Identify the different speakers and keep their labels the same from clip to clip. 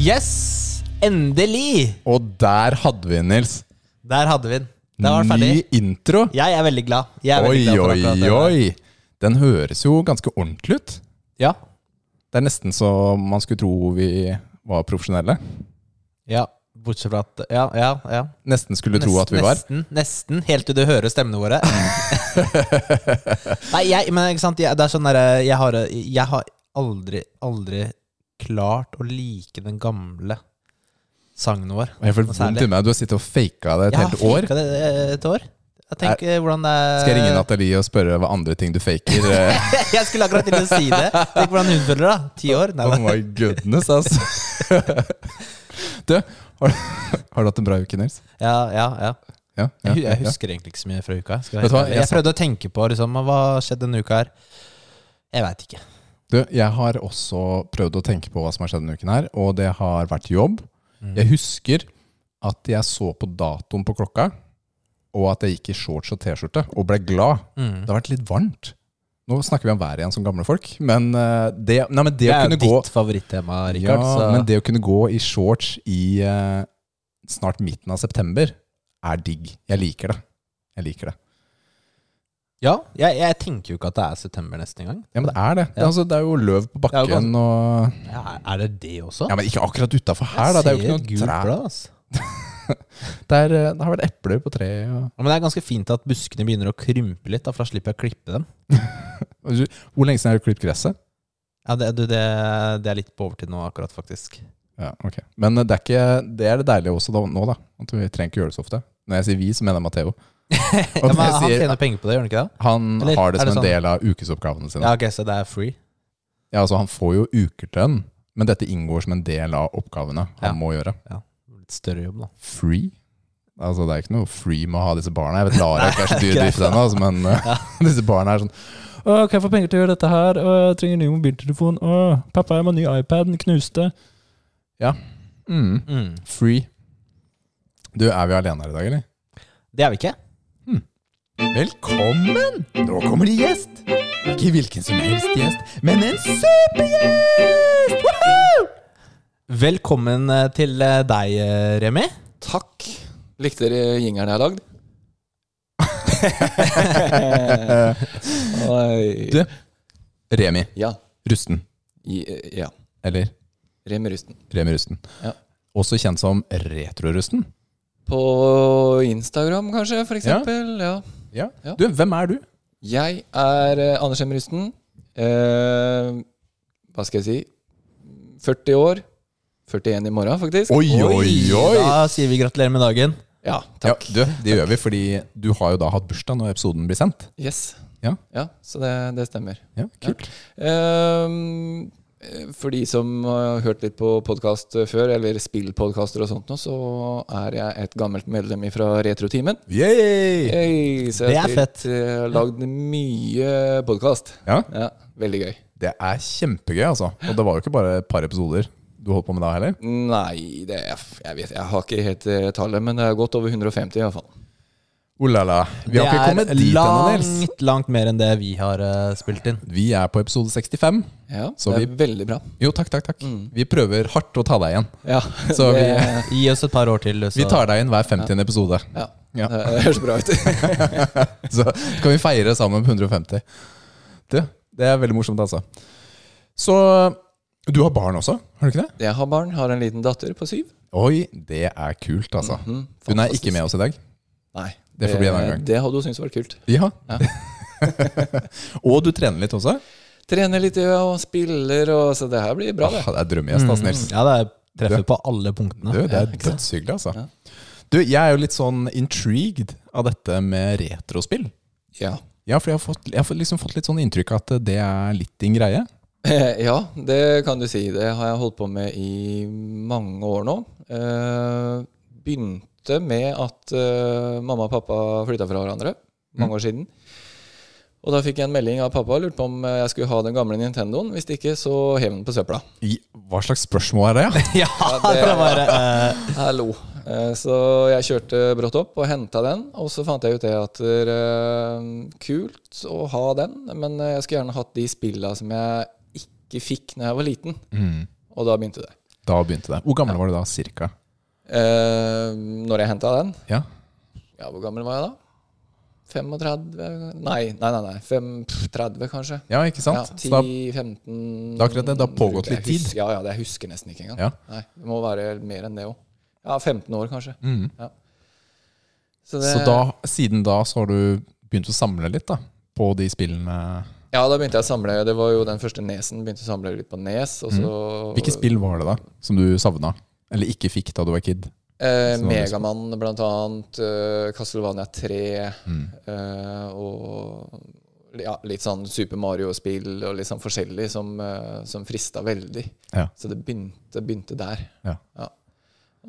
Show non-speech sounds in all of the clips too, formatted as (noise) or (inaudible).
Speaker 1: Yes! Endelig!
Speaker 2: Og der hadde vi den, Nils.
Speaker 1: Der hadde vi den. Da var ferdig.
Speaker 2: Ny intro.
Speaker 1: Jeg er veldig glad. Er
Speaker 2: Oi,
Speaker 1: veldig glad
Speaker 2: oi, oi. Den høres jo ganske ordentlig ut.
Speaker 1: Ja.
Speaker 2: Det er nesten så man skulle tro vi var profesjonelle.
Speaker 1: ja. Bortsett fra at Ja, ja. ja.
Speaker 2: Nesten skulle tro at vi var.
Speaker 1: Nesten, nesten. Helt til du hører stemmene våre. (laughs) Nei, jeg, men ikke sant jeg, Det er sånn derre jeg, jeg har aldri, aldri klart å like den gamle sangen vår.
Speaker 2: Jeg får vondt i meg. Du har sittet og faka det et
Speaker 1: Jeg har
Speaker 2: helt år.
Speaker 1: faket det et år. Jeg tenker hvordan det er
Speaker 2: Skal jeg ringe Nathalie og spørre hva andre ting du faker? (laughs)
Speaker 1: Jeg skulle akkurat til å si det. Tenk hvordan hun føler det. Ti år. Nei,
Speaker 2: oh my goodness, altså. (laughs) Du, har, har du hatt en bra uke, Nils?
Speaker 1: Ja, ja, ja.
Speaker 2: Ja, ja,
Speaker 1: Jeg,
Speaker 2: ja,
Speaker 1: jeg
Speaker 2: ja.
Speaker 1: husker egentlig ikke så mye fra uka. Jeg,
Speaker 2: hva, jeg
Speaker 1: jeg prøvde å tenke på liksom, hva skjedde denne uka her. Jeg veit ikke.
Speaker 2: Du, jeg har også prøvd å tenke på hva som har skjedd denne uken her, og det har vært jobb.
Speaker 1: Mm.
Speaker 2: Jeg husker at jeg så på datoen på klokka, og at jeg gikk i shorts og T-skjorte, og ble glad.
Speaker 1: Mm.
Speaker 2: Det har vært litt varmt. Nå snakker vi om været igjen som gamle folk, men eh, det, nei, men det,
Speaker 1: Det
Speaker 2: å
Speaker 1: er
Speaker 2: kunne gå
Speaker 1: ditt favorittema,
Speaker 2: ja,
Speaker 1: så-
Speaker 2: men det å kunne gå i shorts i eh, snart midten av september, er digg. Jeg liker det. Jeg liker det.
Speaker 1: Ja, jeg, jeg tenker jo ikke at det er september neste gang.
Speaker 2: Ja, men det er det. Det,
Speaker 1: Ja.
Speaker 2: er, altså, det er jo løv på
Speaker 1: Det
Speaker 2: bakken og
Speaker 1: Ja, er det det også?
Speaker 2: Ja, men ikke akkurat utafor her, da. Det er jo ikke noe
Speaker 1: gult
Speaker 2: trær.
Speaker 1: Altså. (laughs)
Speaker 2: Det, er, eh, det har vært epler på treet.
Speaker 1: Ja, men det er ganske fint at buskene begynner å krympe litt, da, for da slipper jeg å klippe dem. (laughs)
Speaker 2: Hvor lenge siden har du klippet gresset?
Speaker 1: Ja, det, det, det er litt på overtid nå, akkurat, faktisk.
Speaker 2: Ja, ok. Men det er, ikke, det er det deilige også da, nå, da. At vi trenger ikke gjøre det så ofte. Når jeg sier vi, så mener jeg Matheo.
Speaker 1: Ja, men han
Speaker 2: sier-
Speaker 1: tjener penger på det, gjør han ikke det?
Speaker 2: Han
Speaker 1: Eller
Speaker 2: har det som
Speaker 1: det
Speaker 2: en
Speaker 1: sånn?
Speaker 2: del av ukesoppgavene sine.
Speaker 1: Ja, ok, Så det er free?
Speaker 2: Ja, altså Han får jo ukelønn, men dette inngår som en del av oppgavene han
Speaker 1: Ja.
Speaker 2: må gjøre.
Speaker 1: Ja, Litt større jobb, da.
Speaker 2: Free? Altså Det er ikke noe free med å ha disse barna. Jeg vet Lara (laughs) ikke er så (laughs) dyr
Speaker 1: Greit,
Speaker 2: drift ennå, altså, men (laughs) ja. disse barna er sånn Å, kan jeg få penger til å gjøre dette her? Å, jeg trenger ny mobiltelefon. Å, pappa, jeg må ha ny iPad. Den knuste. Ja. Mm.
Speaker 1: Mm.
Speaker 2: Free. Du, er vi alene her i dag, eller?
Speaker 1: Det er vi ikke.
Speaker 2: Velkommen! Nå kommer det gjest. Ikke hvilken som helst gjest, men en supergjest! Woohoo!
Speaker 1: Velkommen eh, til eh, deg, eh, Remi.
Speaker 3: Takk. Likte dere jingeren jeg har lagd? (laughs)
Speaker 2: Du. Remi
Speaker 3: Ja.
Speaker 2: Rusten.
Speaker 3: I, ja.
Speaker 2: Eller
Speaker 3: Remi Rusten.
Speaker 2: Remi Rusten.
Speaker 3: Ja.
Speaker 2: Også kjent som Retrorusten.
Speaker 3: På Instagram, kanskje, for eksempel. Ja.
Speaker 2: Ja.
Speaker 3: Ja.
Speaker 2: Du, hvem er du?
Speaker 3: Jeg er eh, Anders Remi Rusten. Eh, hva skal jeg si? 40 år. 41 i morgen, faktisk.
Speaker 2: Oi, oi, oi!
Speaker 1: Da sier vi gratulerer med dagen.
Speaker 3: Ja,
Speaker 2: Ja,
Speaker 3: takk.
Speaker 2: du, det gjør vi fordi du har jo da hatt bursdag når episoden blir sendt.
Speaker 3: Yes.
Speaker 2: Ja.
Speaker 3: så det, det stemmer.
Speaker 2: Ja, kult.
Speaker 3: Ehm, for de som har hørt litt på podkast før, eller spillpodkaster og sånt, nå, så er jeg et gammelt medlem fra Retroteamen.
Speaker 2: Yay!
Speaker 3: Hey, så
Speaker 1: Det
Speaker 3: jeg
Speaker 1: er
Speaker 3: har spilt, eh, lagd mye podkast.
Speaker 2: Ja,
Speaker 3: Ja, veldig gøy.
Speaker 2: det er kjempegøy, altså. Og det var jo ikke bare et par episoder du holdt på med da heller.
Speaker 3: Nei, det er, jeg vet Jeg har ikke helt eh, tallet, men det er godt over 150 i hvert fall.
Speaker 2: Oh la la. Vi har ikke kommet dit ennå, Nils.
Speaker 1: langt, langt mer enn det vi har uh, spilt inn.
Speaker 2: Vi er på episode 65.
Speaker 3: Ja,
Speaker 2: Så
Speaker 3: det er
Speaker 2: vi-
Speaker 3: veldig bra.
Speaker 2: Jo, takk, takk, takk.
Speaker 3: Mm.
Speaker 2: Vi prøver hardt å ta deg igjen.
Speaker 3: Ja, (laughs)
Speaker 2: Så vi,
Speaker 1: Gi oss et par år til. Så.
Speaker 2: vi tar deg inn hver 50. episode.
Speaker 3: ja,
Speaker 2: Ja.
Speaker 3: det høres bra ut. (laughs)
Speaker 2: Så kan vi feire sammen på 150. Du, det er veldig morsomt, altså. Så du har barn også, har du ikke det?
Speaker 3: Jeg har barn, har en liten datter på syv.
Speaker 2: Oi, det er kult, altså.
Speaker 3: Mhm,
Speaker 2: Hun er ikke med oss i dag.
Speaker 3: Nei.
Speaker 2: Det får bli en annen gang.
Speaker 3: Det hadde hun syntes vært kult.
Speaker 2: Ja.
Speaker 3: Ja. (laughs)
Speaker 2: og du trener litt også?
Speaker 3: Trener litt ja, og spiller, og, så det her blir bra, det.
Speaker 2: Ah, det er drømmegjest, altså, Nils.
Speaker 1: Mm, ja, det er treffer på alle punktene.
Speaker 2: Du, det er
Speaker 3: Ja,
Speaker 2: dødshyggelig, altså.
Speaker 3: Ja.
Speaker 2: Du, jeg er jo litt sånn intrigued av dette med retrospill.
Speaker 3: Ja.
Speaker 2: Ja, for jeg har, fått, jeg har liksom fått litt sånn inntrykk av at det er litt din greie.
Speaker 3: ja, det kan du si. Det har jeg holdt på med i mange år nå. Eh, begynte med at uh, mamma og pappa flytta fra hverandre mange år siden. Og da fikk jeg en melding av pappa og lurte på om eh, jeg skulle ha den gamle Nintendoen. Hvis ikke, så hev den på søpla.
Speaker 2: I, hva slags spørsmål er det? Ja? (laughs)
Speaker 1: Ja,
Speaker 3: det-
Speaker 1: det var uh...
Speaker 3: Hallo. Eh, Så jeg kjørte brått opp og henta den, og så fant jeg ut det at det er kult å ha den, men jeg skulle gjerne hatt de spilla som jeg ikke fikk når jeg var liten.
Speaker 2: Mm.
Speaker 3: Og da begynte det.
Speaker 2: Da begynte det. Hvor gammel var du da, cirka?
Speaker 3: Eh, når jeg henta den
Speaker 2: Ja.
Speaker 3: Ja, hvor gammel var jeg da? 35? Nei, nei, nei. nei. 35, kanskje.
Speaker 2: Ja, ikke sant?
Speaker 3: Ja,
Speaker 2: Så da,
Speaker 3: 10-15
Speaker 2: Det er akkurat det, det har pågått litt tid.
Speaker 3: Ja, ja, det jeg husker nesten ikke engang.
Speaker 2: Ja.
Speaker 3: Nei, Det må være mer enn det òg. Ja, 15 år kanskje.
Speaker 2: mm.
Speaker 3: Så, det,
Speaker 2: så da, siden da så har du begynt å samle litt da, på de spillene.
Speaker 3: Ja, da begynte jeg å samle. Det var jo den første Nesen. Begynte å samle litt på Nes.
Speaker 2: Mm. Hvilke spill var det da, som du savna? Eller ikke fikk da du var kid?
Speaker 3: Eh, Megamann, blant annet. Uh, Castlevania 3.
Speaker 2: Mm.
Speaker 3: Uh, og ja, litt sånn Super Mario-spill og litt sånn forskjellig som, uh, som frista veldig.
Speaker 2: Ja.
Speaker 3: Så det begynte, begynte der.
Speaker 2: Ja.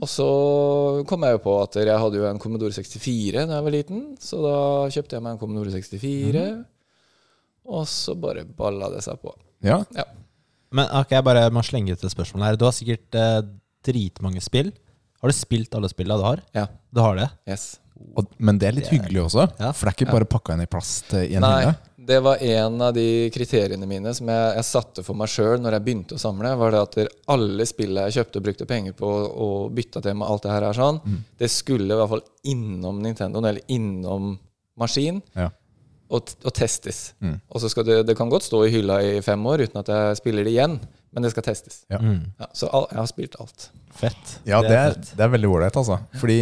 Speaker 3: Og så kom jeg jo på at jeg hadde jo en Commodore 64 da jeg var liten, så da kjøpte jeg meg en Commodore 64.
Speaker 2: Mm.
Speaker 3: Og så bare balla det seg på.
Speaker 2: Ja,
Speaker 1: Men ok, jeg bare må slenge ut et spørsmål her. Du har sikkert dritmange spill. Har du spilt alle spillene du har?
Speaker 3: Ja.
Speaker 1: Du har det?
Speaker 3: Yes.
Speaker 2: og, men det er litt hyggelig også,
Speaker 1: Ja.
Speaker 2: for det er ikke bare pakka inn i plast eh, i en
Speaker 3: Nei,
Speaker 2: hylle.
Speaker 3: det var en av de kriteriene mine som jeg, jeg satte for meg sjøl når jeg begynte å samle. Var det at alle spillene jeg kjøpte og brukte penger på og bytta til med alt det her, er sånn,
Speaker 2: Mm.
Speaker 3: det skulle i hvert fall innom Nintendo, eller innom maskin
Speaker 2: Ja.
Speaker 3: Og, og testes.
Speaker 2: Mm.
Speaker 3: Og så skal det, det kan godt stå i hylla i fem år uten at jeg spiller det igjen, men det skal testes.
Speaker 2: Ja.
Speaker 1: Mm.
Speaker 3: Ja, så all, jeg har spilt alt.
Speaker 1: Fett.
Speaker 2: Ja, det er,
Speaker 1: fett.
Speaker 2: det er veldig ålreit, altså. Fordi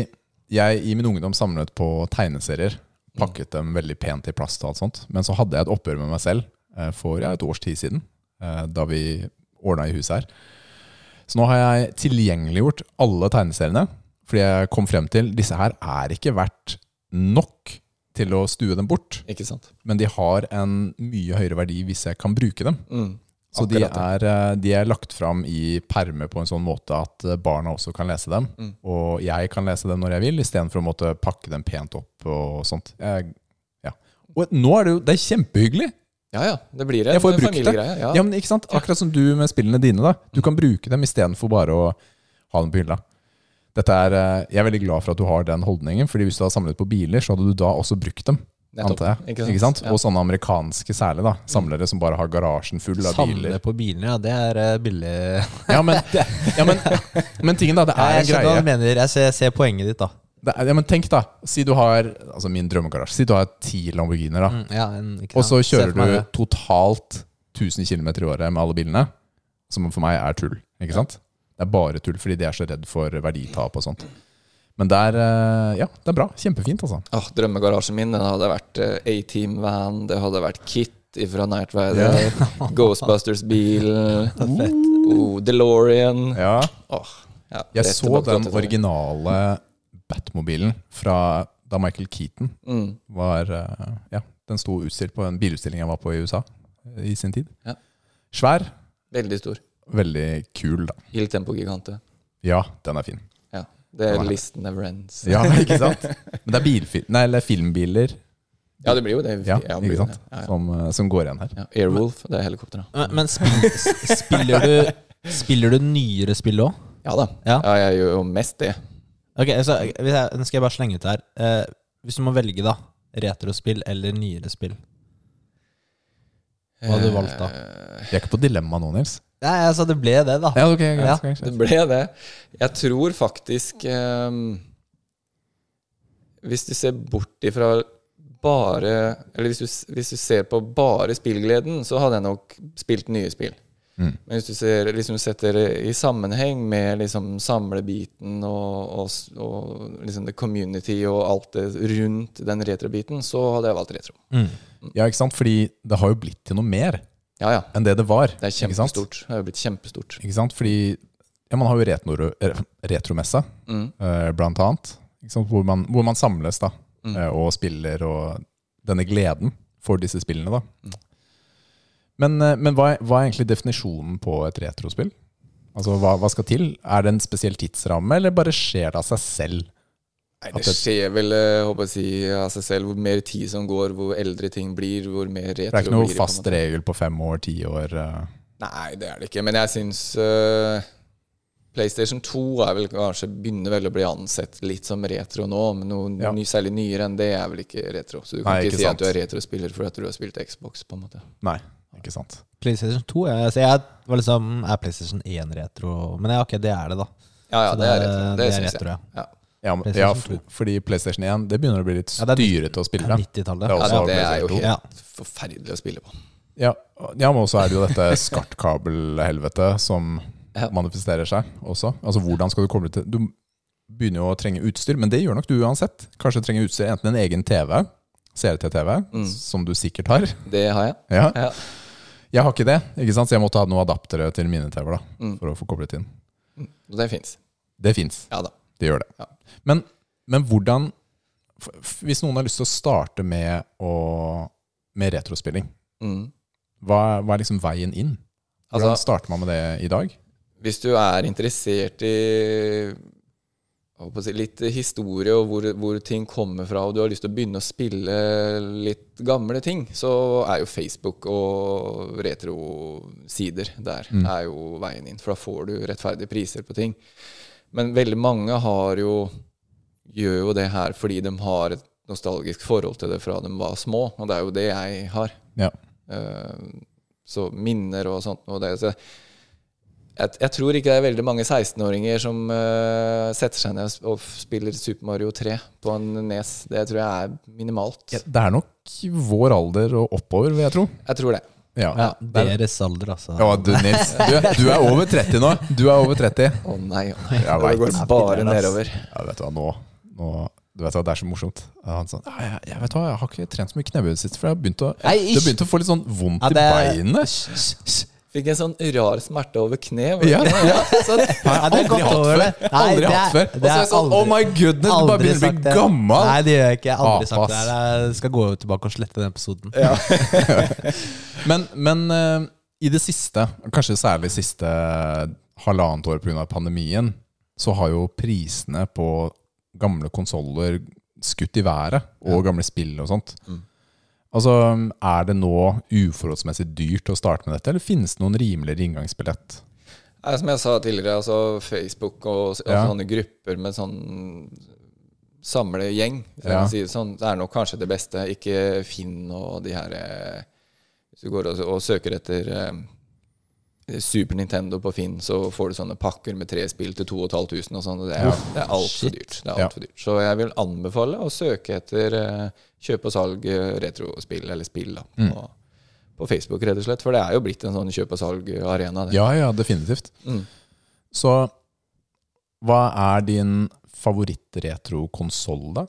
Speaker 2: jeg i min ungdom samlet på tegneserier. Pakket dem veldig pent i plast og alt sånt. Men så hadde jeg et oppgjør med meg selv eh, for ja, et års tid siden, eh, da vi ordna i huset her. Så nå har jeg tilgjengeliggjort alle tegneseriene, fordi jeg kom frem til disse her er ikke verdt nok til å stue dem bort.
Speaker 3: Ikke sant?
Speaker 2: Men de har en mye høyere verdi hvis jeg kan bruke dem.
Speaker 3: Mm.
Speaker 2: Så de er, eh, de er lagt fram i permer på en sånn måte at eh, barna også kan lese dem.
Speaker 3: Mm.
Speaker 2: Og jeg kan lese dem når jeg vil, istedenfor å måtte pakke dem pent opp og sånt. Jeg, ja. Og nå er det jo Det er kjempehyggelig!
Speaker 3: Ja ja, det blir en
Speaker 2: det.
Speaker 3: familiegreie. Ja.
Speaker 2: Ja, men ikke sant? Akkurat som du med spillene dine. da Du kan bruke dem istedenfor bare å ha dem på hylla. Dette er, eh, jeg er veldig glad for at du har den holdningen, Fordi hvis du hadde samlet på biler, så hadde du da også brukt dem.
Speaker 3: Nettopp. Ikke sant?
Speaker 2: Ikke sant?
Speaker 3: Ja.
Speaker 2: Og sånne amerikanske særlig. da Samlere som bare har garasjen full av
Speaker 1: Samle
Speaker 2: biler.
Speaker 1: på bilene, ja. Det er eh, billig.
Speaker 2: Ja, men, (laughs) ja, men, men tingen da, det
Speaker 1: Ja,
Speaker 2: er
Speaker 1: jeg
Speaker 2: en greie.
Speaker 1: mener. Jeg ser, ser poenget ditt, da.
Speaker 2: Det er, ja, men tenk da, si du har Altså min drømmegarasje. Si du har ti Lamborghiner, da.
Speaker 1: Mm, ja, en,
Speaker 2: Og så kjører
Speaker 1: meg
Speaker 2: du totalt 1000 km i året med alle bilene. Som for meg er tull. Ikke sant? Det er bare tull fordi de er så redd for verditap og sånt. Men det er, eh, ja, det er bra. Kjempefint, altså.
Speaker 3: Åh, drømmegarasjen min den hadde vært eh, A-Team Van, det hadde vært Kit fra Night Rider, (laughs) Ghostbusters-bil, (laughs) oh, DeLorean
Speaker 2: Ja,
Speaker 3: oh, ja,
Speaker 2: jeg så den originale Batmobilen fra da Michael Keaton
Speaker 3: Mm.
Speaker 2: var eh, Ja, den sto utstilt på en bilutstilling jeg var på i USA i sin tid.
Speaker 3: Ja.
Speaker 2: Svær.
Speaker 3: Veldig stor.
Speaker 2: Veldig kul, da.
Speaker 3: Il Tempo Gigante.
Speaker 2: Ja, den er fin.
Speaker 3: Ja. Det er List Never Ends.
Speaker 2: Ja, ikke (laughs) sant? Men det er bilfil nei, eller filmbiler
Speaker 3: Ja, det blir jo det.
Speaker 2: ja, ikke sant?
Speaker 3: det. Ja, ja.
Speaker 2: Som, eh, som går igjen her.
Speaker 3: Ja, Airwolf, det er helikopteret.
Speaker 1: Men, men spill, spiller, du, spiller du nyere spill òg?
Speaker 3: Ja da.
Speaker 1: Ja.
Speaker 3: Ja. jeg gjør jo mest det.
Speaker 1: Ok, så hvis jeg, Nå skal jeg bare slenge ut her. Eh, hvis du må velge, da. Retrospill eller nyere spill? Hva hadde du valgt da?
Speaker 3: Eh,
Speaker 2: Vi er ikke på dilemma nå, Nils.
Speaker 1: Nei, altså, det ble det, da.
Speaker 2: Ja, ok, greit,
Speaker 1: Ja,
Speaker 2: greit,
Speaker 3: Det ble det. Jeg tror faktisk um, Hvis du ser bort ifra bare Eller hvis du, hvis du ser på bare spillgleden, så hadde jeg nok spilt nye spill.
Speaker 2: Mm.
Speaker 3: Men hvis du ser, liksom setter det i sammenheng med liksom samlebiten og, og, og liksom the community og alt det rundt den retrobiten, så hadde jeg valgt retro.
Speaker 1: Mm.
Speaker 2: Ja, ikke sant? Fordi det har jo blitt til noe mer
Speaker 3: Ja, ja.
Speaker 2: enn det det var.
Speaker 3: Det er kjempestort. Det har jo blitt kjempestort.
Speaker 2: Ikke sant? Fordi ja, man har jo retro, retromessa,
Speaker 3: Mm.
Speaker 2: eh, blant annet. Hvor, man, hvor man samles da,
Speaker 3: Mm.
Speaker 2: eh, og spiller, og denne gleden for disse spillene. da.
Speaker 3: Mm.
Speaker 2: Men, eh, men hva, er, hva er egentlig definisjonen på et retrospill? Altså, hva, hva skal til? Er det en spesiell tidsramme, eller bare skjer det av seg selv?
Speaker 3: Nei, det
Speaker 2: det-
Speaker 3: skjer vel eh, håper jeg si, av seg selv. Hvor mer tid som går, hvor eldre ting blir, hvor mer retro
Speaker 2: Det er ikke noe
Speaker 3: blir det, på
Speaker 2: fast regel på fem år, ti år? eh.
Speaker 3: Nei, det er det ikke. Men jeg syns uh, PlayStation 2 er vel kanskje begynner vel å bli ansett litt som retro nå. Men noe
Speaker 2: Ja.
Speaker 3: ny, særlig nyere enn det er vel ikke retro. Så du kan
Speaker 2: Nei,
Speaker 3: ikke,
Speaker 2: ikke
Speaker 3: si
Speaker 2: sant.
Speaker 3: at du er retrospiller fordi at du har spilt Xbox. på en måte
Speaker 2: Nei, ikke sant.
Speaker 1: PlayStation 2 jeg, jeg var liksom Er PlayStation 1 retro? Men ja, ok, det er det, da.
Speaker 3: Ja, ja,
Speaker 1: Så
Speaker 3: det er retro. Det,
Speaker 1: det det
Speaker 3: syns jeg.
Speaker 1: ja.
Speaker 3: Ja.
Speaker 2: Ja, men, ja,
Speaker 1: for,
Speaker 2: fordi PlayStation 1 det begynner å bli litt
Speaker 1: Ja, det er
Speaker 2: å spille.
Speaker 1: 90-tallet.
Speaker 2: Det er
Speaker 3: Ja, det er jo helt
Speaker 1: Ja.
Speaker 3: forferdelig å spille på.
Speaker 2: Ja, ja, men også er det jo dette skartkabelhelvete som
Speaker 3: Ja.
Speaker 2: manifesterer seg også. Altså hvordan skal du koble til Du begynner jo å trenge utstyr, men det gjør nok du uansett. Kanskje du trenger utstyr, enten en egen TV, CRT-TV,
Speaker 3: Mm.
Speaker 2: som du sikkert har.
Speaker 3: Det har jeg.
Speaker 2: Ja.
Speaker 3: Ja.
Speaker 2: Jeg har ikke det, ikke sant? så jeg måtte ha noen adaptere til mine TV-er da,
Speaker 3: Mm.
Speaker 2: for å få koblet inn.
Speaker 3: Det fins.
Speaker 2: Det fins.
Speaker 3: Ja da.
Speaker 2: Det gjør det.
Speaker 3: Ja.
Speaker 2: Men, men hvordan Hvis noen har lyst til å starte med, å, med retrospilling,
Speaker 3: Mm.
Speaker 2: hva, hva er liksom veien inn? Hvordan
Speaker 3: Altså,
Speaker 2: starter man med det i dag?
Speaker 3: hvis du er interessert i si, litt historie og hvor, hvor ting kommer fra, og du har lyst til å begynne å spille litt gamle ting, så er jo Facebook og retrosider der
Speaker 2: Mm.
Speaker 3: er jo veien inn. For da får du rettferdige priser på ting. Men veldig mange har jo gjør jo det her fordi de har et nostalgisk forhold til det fra de var små, og det er jo det jeg har.
Speaker 2: Ja.
Speaker 3: Uh, så minner og sånt. Og det, så jeg, jeg tror ikke det er veldig mange 16-åringer som uh, setter seg ned og spiller Super Mario 3 på en nes. Det tror jeg er minimalt.
Speaker 2: Ja, det er nok vår alder og oppover, vil jeg tro.
Speaker 3: Jeg tror det.
Speaker 2: Ja.
Speaker 1: Ja, deres alder, altså.
Speaker 2: Ja, du, Nils, du, er- du er over 30 nå. Du er over 30.
Speaker 3: Å nei, å nei. Det går bare nedover.
Speaker 2: Ja, vet du hva, nå, nå Du vet hva, Det er så morsomt. Han sånn, ja, jeg, jeg vet hva, jeg har ikke trent så mye knebøy i det siste, for jeg har begynt å,
Speaker 1: jeg,
Speaker 2: du har begynt å få litt sånn vondt
Speaker 1: Ja, det-
Speaker 2: i beinet.
Speaker 3: Fikk en sånn rar smerte over kne.
Speaker 2: Ja, ja, (laughs) sånn.
Speaker 1: Ja, det er
Speaker 2: Aldri hatt før.
Speaker 1: Nei,
Speaker 2: Aldri
Speaker 1: det
Speaker 2: hatt
Speaker 1: er-
Speaker 2: før.
Speaker 1: det
Speaker 2: Og så er det sånn, oh my goodness, du bare begynner å bli
Speaker 1: det.
Speaker 2: gammel.
Speaker 1: Nei, det gjør jeg ikke. Jeg har aldri sagt
Speaker 2: Apas.
Speaker 1: det. Jeg skal gå tilbake og slette den episoden. (laughs)
Speaker 2: Men, men uh, i det siste, kanskje særlig siste halvannet år pga. pandemien, så har jo prisene på gamle konsoller skutt i været, og gamle spill og sånt.
Speaker 3: Mm.
Speaker 2: Altså, Er det nå uforholdsmessig dyrt å starte med dette, eller finnes det noen rimeligere inngangsbillett?
Speaker 3: Som jeg sa tidligere, altså Facebook og, og
Speaker 2: Ja.
Speaker 3: sånne grupper med sånn samlegjeng,
Speaker 2: Ja.
Speaker 3: si det sånn, det er nok kanskje det beste. Ikke Finn og de her eh, Hvis du går og, og søker etter eh, Super Nintendo på Finn, så får du sånne pakker med tre spill til 2500 og sånn. og Det er, det er altfor dyrt. Det er alt for dyrt. Så jeg vil anbefale å søke etter eh, kjøp og salg eh, retrospill, eller spill, da,
Speaker 2: Mm.
Speaker 3: på, på Facebook, rett og slett. For det er jo blitt en sånn kjøp og salg-arena.
Speaker 2: Ja, ja, definitivt.
Speaker 3: Mm.
Speaker 2: Så hva er din favoritt-retro-konsoll, da?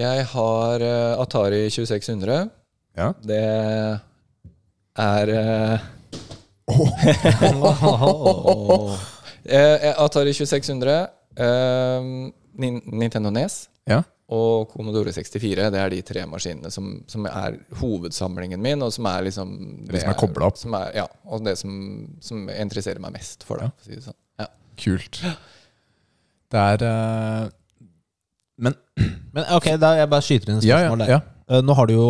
Speaker 3: Jeg har uh, Atari 2600.
Speaker 2: Ja.
Speaker 3: Det er eh, eh, Atari 2600, eh, Nintendo NES
Speaker 2: Ja.
Speaker 3: og Commodore 64. Det er de tre maskinene som, som er hovedsamlingen min, og som er liksom
Speaker 2: Det som er kobla opp.
Speaker 3: Som er, ja, og det som, som interesserer meg mest for det. Ja. si det sånn. ja.
Speaker 2: Kult. Det er uh... Men (clears throat)
Speaker 1: Men ok, da jeg bare skyter inn et
Speaker 2: ja, ja,
Speaker 1: spørsmål der.
Speaker 2: ja.
Speaker 1: Nå har du jo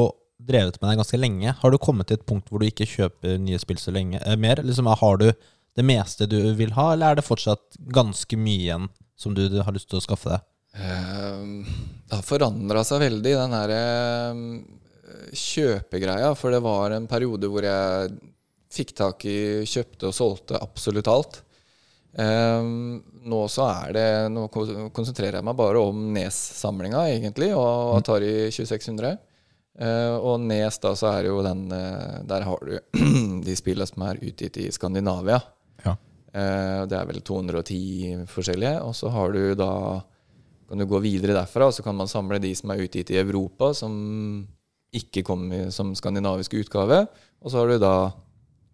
Speaker 1: drevet med det ganske lenge. Har du kommet til et punkt hvor du ikke kjøper nye spill så lenge eh, mer? Liksom, har du det meste du vil ha, eller er det fortsatt ganske mye igjen som du har lyst til å skaffe deg?
Speaker 3: Eh, Det har forandra seg veldig, den her eh, kjøpegreia. For det var en periode hvor jeg fikk tak i, kjøpte og solgte absolutt alt. Eh, nå så er det Nå konsentrerer jeg meg bare om Nes-samlinga, egentlig, og Atari 2600. Eh, og Nes, da, så er jo den uh, Der har du (clears throat) de spillene som er utgitt i Skandinavia.
Speaker 2: Ja.
Speaker 3: Uh, det er vel 210 forskjellige. Og så har du da kan du gå videre derfra, og så kan man samle de som er utgitt i Europa, som ikke kom som skandinavisk utgave. Og så har du da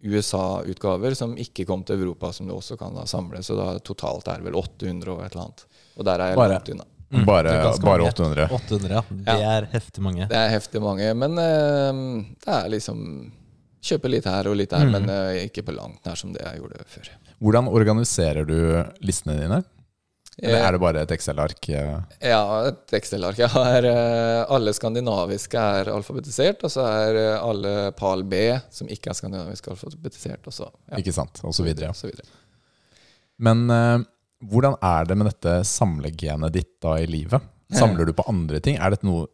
Speaker 3: USA-utgaver som ikke kom til Europa, som du også kan da samle. Så da totalt er det vel 800 og et eller annet. Og der er jeg
Speaker 2: Bare-
Speaker 3: langt unna.
Speaker 2: Bare,
Speaker 1: er ganske
Speaker 2: bare 800.
Speaker 1: 800, ja. Det er heftig mange.
Speaker 3: Det er heftig mange, men uh, det er liksom kjøper litt her og litt der, men uh, ikke på langt nær som det jeg gjorde før.
Speaker 2: Hvordan organiserer du listene dine? Eller
Speaker 3: Eh,
Speaker 2: er det bare et Excel-ark? eh?
Speaker 3: Ja, et Excel-ark. Alle skandinaviske er alfabetisert, og så er alle PAL B som ikke er skandinavisk alfabetisert, og så ja,
Speaker 2: Ikke sant? Og så videre.
Speaker 3: og så videre.
Speaker 2: Men hvordan er det med dette samlegenet ditt da i livet? Samler du på andre ting? Er dette noe,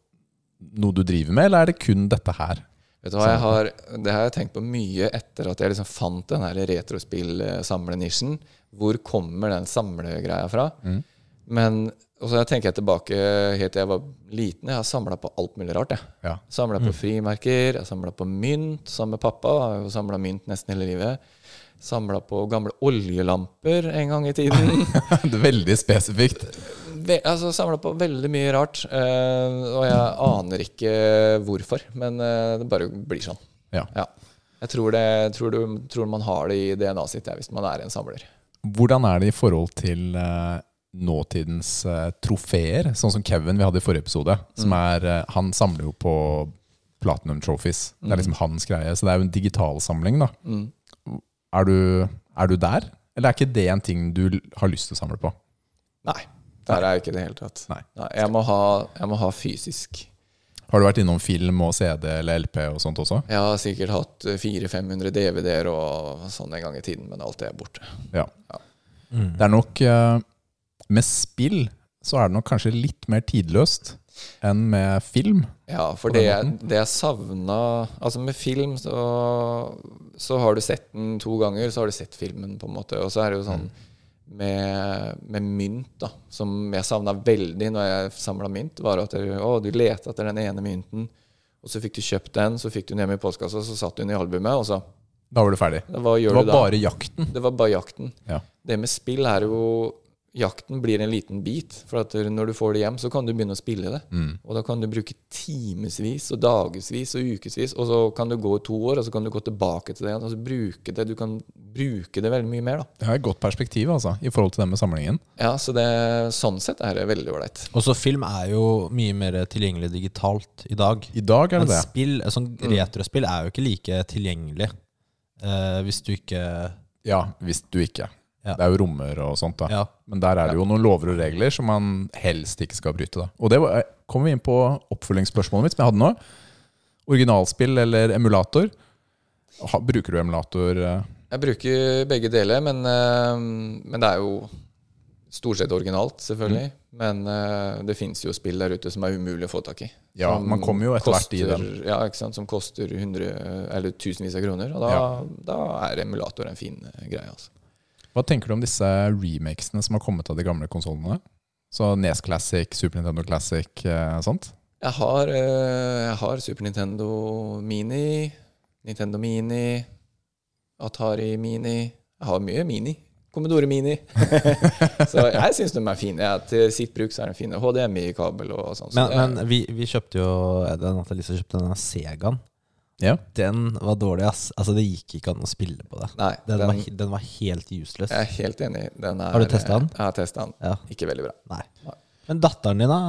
Speaker 2: noe du driver med, eller er det kun dette her?
Speaker 3: Vet du hva, jeg har, Det har jeg tenkt på mye etter at jeg liksom fant den retrospill-samlenisjen. Hvor kommer den samlegreia fra? Men og så tenker jeg tilbake helt til jeg var liten. Jeg har samla på alt mulig rart. jeg.
Speaker 2: Ja.
Speaker 3: Samla på frimerker, jeg samla på mynt sammen med pappa. Jeg har samla mynt nesten hele livet. Samla på gamle oljelamper en gang i tiden. (laughs)
Speaker 2: det er veldig spesifikt.
Speaker 3: Ve altså Samla på veldig mye rart. eh, og jeg aner ikke hvorfor, men eh, det bare blir sånn.
Speaker 2: Ja.
Speaker 3: Ja. Jeg tror, det, tror, du, tror man har det i DNA-et sitt ja, hvis man er en samler.
Speaker 2: Hvordan er det i forhold til eh, nåtidens trofeer? Sånn som Kevin vi hadde i forrige episode. Som er, han samler jo på Platinum Trophies. Det er liksom hans greie. Så det er jo en digital samling. da.
Speaker 3: Mm.
Speaker 2: Er, du, er du der? Eller er ikke det en ting du har lyst til å samle på?
Speaker 3: Nei, der er jeg ikke i det hele tatt.
Speaker 2: Nei.
Speaker 3: jeg, må ha, jeg må ha fysisk.
Speaker 2: Har du vært innom film og CD eller LP og sånt også?
Speaker 3: Jeg har sikkert hatt 400-500 DVD-er og sånn en gang i tiden, men alt det er borte.
Speaker 2: Ja.
Speaker 3: Ja.
Speaker 2: Det er nok eh, Med spill så er det nok kanskje litt mer tidløst enn med film.
Speaker 3: Ja, for det, det jeg savna Altså, med film så, så har du sett den to ganger, så har du sett filmen, på en måte. Og så er det jo sånn med, med mynt, da, som jeg savna veldig når jeg samla mynt, var at du, å, du lette etter den ene mynten, og så fikk du kjøpt den, så fikk du den hjemme i postkassa, så satt du den i albumet, og så
Speaker 2: Da var du ferdig.
Speaker 3: Hva
Speaker 2: Det var
Speaker 3: da?
Speaker 2: bare jakten.
Speaker 3: Det var bare jakten.
Speaker 2: Ja.
Speaker 3: Det med spill er jo Jakten blir en liten bit. For at når du får det hjem, så kan du begynne å spille det.
Speaker 2: Mm.
Speaker 3: Og da kan du bruke timevis og dagevis og ukevis. Og så kan du gå to år, og så kan du gå tilbake til det igjen. Og så bruke det. Du kan bruke det veldig mye mer, da.
Speaker 2: Det har et godt perspektiv altså, i forhold til det med samlingen.
Speaker 3: Ja, så det, sånn sett er det veldig ålreit.
Speaker 1: Og så film er jo mye mer tilgjengelig digitalt i dag.
Speaker 2: I dag er
Speaker 1: Men
Speaker 2: det det.
Speaker 1: spill, sånn retrospill er jo ikke like tilgjengelig eh, hvis du ikke
Speaker 2: Ja, hvis du ikke.
Speaker 1: Ja.
Speaker 2: Det er jo rommer og sånt. da.
Speaker 1: Ja.
Speaker 2: Men der er det jo noen lover og regler som man helst ikke skal bryte. da. Og det var- kommer vi inn på oppfølgingsspørsmålet mitt som jeg hadde nå. Originalspill eller emulator? Ha, bruker du emulator? eh?
Speaker 3: Jeg bruker begge deler, men, eh, men det er jo stort sett originalt, selvfølgelig. Men eh, det fins jo spill der ute som er umulig å få tak i.
Speaker 2: Ja, man kommer jo etter hvert i den.
Speaker 3: Ja, ikke sant? Som koster 100 eller tusenvis av kroner. Og da,
Speaker 2: Ja.
Speaker 3: da er emulator en fin eh, greie. altså.
Speaker 2: Hva tenker du om disse remakesene som har kommet av de gamle konsollene? Så Nes Classic, Super Nintendo Classic, eh, sånt?
Speaker 3: Jeg har, eh, jeg har Super Nintendo Mini, Nintendo Mini, Atari Mini. Jeg har mye Mini. Commodore Mini. (laughs) så jeg syns de er fine. Ja, til sitt bruk så er de fine. HDMI-kabel og sånn. Så
Speaker 1: Men,
Speaker 3: det
Speaker 1: men vi, vi kjøpte jo den Annelise kjøpte denne Segaen.
Speaker 2: Ja.
Speaker 1: Den var dårlig, ass. Altså, det gikk ikke an å spille på det.
Speaker 3: Nei,
Speaker 1: Den,
Speaker 3: den,
Speaker 1: var, den var helt useless.
Speaker 3: jeg er helt enig. Den er,
Speaker 1: Har du testet den?
Speaker 3: Jeg har testa den.
Speaker 1: Ja.
Speaker 3: Ikke veldig bra.
Speaker 1: Nei.
Speaker 3: Nei.
Speaker 1: Men datteren din, da?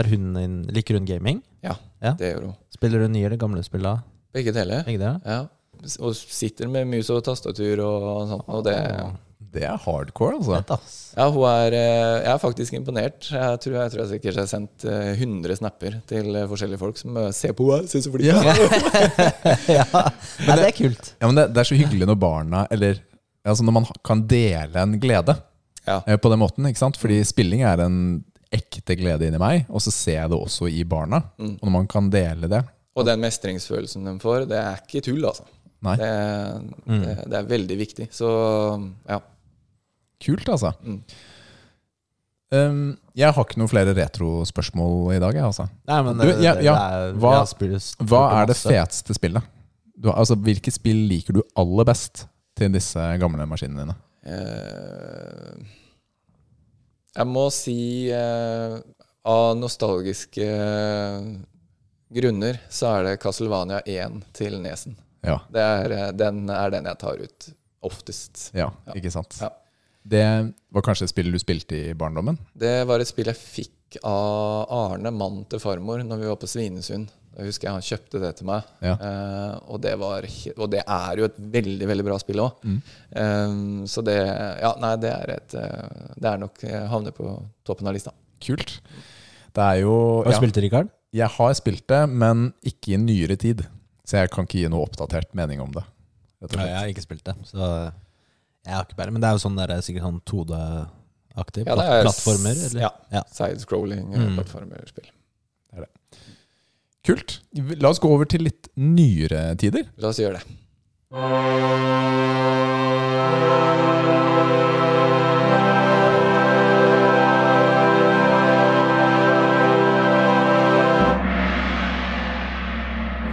Speaker 1: Er hun din liker hun gaming?
Speaker 3: Ja,
Speaker 1: Ja.
Speaker 3: det gjør hun.
Speaker 1: Spiller hun nye eller gamle spill da?
Speaker 3: Begge deler.
Speaker 1: Begge deler?
Speaker 3: Ja. Og sitter med mus og tastatur og sånt. Og det,
Speaker 2: Det er hardcore, altså.
Speaker 3: Ja, hun er, eh, jeg er faktisk imponert. Jeg tror jeg, tror jeg sikkert har sendt eh, 100 snapper til eh, forskjellige folk som eh, ser på henne. Syns hun flink (laughs) ja.
Speaker 1: ja. Men det er kult.
Speaker 2: Ja, men det, det er så hyggelig når barna Eller altså når man kan dele en glede
Speaker 3: Ja.
Speaker 2: eh, på den måten. ikke sant? Fordi spilling er en ekte glede inni meg, og så ser jeg det også i barna.
Speaker 3: Mm.
Speaker 2: Og når man kan dele det
Speaker 3: Og den mestringsfølelsen de får, det er ikke tull, altså.
Speaker 2: Nei,
Speaker 3: Det, det, det er veldig viktig. Så ja.
Speaker 2: Kult, altså.
Speaker 3: Mm.
Speaker 2: Um, jeg har ikke noen flere retrospørsmål i dag, jeg, altså.
Speaker 1: Nei, men
Speaker 2: Du, ja, ja.
Speaker 1: er,
Speaker 2: Hva- Hva er det feteste spillet? Du, altså, hvilket spill liker du aller best til disse gamle maskinene dine?
Speaker 3: Eh, jeg må si uh, av nostalgiske grunner så er det Castlevania 1 til Nesen.
Speaker 2: Ja,
Speaker 3: Det er, eh, den er den jeg tar ut oftest.
Speaker 2: ja,
Speaker 3: Ja.
Speaker 2: ikke sant?
Speaker 3: Ja.
Speaker 2: Det var kanskje et spill du spilte i barndommen?
Speaker 3: Det var et spill jeg fikk av Arne, mann til farmor, når vi var på Svinesund. Jeg husker jeg han kjøpte det til meg.
Speaker 2: Ja.
Speaker 3: Uh, og, det var, og det er jo et veldig veldig bra spill òg.
Speaker 2: Mm.
Speaker 3: så det Ja, nei, det er et eh, Det er nok jeg havner på toppen av lista.
Speaker 2: Kult. Det er jo
Speaker 1: Har du
Speaker 2: ja,
Speaker 1: spilt det, Rikard?
Speaker 2: Jeg har spilt det, men ikke i nyere tid. Så jeg kan ikke gi noe oppdatert mening om det.
Speaker 1: Nei, jeg har ikke spilt det. Så jeg har ikke bare Men det er jo sånn der, sikkert sånn 2D-aktig.
Speaker 3: Ja, det er
Speaker 1: plattformer? Eller?
Speaker 3: Ja.
Speaker 1: Ja.
Speaker 3: Side-scrolling
Speaker 1: Mm.
Speaker 3: er det.
Speaker 2: Kult. La oss gå over til litt nyere tider.
Speaker 3: La oss gjøre det.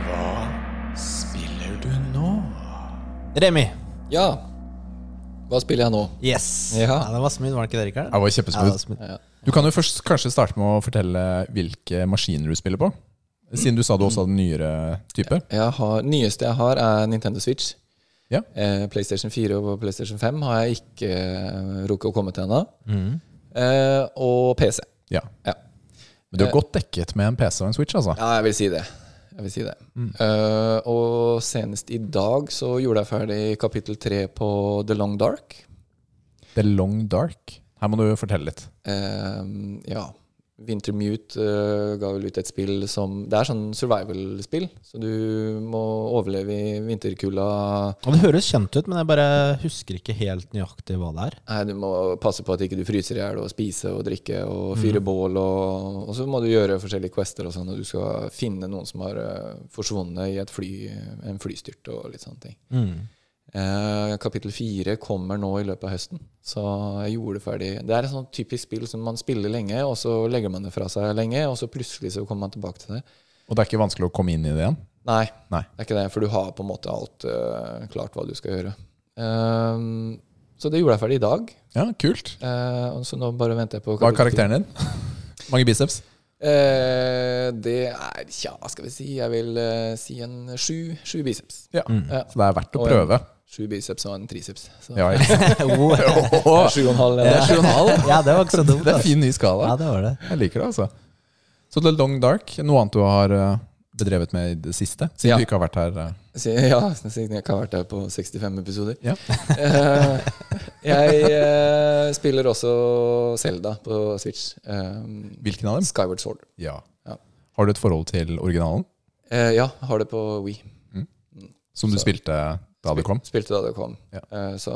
Speaker 2: Hva spiller du nå?
Speaker 1: Remi.
Speaker 3: Ja. Hva spiller jeg nå?
Speaker 1: Yes.
Speaker 3: Ja.
Speaker 1: det var smooth, var det ikke det, Rikard?
Speaker 2: Det var kjempesmooth.
Speaker 3: Ja.
Speaker 2: Du kan jo først kanskje starte med å fortelle hvilke maskiner du spiller på. Siden du sa du også hadde nyere type.
Speaker 3: Jeg har, nyeste jeg har, er Nintendo Switch.
Speaker 2: Ja.
Speaker 3: Eh, PlayStation 4 og PlayStation 5 har jeg ikke eh, rukket å komme til ennå.
Speaker 1: Mm.
Speaker 3: Eh, og PC.
Speaker 2: Ja.
Speaker 3: Ja.
Speaker 2: Men du er godt dekket med en PC og en Switch, altså.
Speaker 3: Ja, jeg vil si det. Jeg vil si det.
Speaker 2: Mm.
Speaker 3: Uh, og senest i dag så gjorde jeg ferdig kapittel tre på The Long Dark.
Speaker 2: The Long Dark. Her må du fortelle litt.
Speaker 3: Uh, ja. Wintermute uh, ga vel ut et spill som Det er sånn survival-spill. Så du må overleve i vinterkulda.
Speaker 1: Det høres kjent ut, men jeg bare husker ikke helt nøyaktig hva det er.
Speaker 3: Nei, du må passe på at ikke du fryser i hjel, og spise og drikke og fyre bål. Og, og så må du gjøre forskjellige quester og sånn, og du skal finne noen som har uh, forsvunnet i et fly, en flystyrt og litt sånne ting.
Speaker 1: Mm.
Speaker 3: Eh, kapittel fire kommer nå i løpet av høsten, så jeg gjorde det ferdig. Det er et sånt typisk spill som man spiller lenge, og så legger man det fra seg lenge, og så plutselig så kommer man tilbake til det.
Speaker 2: Og det er ikke vanskelig å komme inn i det igjen?
Speaker 3: Nei,
Speaker 2: Nei.
Speaker 3: det er ikke det, for du har på en måte alt uh, klart hva du skal gjøre. Um, så det gjorde jeg ferdig i dag.
Speaker 2: Ja, kult.
Speaker 3: Uh, så nå bare venter jeg på
Speaker 2: Hva er karakteren din? Mange biceps?
Speaker 3: Det er Tja, skal vi si Jeg vil si en sju, sju biceps.
Speaker 2: Ja.
Speaker 1: Mm.
Speaker 3: Ja.
Speaker 2: Så det er verdt å prøve.
Speaker 3: Sju biceps og en triceps. Så.
Speaker 2: Ja, ikke (laughs) sant?
Speaker 3: Sju og en halv.
Speaker 2: Det er sju og en halv. (laughs)
Speaker 1: Ja, det var ikke så dumt.
Speaker 2: Det er
Speaker 1: ass.
Speaker 2: fin ny skala.
Speaker 1: Ja, det var det.
Speaker 2: Jeg liker det, altså. Så The Long Dark, noe annet du har eh, bedrevet med i det siste? Siden
Speaker 3: Ja.
Speaker 2: du ikke har vært her. eh. (laughs)
Speaker 3: Ja, siden jeg ikke har vært her på 65 episoder.
Speaker 2: Ja.
Speaker 3: Eh, jeg spiller også Selda på Switch.
Speaker 2: Hvilken av dem?
Speaker 3: Skyward Sword.
Speaker 2: Ja.
Speaker 3: Ja.
Speaker 2: Har du et forhold til originalen?
Speaker 3: Eh, ja, har det på Wii.
Speaker 2: Som du
Speaker 3: Så-
Speaker 2: spilte da det kom?
Speaker 3: Spilte da det kom.
Speaker 2: Ja.
Speaker 3: Eh, så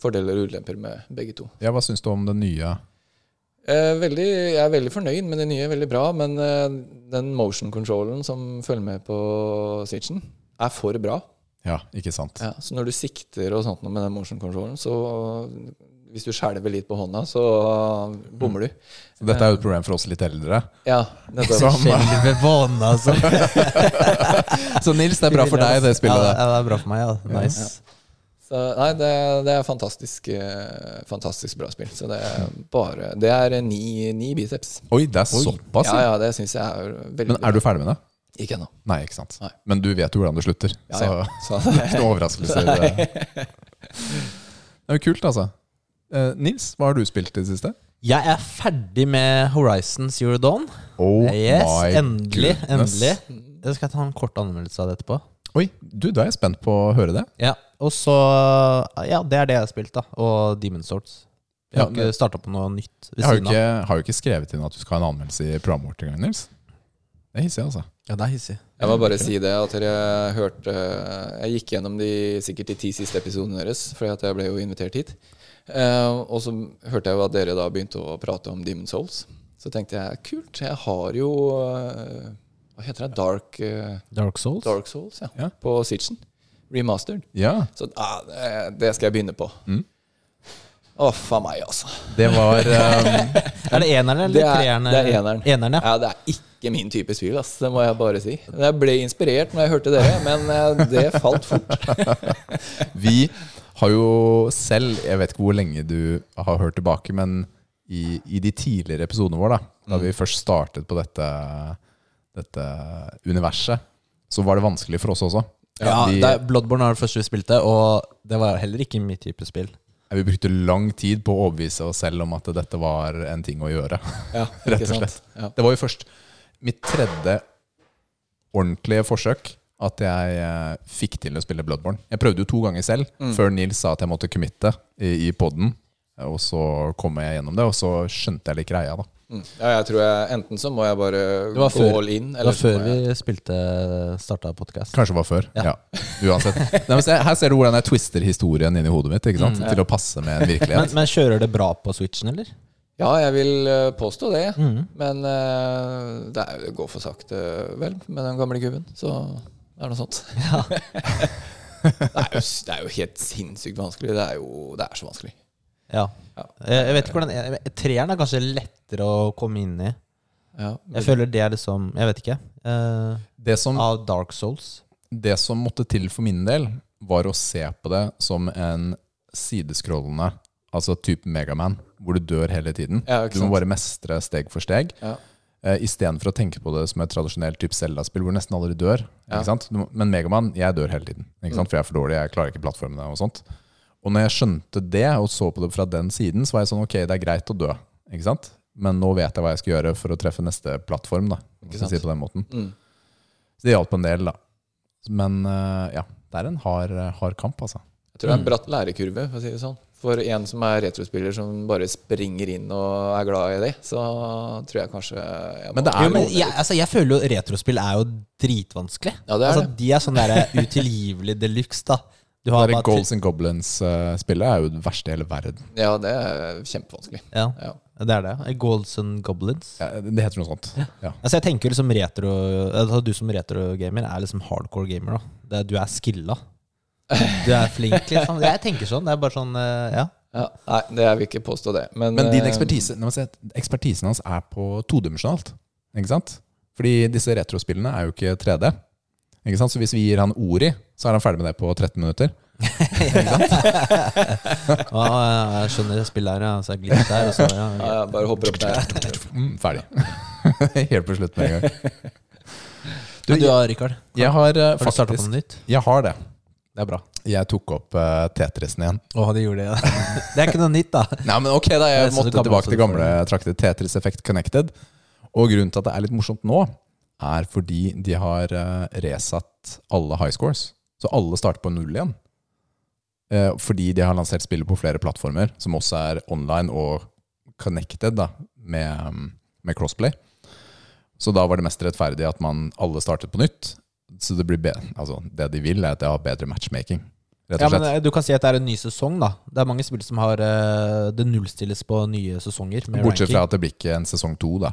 Speaker 3: fordeler og ulemper med begge to.
Speaker 2: Ja, Hva syns du om det nye?
Speaker 3: Eh, veldig, jeg er veldig fornøyd med det nye, veldig bra. Men eh, den motion controllen som følger med på Switchen, er for bra.
Speaker 2: Ja, ikke sant?
Speaker 3: Ja, så når du sikter og sånt med den motion controllen, så hvis du skjelver litt på hånda, så bommer du.
Speaker 2: Så dette er jo et problem for oss litt eldre.
Speaker 3: Ja, (laughs) nettopp.
Speaker 2: Skjelver
Speaker 1: på hånda, altså. (laughs)
Speaker 2: så Nils, det er bra for deg, det spillet
Speaker 1: ja,
Speaker 2: der.
Speaker 1: Ja, det er bra for meg. Ja. Nice.
Speaker 3: Så, nei, det, det er fantastisk, eh, fantastisk bra spill. Så det er bare Det er ni, ni biceps.
Speaker 2: Oi, det er såpass?
Speaker 3: Ja,
Speaker 2: ja.
Speaker 3: ja, det syns jeg er veldig
Speaker 2: Men er du ferdig med det?
Speaker 3: Ikke ennå.
Speaker 2: Nei, ikke sant.
Speaker 3: Nei.
Speaker 2: Men du vet jo hvordan det slutter.
Speaker 3: Ja,
Speaker 2: så
Speaker 3: ja. Så, (laughs)
Speaker 2: ikke noe overraskelse. Det er jo kult, altså. Eh, Nils, hva har du spilt i det siste?
Speaker 1: Jeg er ferdig med Horizon Zero Dawn.
Speaker 2: Oh
Speaker 1: yes,
Speaker 2: my
Speaker 1: endelig.
Speaker 2: goodness.
Speaker 1: Endelig. Jeg skal ta en kort anmeldelse av det etterpå.
Speaker 2: Oi, du, da er jeg spent på å høre det.
Speaker 1: Ja, og så Ja, det er det jeg har spilt, da. Og Demon Swords. Jeg har
Speaker 2: Ja,
Speaker 1: ikke starta på noe nytt ved
Speaker 2: Jeg har jo ikke, har jo ikke skrevet inn at du skal ha en anmeldelse i programmet vårt engang, Nils. Det er hissig, altså.
Speaker 1: Ja, det er hissig.
Speaker 3: Jeg må bare si det at jeg hørte Jeg gikk gjennom de sikkert de ti siste episodene deres, for jeg ble jo invitert hit. Eh, og så hørte jeg jo at dere da begynte å prate om Demon Souls. Så tenkte jeg kult, jeg har jo eh, Hva heter det? Dark, eh,
Speaker 1: Dark Souls.
Speaker 3: Dark Souls ja,
Speaker 2: Ja.
Speaker 3: på Sitchen. Remastered.
Speaker 2: Ja,
Speaker 3: Så ah, det, skal jeg begynne på.
Speaker 2: Mm.
Speaker 3: Å, faen meg, altså.
Speaker 2: det var um, (laughs)
Speaker 1: Er det eneren eller
Speaker 3: er-
Speaker 1: treeren?
Speaker 3: det er eneren.
Speaker 1: Eneren, ja.
Speaker 3: Ja, det er ikke min type spill, ass. det må jeg bare si. Jeg ble inspirert når jeg hørte dere, men det falt fort. (laughs)
Speaker 2: Vi har jo selv Jeg vet ikke hvor lenge du har hørt tilbake, men i, i de tidligere episodene våre, da da vi først startet på dette, dette universet, så var det vanskelig for oss også.
Speaker 1: Ja,
Speaker 2: Vi-
Speaker 1: det Bloodborne var det første vi spilte, og det var heller ikke mitt type spill.
Speaker 2: Vi brukte lang tid på å overbevise oss selv om at dette var en ting å gjøre. (laughs)
Speaker 3: Ja,
Speaker 2: Rett og slett.
Speaker 3: Ja.
Speaker 2: Det var jo først mitt tredje ordentlige forsøk at jeg eh, fikk til å spille Bloodborne. Jeg prøvde jo to ganger selv,
Speaker 3: Mm.
Speaker 2: før Nils sa at jeg måtte committe i, i poden. Og så kom jeg gjennom det, og så skjønte jeg litt greia. da
Speaker 3: Mm. ja, jeg tror jeg enten så må jeg bare
Speaker 1: Det var
Speaker 3: gå
Speaker 1: før-
Speaker 3: all in,
Speaker 1: Det
Speaker 3: eller
Speaker 1: var
Speaker 3: så
Speaker 1: før
Speaker 3: må jeg
Speaker 1: vi spilte starta podkast.
Speaker 2: Kanskje det var før. Ja.
Speaker 1: Ja.
Speaker 2: Uansett. (laughs) Nei, men se, her ser du hvordan jeg twister historien inn i hodet mitt ikke sant?
Speaker 3: Mm.
Speaker 2: til å passe med en
Speaker 1: Men,
Speaker 2: virkelighet. (laughs)
Speaker 1: men kjører det bra på Switchen, eller?
Speaker 3: Ja, jeg vil eh, påstå det.
Speaker 1: Mm.
Speaker 3: Men eh, det, er, det går for sakte, vel, med den gamle gubben. Så det er noe sånt. (laughs) (laughs) det, er jo, det er jo helt sinnssykt vanskelig. Det er jo det er så vanskelig.
Speaker 1: Ja.
Speaker 3: Ja.
Speaker 1: Jeg, vet ikke hvordan Treeren er kanskje lettere å komme inn i.
Speaker 3: Ja,
Speaker 1: Jeg føler det er liksom Jeg vet ikke. Uh,
Speaker 2: Det som,
Speaker 1: av Dark Souls.
Speaker 2: det som måtte til for min del, var å se på det som en sideskrollende Altså type Megaman, hvor du dør hele tiden.
Speaker 3: Ja,
Speaker 2: Du må bare mestre steg for steg.
Speaker 3: Ja.
Speaker 2: Uh, Istedenfor å tenke på det som et tradisjonelt type Zelda-spill hvor nesten aldri dør.
Speaker 3: Ja.
Speaker 2: Ikke sant? Men Megaman, jeg dør hele tiden. Ikke sant? For jeg er for dårlig, jeg klarer ikke plattformene og sånt. Og når jeg skjønte det, og så på det fra den siden, så var jeg sånn ok, det er greit å dø. Ikke sant? Men nå vet jeg hva jeg skal gjøre for å treffe neste plattform. da
Speaker 3: Ikke sant?
Speaker 2: Si på den måten
Speaker 3: Mm.
Speaker 2: Så det hjalp en del, da. Men uh, ja, det er en hard, hard kamp, altså.
Speaker 3: Jeg tror det er en bratt lærekurve, for å si det sånn. For en som er retrospiller som bare springer inn og er glad i det, så tror jeg kanskje jeg må
Speaker 2: Men det er
Speaker 1: Jo, men jeg, altså, jeg føler jo retrospill er jo dritvanskelig.
Speaker 3: Ja, det er
Speaker 1: altså,
Speaker 3: det.
Speaker 1: De er sånn der utilgivelig de luxe, da. Du har
Speaker 2: Det Goals and Goblins-spillet er jo det verste i hele verden.
Speaker 3: Ja, det er kjempevanskelig.
Speaker 1: Ja,
Speaker 3: Ja.
Speaker 1: det er det. Golds and Goblins.
Speaker 2: Ja, det heter noe sånt. Ja.
Speaker 1: Altså, jeg tenker liksom retro altså, Du som retrogamer er liksom hardcore gamer. da det, Du er skilla. Du er flink, liksom. Jeg tenker sånn. Det er bare sånn eh, Ja.
Speaker 3: Ja, nei, det jeg vil ikke påstå det. Men,
Speaker 2: Men din
Speaker 3: ekspertise
Speaker 2: ekspertise må jeg si, at ekspertisen hans er på todimensjonalt. Ikke sant? Fordi disse retrospillene er jo ikke 3D. Ikke sant? Så hvis vi gir han ord i, så er han ferdig med det på 13 minutter. (laughs)
Speaker 1: Ja, jeg skjønner spillet her, ja. Så jeg glimter der. Og så, ja,
Speaker 3: ja, bare hopper opp der.
Speaker 2: Mm, ferdig. (laughs) Helt på slutt med en gang.
Speaker 1: Du, du da, Rikard?
Speaker 2: Jeg har eh,
Speaker 1: Har du starta på noe nytt?
Speaker 2: Jeg har det.
Speaker 1: Det er bra.
Speaker 2: Jeg tok opp uh, Tetrisen igjen.
Speaker 1: Å, det gjorde det, ja. (laughs) Det er ikke noe nytt, da. (laughs)
Speaker 2: Nei, men ok da, Jeg måtte
Speaker 1: gammelt
Speaker 2: tilbake til gamle trakter. Tetris Effect Connected. Og grunnen til at det er litt morsomt nå, er fordi de har uh, resatt alle high scores. Så alle starter på null igjen. Uh, fordi de har lansert spillet på flere plattformer, som også er online og connected da, med, um, med crossplay. Så da var det mest rettferdig at man alle startet på nytt. Så det blir bedre. altså, det de vil, er at jeg har bedre matchmaking. Rett
Speaker 1: Ja,
Speaker 2: og
Speaker 1: men
Speaker 2: slett.
Speaker 1: eh, Du kan si at det er en ny sesong, da. Det er mange spill som har eh, Det nullstilles på nye sesonger.
Speaker 2: Bortsett fra at det blir ikke en sesong to, da.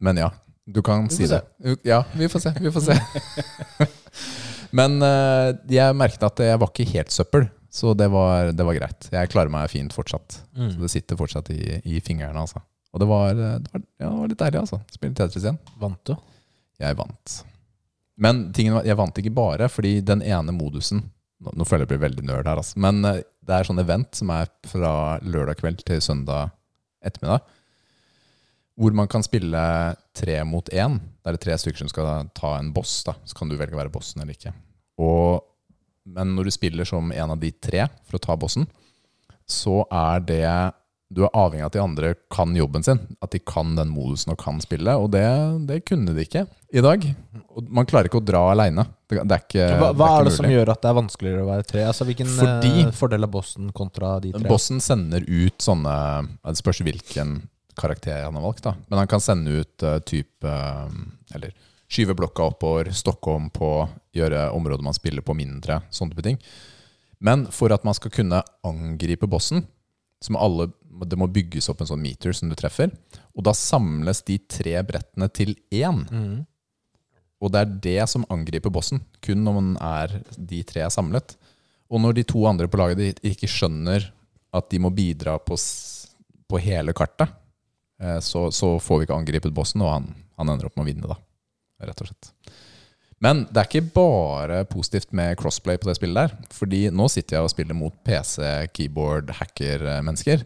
Speaker 2: Men ja, du kan si
Speaker 1: se.
Speaker 2: det. Ja, vi får se. Vi får se. (laughs) Men eh, jeg merket at jeg var ikke helt søppel, så det var, det var greit. Jeg klarer meg fint fortsatt. Så
Speaker 1: mm.
Speaker 2: det sitter fortsatt i, i fingrene, altså. Og det var, det var, ja, det var litt deilig, altså. Spille Tetris igjen.
Speaker 1: Vant du?
Speaker 2: Jeg vant. Men tingen jeg vant ikke bare fordi den ene modusen Nå, føler jeg blir veldig nerd her, altså. Men eh, det er sånn event som er fra lørdag kveld til søndag ettermiddag. Hvor man kan spille tre mot én. Da er det tre stykker som skal ta en boss. da Så kan du velge å være bossen eller ikke. Og, men når du spiller som en av de tre for å ta bossen, så er det Du er avhengig av at de andre kan jobben sin. At de kan den modusen og kan spille. Og det, det kunne de ikke i dag. Og man klarer ikke å dra aleine. Det, det er ikke,
Speaker 1: Hva, hva
Speaker 2: det
Speaker 1: er
Speaker 2: er
Speaker 1: det
Speaker 2: ikke
Speaker 1: som gjør at det er vanskeligere å være tre? Altså Hvilken
Speaker 2: Fordi-
Speaker 1: eh, fordel er bossen kontra de tre?
Speaker 2: Bossen sender ut sånne Det spørs hvilken karakter han har valgt, da. Men han kan sende ut uh, type uh, Eller skyve blokka oppover, stokke om på, gjøre området man spiller på mindre, sånne type ting. Men for at man skal kunne angripe bossen, så må alle det må bygges opp en sånn meter som du treffer. Og da samles de tre brettene til én.
Speaker 1: Mm.
Speaker 2: Og det er det som angriper bossen, kun når man er de tre er samlet. Og når de to andre på laget ikke skjønner at de må bidra på, på hele kartet, eh, så, så får vi ikke angrepet bossen, og han, han ender opp med å vinne, da. Rett og slett. Men det er ikke bare positivt med crossplay på det spillet der. Fordi nå sitter jeg og spiller mot PC, keyboard, hacker-mennesker.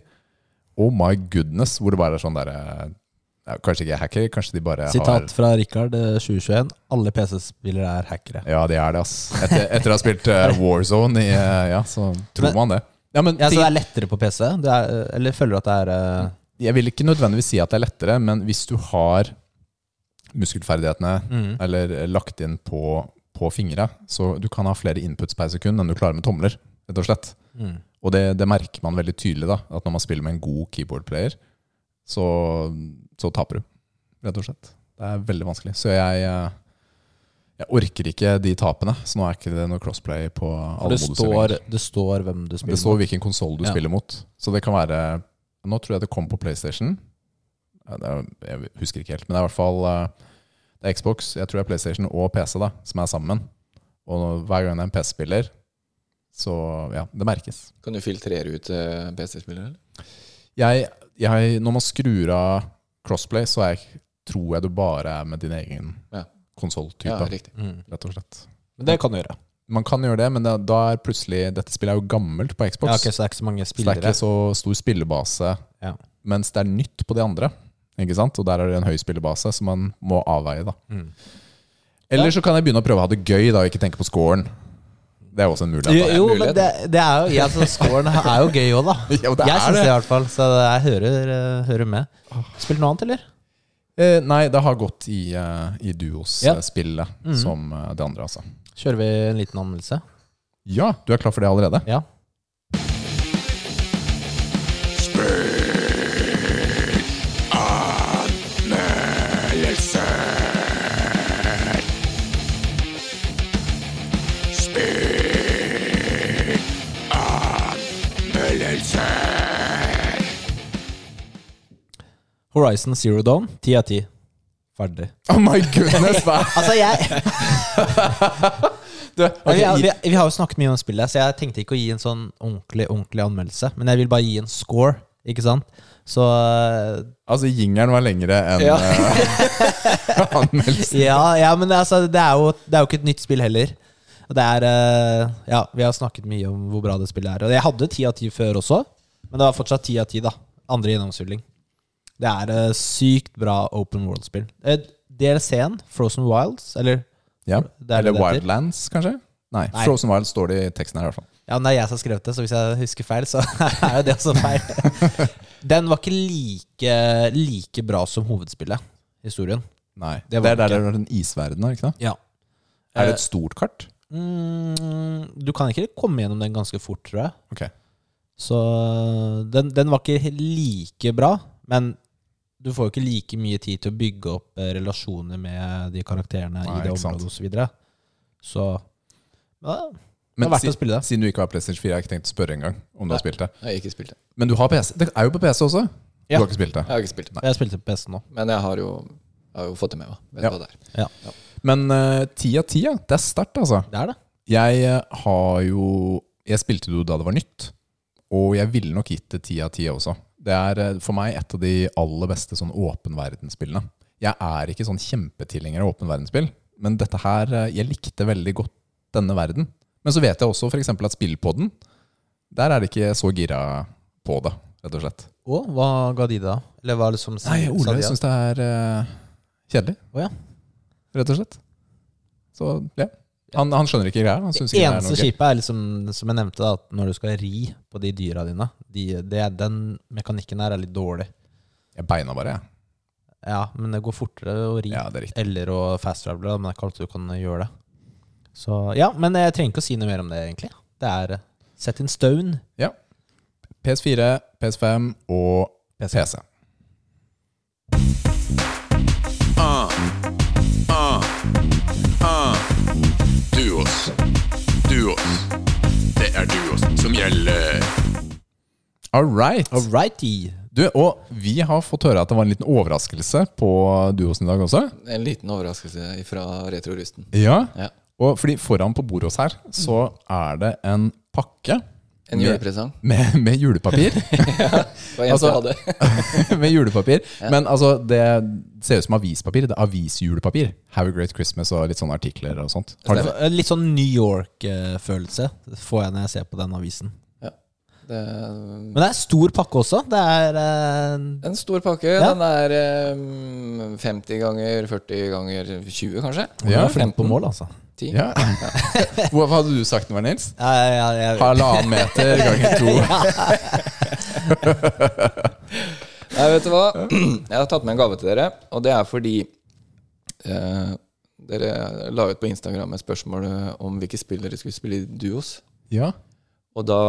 Speaker 2: Oh my goodness, hvor det bare er sånn derre ja, Kanskje ikke hacker, kanskje de bare har
Speaker 1: Sitat fra Rikard, eh, 2021. Alle PC-spillere er hackere.
Speaker 2: Ja, de er det, ass. Etter, etter å ha spilt eh, Warzone i uh, Ja, så tror
Speaker 1: Men-
Speaker 2: man det. Ja, men
Speaker 1: Ja, Så det er lettere på PC? Det er, eller føler du at det er uh,
Speaker 2: Jeg vil ikke nødvendigvis si at det er lettere, men hvis du har muskelferdighetene
Speaker 1: mm.
Speaker 2: eller lagt inn på, på fingre, så du kan ha flere inputs per sekund enn du klarer med tomler, rett og slett.
Speaker 1: Mm.
Speaker 2: Og det, det merker man veldig tydelig, da, at når man spiller med en god keyboard-player, så, så taper du, rett og slett. Det er veldig vanskelig. Så jeg, eh, jeg orker ikke de tapene. Så nå er ikke det noe crossplay på alle
Speaker 1: det står, det står hvem du spiller
Speaker 2: Det står hvilken konsoll du
Speaker 1: Ja.
Speaker 2: spiller mot. Så det kan være Nå tror jeg det kom på PlayStation. Er, jeg husker ikke helt, men det er i hvert fall eh, Det er Xbox, jeg tror det er PlayStation og PC da som er sammen. Og hver gang det er en PC-spiller, så ja, det merkes.
Speaker 3: Kan du filtrere ut eh, PC-spillere? eller?
Speaker 2: Jeg, jeg, når man skrur av crossplay, så er tror jeg du bare er med din egen
Speaker 3: Ja.
Speaker 2: konsolltype,
Speaker 3: Ja, riktig.
Speaker 1: Mm.
Speaker 2: rett og slett.
Speaker 1: Men det kan du gjøre.
Speaker 2: Man kan gjøre det, men da, da er plutselig Dette spillet er jo gammelt på Xbox.
Speaker 1: Ja, okay, Så det er ikke så mange
Speaker 2: Så det er ikke så stor spillebase,
Speaker 1: Ja.
Speaker 2: mens det er nytt på de andre. Ikke sant? Og der er det en høy spillebase, som man må avveie. da
Speaker 1: Mm.
Speaker 2: Eller så kan jeg begynne å prøve å ha det gøy da, og ikke tenke på scoren. Det er også en mulighet.
Speaker 1: Jo, jo
Speaker 3: mulighet.
Speaker 1: men det, det er jo ja, altså, Scoren er jo gøy òg, da. (laughs)
Speaker 2: jo, det
Speaker 1: jeg syns det, i hvert fall. Så jeg hører, eh, hører med. Spilt noe annet, eller?
Speaker 2: Eh, nei, det har gått i, uh, i Duos-spillet
Speaker 1: Mhm.
Speaker 2: som eh, det andre, altså.
Speaker 1: Kjører vi en liten anmeldelse?
Speaker 2: Ja, du er klar for det allerede?
Speaker 1: Ja. Horizon Zero Dawn, ti av ti. Ferdig. (laughs)
Speaker 2: Oh my goodness! Hva? (laughs)
Speaker 1: Altså, jeg
Speaker 2: Du,
Speaker 1: vi, har, vi, vi har jo snakket mye om spillet, så jeg tenkte ikke å gi en sånn ordentlig ordentlig anmeldelse. Men jeg vil bare gi en score, ikke sant? Så eh,
Speaker 2: altså, jingeren var lengre enn
Speaker 3: Ja.
Speaker 2: eh, (laughs) anmeldelsen.
Speaker 1: ja, ja, men altså, det, er jo, det er jo ikke et nytt spill heller. Og Det er eh, Ja, vi har snakket mye om hvor bra det spillet er. Og jeg hadde ti av ti før også, men det var fortsatt ti av ti, da. Andre gjennomspilling. Det er eh, sykt bra open world-spill. Eh, DLC-en, Frozen Wilds, eller
Speaker 2: Ja.
Speaker 1: Er
Speaker 2: Eller. Wildlands, kanskje? Nei,
Speaker 1: Nei.
Speaker 2: Frozen Wilds står det i teksten her i hvert fall.
Speaker 1: Ja, men det er jeg som har skrevet det, så hvis jeg husker feil, så (laughs) er jo det også feil. (laughs) Den var ikke like, like bra som hovedspillet, historien.
Speaker 2: Nei,
Speaker 1: Det
Speaker 2: Det, er der
Speaker 1: det
Speaker 2: er den isverdenen, er ikke det?
Speaker 1: Ja.
Speaker 2: Er det et stort kart?
Speaker 1: Mm, du kan ikke komme gjennom den ganske fort, tror jeg.
Speaker 2: Ok.
Speaker 1: Så den, den var ikke like bra, men du får jo ikke like mye tid til å bygge opp eh, relasjoner med de karakterene
Speaker 2: Nei,
Speaker 1: i det området osv. Så, videre. så ja, det
Speaker 2: Men
Speaker 1: er verdt
Speaker 2: si-
Speaker 1: å spille det.
Speaker 2: Siden du ikke har PlayStation 4, jeg har ikke tenkt å spørre engang om du har spilt det.
Speaker 3: Jeg har ikke spilt det.
Speaker 2: Men du har PC. Det er jo på PC også. Du har ikke spilt det.
Speaker 3: Jeg har ikke spilt det.
Speaker 1: Jeg spilte på PC nå.
Speaker 3: Men jeg har jo, jeg har jo fått det med meg. Vet
Speaker 2: Ja.
Speaker 3: hva det er.
Speaker 2: Men eh, ti av ti, ja. Det er sterkt, altså.
Speaker 1: Det er det.
Speaker 2: Jeg eh, har jo Jeg spilte det jo da det var nytt, og jeg ville nok gitt det ti av ti også. Det er eh, for meg et av de aller beste sånn åpenverdensspillene. Jeg er ikke sånn kjempetilhenger av åpenverdensspill, men dette her eh, Jeg likte veldig godt denne verden. Men så vet jeg også f.eks. at spillpodden, der er det ikke så gira på det, rett og slett.
Speaker 1: Og hva ga de da? Eller hva er det
Speaker 2: Nei,
Speaker 1: sa
Speaker 2: Ole
Speaker 1: de
Speaker 2: syns det er uh, kjedelig,
Speaker 1: Oh, ja.
Speaker 2: rett og slett. Så ja. Han, han skjønner ikke greia. Han synes det er
Speaker 1: Eneste skipet er liksom, som jeg nevnte, da, at når du skal ri på de dyra dine de, det, Den mekanikken her er litt dårlig.
Speaker 2: Jeg beina bare, jeg.
Speaker 1: Ja, men det går fortere å ri.
Speaker 2: Ja, det er.
Speaker 1: Eller å fast travel, men det er ikke alltid du kan gjøre det. Så ja, men jeg trenger ikke å si noe mer om det, egentlig. Det er eh, set in stone. Ja.
Speaker 2: PS4, PS5 og
Speaker 1: PC.
Speaker 2: PC.
Speaker 4: Duos. Duos. Det er duos som gjelder.
Speaker 2: All right.
Speaker 1: All righty.
Speaker 2: Du, og vi har fått høre at det var en liten overraskelse på duosen i dag også.
Speaker 3: En liten overraskelse fra Retrorusten.
Speaker 2: Ja.
Speaker 3: Ja.
Speaker 2: Og fordi foran på bordet hos her, så er det en pakke
Speaker 3: En julepresang.
Speaker 2: med, med julepapir. (laughs)
Speaker 3: Det var en
Speaker 2: Altså-
Speaker 3: hadde. (laughs)
Speaker 2: med julepapir. Men altså, det ser ut som avispapir. Det er avisjulepapir. Have a great Christmas og litt sånne artikler og sånt. Har du,
Speaker 1: Eh, Litt sånn New York-følelse får jeg når jeg ser på den avisen.
Speaker 3: Det,
Speaker 1: Men det er stor pakke også. Det er uh...
Speaker 3: en stor pakke.
Speaker 1: Ja.
Speaker 3: Den er um, 50 ganger 40 ganger 20, kanskje?
Speaker 2: Ja,
Speaker 1: flink på mål, altså.
Speaker 3: 10.
Speaker 2: Ja. (laughs) Hva hadde du sagt nå, Nils?
Speaker 1: Ja, ja, ja, ja.
Speaker 2: Halvannen meter ganger to. (laughs)
Speaker 3: Nei, vet du hva? Jeg har tatt med en gave til dere, og det er fordi eh, dere la ut på Instagram et spørsmål om hvilke spill dere skulle spille i duos.
Speaker 2: Ja.
Speaker 3: Og da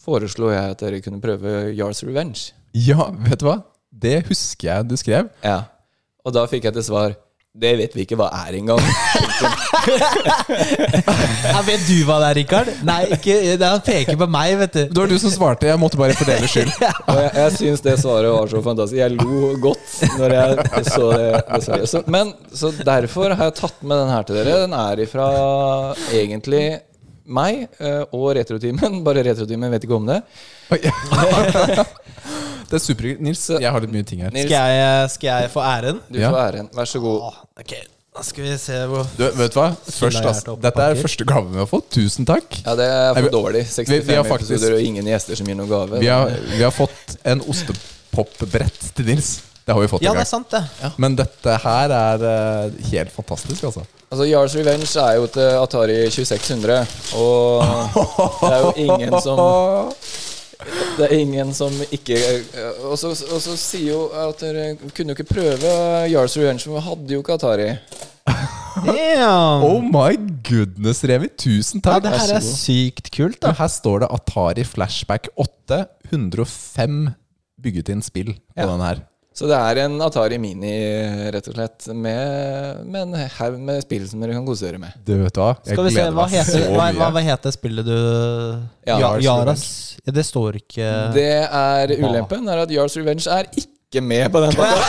Speaker 3: foreslo jeg at dere kunne prøve Yars Revenge.
Speaker 2: ja, vet du hva? Det husker jeg du skrev.
Speaker 3: Ja. Og da fikk jeg til svar Det vet vi ikke hva er engang.
Speaker 1: Ja, vet du hva det er, Rikard? Nei, ikke, det han peker på meg, vet du.
Speaker 2: Det var du som svarte. Jeg måtte bare for deres (laughs) skyld.
Speaker 3: Og jeg, jeg syns det svaret var så fantastisk. Jeg lo godt når jeg så det. det. Så, men, så derfor har jeg tatt med den her til dere. Den er ifra egentlig meg eh, og Retrotimen. Bare Retrotimen vet ikke om det. (laughs) (laughs)
Speaker 2: Det er superhyggelig. Nils, jeg har litt mye ting her.
Speaker 3: Nils,
Speaker 1: Skal jeg, skal jeg få æren?
Speaker 3: du
Speaker 2: Ja.
Speaker 3: får æren. Vær så god.
Speaker 1: Åh, ok, da skal vi se hvor
Speaker 2: Du, vet du hva? Først,
Speaker 1: jeg
Speaker 2: dette er første gaven vi har fått. Tusen takk.
Speaker 3: Ja, det er for
Speaker 2: vi-
Speaker 3: dårlig. 65
Speaker 2: vi- vi har faktisk-
Speaker 3: episoder og ingen gjester som gir noen gave.
Speaker 2: Vi har, vi har fått en ostepopbrett til Nils. Det har vi fått
Speaker 1: Ja,
Speaker 2: en
Speaker 1: det er
Speaker 2: gang.
Speaker 1: sant, det.
Speaker 2: Men dette her er eh, helt fantastisk, altså.
Speaker 3: Altså, Jarls Revenge er jo til Atari 2600, og det er jo ingen som (laughs) Det er ingen som ikke Og så, og så sier jo at dere kunne jo ikke prøve Yars Revenge, for vi hadde jo ikke Atari.
Speaker 1: Damn.
Speaker 2: Oh my goodness, Remi. Tusen
Speaker 1: Ja,
Speaker 2: takk.
Speaker 1: det her er sykt kult, da.
Speaker 2: Her står det Atari Flashback 8. 105 bygget inn spill på
Speaker 3: Ja.
Speaker 2: den her.
Speaker 3: Så det er en Atari Mini, rett og slett, med, med en haug med spill som dere kan kose dere med.
Speaker 2: Du vet hva? Jeg
Speaker 1: Skal vi se,
Speaker 2: gleder
Speaker 1: hva
Speaker 2: meg
Speaker 1: heter,
Speaker 2: så
Speaker 1: hva, hva,
Speaker 2: mye.
Speaker 1: hva heter spillet du
Speaker 3: Ja,
Speaker 1: Ja,
Speaker 2: Yars
Speaker 1: Yaras. Ja, det står ikke
Speaker 3: Det er ulempen, er at Yars Revenge er ikke med på den (laughs) pakka.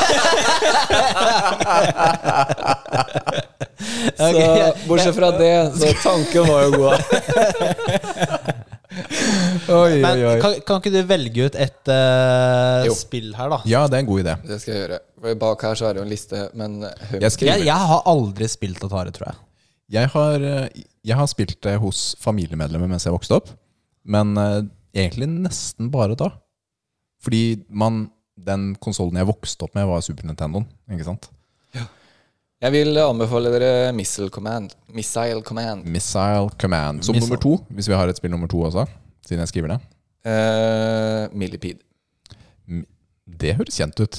Speaker 3: Så
Speaker 1: Ok.
Speaker 3: bortsett fra det, så tanken var jo god. (laughs) (laughs)
Speaker 2: Oi,
Speaker 1: Men
Speaker 2: oi, oi.
Speaker 1: kan, kan ikke du velge ut et uh,
Speaker 3: Jo.
Speaker 1: spill her, da?
Speaker 2: Ja, det er en god idé.
Speaker 3: Det skal jeg gjøre. For Bak her så er det jo en liste, men hun
Speaker 2: Jeg skriver.
Speaker 1: Jeg, jeg har aldri spilt Atari, tror jeg.
Speaker 2: Jeg har, eh, jeg har spilt det hos familiemedlemmer mens jeg vokste opp, men eh, egentlig nesten bare da. Fordi man, den konsollen jeg vokste opp med, var Super Nintendoen. Ikke sant?
Speaker 3: Jeg vil anbefale dere Missile Command. Missile Command.
Speaker 2: Missile Command. Som
Speaker 1: Missile.
Speaker 2: nummer to, hvis vi har et spill nummer to også. Siden jeg skriver det.
Speaker 3: Uh, Millipede.
Speaker 2: Det høres kjent ut.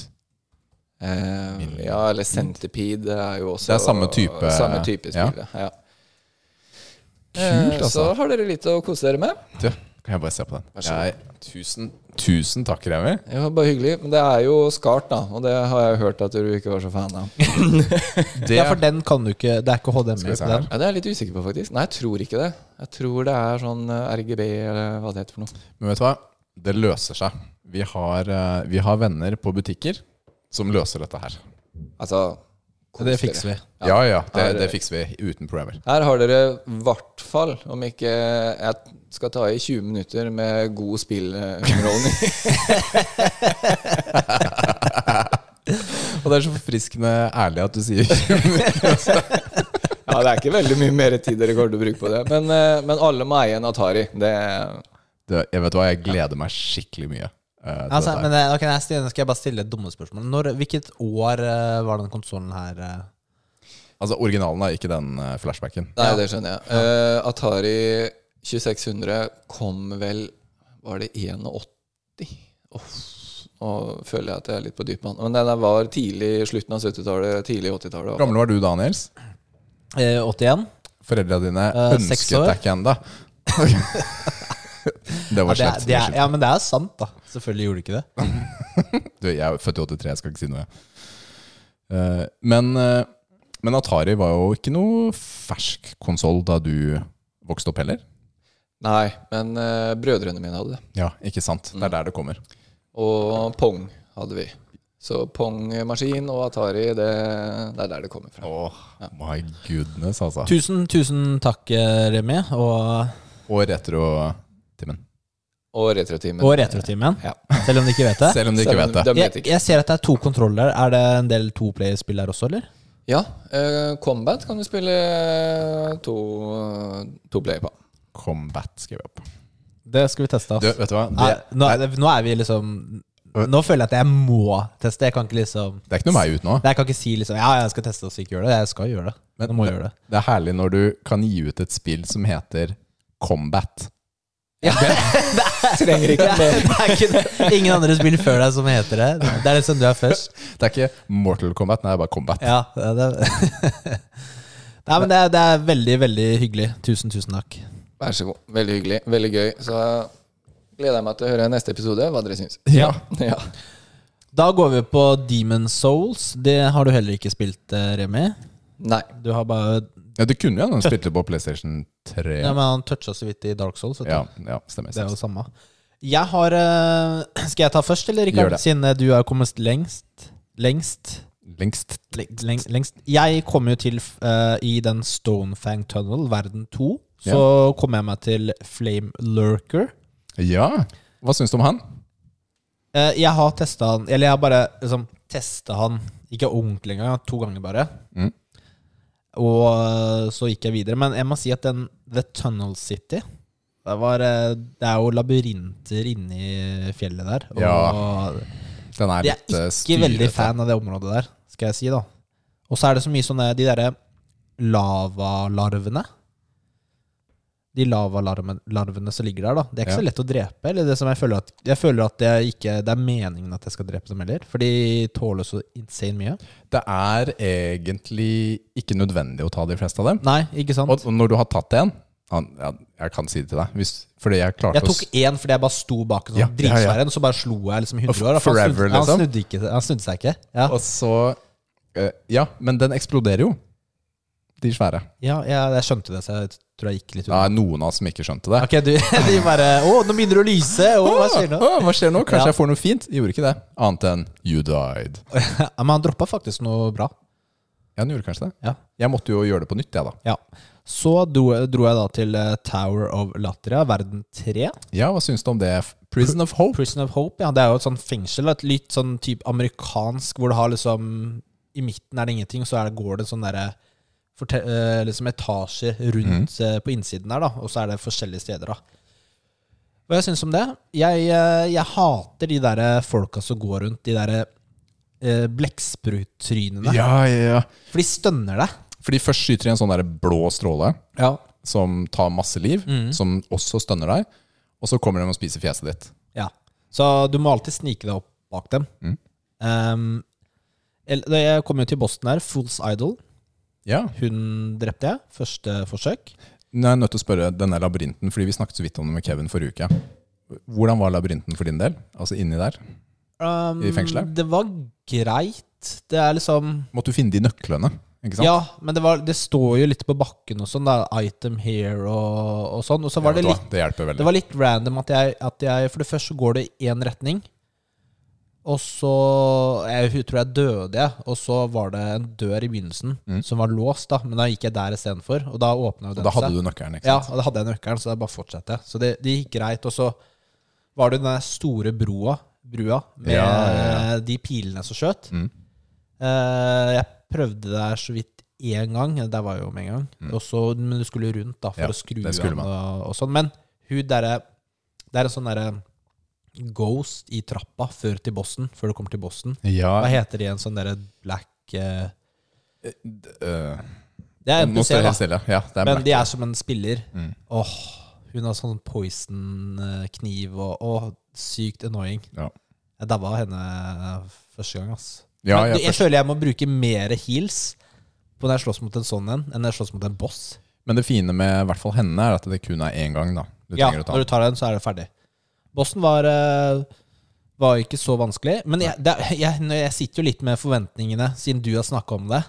Speaker 3: Uh, ja, eller Centipede er jo også
Speaker 2: Det er samme type-
Speaker 3: Samme type
Speaker 2: ja.
Speaker 3: spill, ja.
Speaker 2: Kult,
Speaker 3: Eh,
Speaker 2: altså.
Speaker 3: Så har dere litt å kose dere med.
Speaker 2: Du, kan jeg bare se på den? Jeg, tusen, tusen takk, Remi.
Speaker 3: Ja, bare hyggelig. Men det er jo Skart, da. Og det har jeg hørt at du ikke var så fan av. (laughs)
Speaker 2: Det,
Speaker 1: Ja, for den kan du ikke Det er ikke HDMI på den.
Speaker 3: Ja, Det er jeg litt usikker på, faktisk. Nei, jeg tror ikke det. Jeg tror det er sånn eh, RGB, eller hva det heter for noe.
Speaker 2: men vet du hva? Det løser seg. Vi har, eh, vi har venner på butikker som løser dette her.
Speaker 3: Altså
Speaker 1: Det fikser vi.
Speaker 2: Ja, ja, det,
Speaker 3: Her-
Speaker 2: det fikser vi uten problemer.
Speaker 3: Her har dere i hvert fall, om ikke jeg skal ta i 20 minutter med god spillunderholdning. (laughs)
Speaker 2: Og det er så forfriskende ærlig at du sier 20 (laughs) minutter.
Speaker 3: ja, det er ikke veldig mye mer tid dere kommer til å bruke på det. Men, eh, men alle må eie en Atari. Det,
Speaker 2: det, Jeg vet hva, jeg gleder meg skikkelig mye. Eh,
Speaker 1: Altså, men eh, ok, nei, Stine, skal jeg bare stille et dumme spørsmål? Når, hvilket år eh, var den konsollen her?
Speaker 2: Altså, originalen er ikke den flashbacken.
Speaker 3: nei, det skjønner jeg. Eh, Atari 2600 kom vel Var det 81? Oh, nå føler jeg at jeg er litt på dypt vann. Men den var tidlig slutten av 70-tallet, tidlig 80-tallet.
Speaker 2: Hvor gammel var du da, Nils?
Speaker 1: Eh, 81?
Speaker 2: Foreldra dine ønsket deg ikke ennå. (laughs) det
Speaker 1: Ja,
Speaker 2: var
Speaker 1: det, er, det er, ja, men det er sant, da. Selvfølgelig gjorde du ikke det. (laughs)
Speaker 2: Du, jeg er født i 83, jeg skal ikke si noe. Eh, men, uh, men Atari var jo ikke noe fersk konsoll da du vokste opp heller.
Speaker 3: Nei, men uh, brødrene mine hadde det.
Speaker 2: Ja, ikke sant? Det er der det kommer.
Speaker 3: Og Pong hadde vi. Så Pong-maskin og Atari, det, det er der det kommer fra.
Speaker 2: Åh, my goodness, altså.
Speaker 1: Tusen, tusen takk, Remi. Og,
Speaker 2: Og retro-timen.
Speaker 3: Og Retrotimen.
Speaker 1: og Retrotimen.
Speaker 3: Ja.
Speaker 1: Selv om de ikke vet det. (laughs)
Speaker 2: Selv om de ikke vet det.
Speaker 3: de vet
Speaker 1: Jeg,
Speaker 3: ikke.
Speaker 1: jeg ser at det er to kontroller. Er det en del toplayer-spill der også, eller?
Speaker 3: Ja, Uh, Combat kan du spille to, to player på.
Speaker 2: Combat, skriver jeg opp.
Speaker 1: Det skal vi teste.
Speaker 2: Du, vet du hva? Det,
Speaker 1: nå, er nå er vi liksom Nå føler jeg at jeg må teste. Jeg kan ikke liksom
Speaker 2: det er ikke noe vei ut nå.
Speaker 1: Jeg kan ikke si liksom Ja, jeg skal teste og så ikke gjøre det. Jeg skal gjøre det.
Speaker 2: Men
Speaker 1: jeg må
Speaker 2: det,
Speaker 1: gjøre det.
Speaker 2: det er herlig når du kan gi ut et spill som heter Combat.
Speaker 1: Ja.
Speaker 3: Trenger ikke
Speaker 1: det, er, det er ikke det. Ingen andre spill før deg som heter det. Det er liksom du er først.
Speaker 2: Det er ikke Mortal Kombat, nei, det er bare Combat.
Speaker 1: Ja, det, det. (laughs) Nei, men det er, det er veldig, veldig hyggelig. Tusen, tusen takk.
Speaker 3: Vær så god. Veldig hyggelig. Veldig gøy. Så gleder jeg meg til å høre neste episode, hva dere syns.
Speaker 2: Ja. (laughs)
Speaker 3: Ja.
Speaker 1: Da går vi på Demon Souls. Det har du heller ikke spilt, eh, Remi.
Speaker 3: Nei.
Speaker 1: Du har bare
Speaker 2: Ja, det kunne jo han spilte på PlayStation 3.
Speaker 1: Ja, men han toucha så vidt i Dark Souls.
Speaker 2: Ja, ja stemmer.
Speaker 1: Det er jo det samme. Jeg har eh, Skal jeg ta først, eller, Rikard? Siden eh, du har kommet lengst. Lengst.
Speaker 2: Lengst
Speaker 1: Leng- leng- lengst. Jeg kom jo til uh, i den Stonefang Tunnel, verden 2. Så kom jeg meg til Flame Lurker.
Speaker 2: Ja. Hva syns du om han?
Speaker 1: Uh, jeg har testa han Eller jeg har bare liksom testa han Ikke ordentlig engang, to ganger bare.
Speaker 2: Mm.
Speaker 1: Og eh, så gikk jeg videre. Men jeg må si at den The Tunnel City det, var, eh, det er jo labyrinter inni fjellet der. Og
Speaker 2: Ja, Den er
Speaker 1: jeg er
Speaker 2: ikke
Speaker 1: ikke veldig fan av det området der, skal jeg si, da. Og så er det så mye sånne De derre lavalarvene. De lavalarvene som ligger der, da. Det er ikke
Speaker 2: Ja.
Speaker 1: så lett å drepe. Eller det som jeg føler at Jeg føler at det ikke Det er meningen at jeg skal drepe dem heller. For de tåler så insane mye.
Speaker 2: Det er egentlig ikke nødvendig å ta de fleste av dem.
Speaker 1: Nei, ikke sant?
Speaker 2: Og og når du har tatt en han, ja, Jeg kan si det til deg. Hvis, fordi jeg klarte
Speaker 1: Jeg tok én fordi jeg bare sto bak en sånn
Speaker 2: Ja,
Speaker 1: dritsvær en, og så bare slo jeg liksom 100 år. for han
Speaker 2: Forever,
Speaker 1: snudde, han,
Speaker 2: liksom.
Speaker 1: snudde ikke, han snudde seg ikke. Ja,
Speaker 2: Og så eh, Ja, men den eksploderer jo. De svære.
Speaker 1: ja jeg, jeg skjønte det, så jeg tror jeg gikk litt unna.
Speaker 2: er noen av oss som ikke skjønte det.
Speaker 1: Ok, du, (laughs) de bare Å, nå begynner det å lyse! Å, hva skjer nå?
Speaker 2: Å, hva skjer nå? Kanskje
Speaker 1: Ja.
Speaker 2: jeg får noe fint? Gjorde ikke det. Annet enn you died. (laughs)
Speaker 1: Ja, men han droppa faktisk noe bra.
Speaker 2: Ja, den gjorde kanskje det.
Speaker 1: Ja.
Speaker 2: Jeg måtte jo gjøre det på nytt, jeg, da.
Speaker 1: Ja. Så dro, dro jeg da til eh, Tower of Latria, verden 3.
Speaker 2: Ja, hva syns du om det? Prison of Hope?
Speaker 1: Prison of Hope, ja. Det er jo et sånt fengsel. Et litt sånn type amerikansk, hvor det har liksom I midten er det ingenting, så er det, går det sånn derre eh, liksom etasjer rundt mm. på innsiden der, da. Og så er det forskjellige steder, da. Hva jeg syns om det? Jeg, eh, jeg hater de der folka som går rundt, de der eh, blekksprutrynene.
Speaker 2: Ja, ja, ja.
Speaker 1: For de stønner deg.
Speaker 2: Fordi først skyter de en sånn der blå stråle
Speaker 1: Ja.
Speaker 2: som tar masse liv,
Speaker 1: mm.
Speaker 2: som også stønner deg. Og så kommer de og spiser fjeset ditt.
Speaker 1: Ja. Så du må alltid snike deg opp bak dem.
Speaker 2: Mm.
Speaker 1: Um, jeg kom jo til Boston her. Fools Idol.
Speaker 2: Ja.
Speaker 1: Hun drepte jeg. Første forsøk.
Speaker 2: Nå er jeg nødt til å spørre denne labyrinten, fordi vi snakket så vidt om det med Kevin forrige uke. Hvordan var labyrinten for din del? Altså inni der?
Speaker 1: Um,
Speaker 2: I fengselet?
Speaker 1: Det var greit. Det er liksom
Speaker 2: Måtte du finne de nøklene? Ikke sant?
Speaker 1: Ja, men det, var, det står jo litt på bakken og sånn. da Item here og, og sånn. Og så var
Speaker 2: Ja,
Speaker 1: det litt
Speaker 2: det.
Speaker 1: Det var litt random at jeg, at jeg For det første går det i én retning. Og så Jeg tror jeg døde, jeg. Og så var det en dør i begynnelsen
Speaker 2: Mm.
Speaker 1: som var låst, da. Men da gikk jeg der istedenfor. Og da åpna den
Speaker 2: da hadde du nøkkelen,
Speaker 1: Ja, og da hadde jeg nøkkelen, så det bare fortsatte. Så det, det gikk greit. Og så var det den store broa, brua med
Speaker 2: Ja, ja,
Speaker 1: de pilene som skjøt.
Speaker 2: Mm.
Speaker 1: Eh, jeg prøvde der så vidt én gang. Der var jeg jo med en gang. Mm. Også, men du skulle rundt da for.
Speaker 2: Ja,
Speaker 1: å skru
Speaker 2: man.
Speaker 1: og, og sånn. Men hun derre Det er en sånn derre ghost i trappa før til bossen, før du kommer til bossen.
Speaker 2: Ja,
Speaker 1: Hva heter de igjen? Sånn derre black
Speaker 2: uh,
Speaker 1: Det er
Speaker 2: en
Speaker 1: NPC, da.
Speaker 2: stille. Ja, det er
Speaker 1: Men
Speaker 2: black.
Speaker 1: de er som en spiller.
Speaker 2: Mm.
Speaker 1: Åh, hun har sånn poison-kniv og åh, sykt annoying.
Speaker 2: Ja.
Speaker 1: Jeg dabba henne første gang, ass.
Speaker 2: Ja,
Speaker 1: Men
Speaker 2: jeg
Speaker 1: jeg, jeg føler jeg må bruke mer heals på når jeg slåss mot en sånn en, enn når jeg slåss mot en boss.
Speaker 2: Men det fine med i hvert fall henne er at det kun er én gang. da Du
Speaker 1: ja, når du tar den, så er det ferdig. Bossen var, eh, var ikke så vanskelig. Men jeg, det, jeg, jeg sitter jo litt med forventningene, siden du har snakka om det.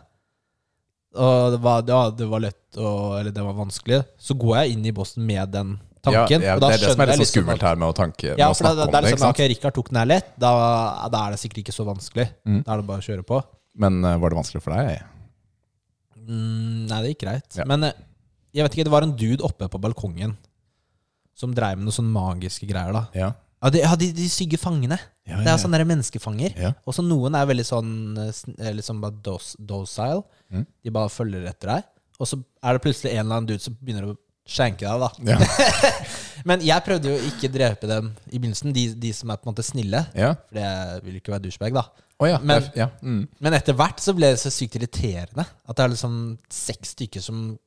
Speaker 1: Og det var, ja, det var lett og, Eller det var vanskelig. Så går jeg inn i bossen med den tanken.
Speaker 2: Ja, ja,
Speaker 1: og da
Speaker 2: det er det som er litt så
Speaker 1: liksom
Speaker 2: skummelt her med å, tanke, med
Speaker 1: Ja,
Speaker 2: å snakke
Speaker 1: det,
Speaker 2: om
Speaker 1: er
Speaker 2: det.
Speaker 1: det
Speaker 2: ikke
Speaker 1: sånn,
Speaker 2: sant?
Speaker 1: ok, Rikard tok den her lett. Da, da er det sikkert ikke så vanskelig.
Speaker 2: Mm.
Speaker 1: Da er det bare å kjøre på.
Speaker 2: Men uh, var det vanskelig for deg?
Speaker 1: Mm, nei, det gikk greit. Men eh, jeg vet ikke, det var en dude oppe på balkongen som dreiv med noen sånne magiske greier. da
Speaker 2: Ja.
Speaker 1: Ja, de, ja, de, de stygge fangene.
Speaker 2: Ja,
Speaker 1: Det
Speaker 2: ja,
Speaker 1: er sånne der menneskefanger.
Speaker 2: Ja.
Speaker 1: Og så noen er veldig sånn eh, eh, liksom bare dos, docile.
Speaker 2: Mm.
Speaker 1: De bare følger etter deg. Og så er det plutselig en eller annen dude som begynner å skjenke deg, da.
Speaker 2: Ja. (laughs)
Speaker 1: Men jeg prøvde jo ikke drepe dem i begynnelsen, de, de som er på en måte snille.
Speaker 2: Ja.
Speaker 1: For jeg vil ikke være douchebag, da.
Speaker 2: Å ja.
Speaker 1: Men-
Speaker 2: det er- ja. Mm.
Speaker 1: Men etter hvert så ble det så sykt irriterende. At det er liksom seks stykker som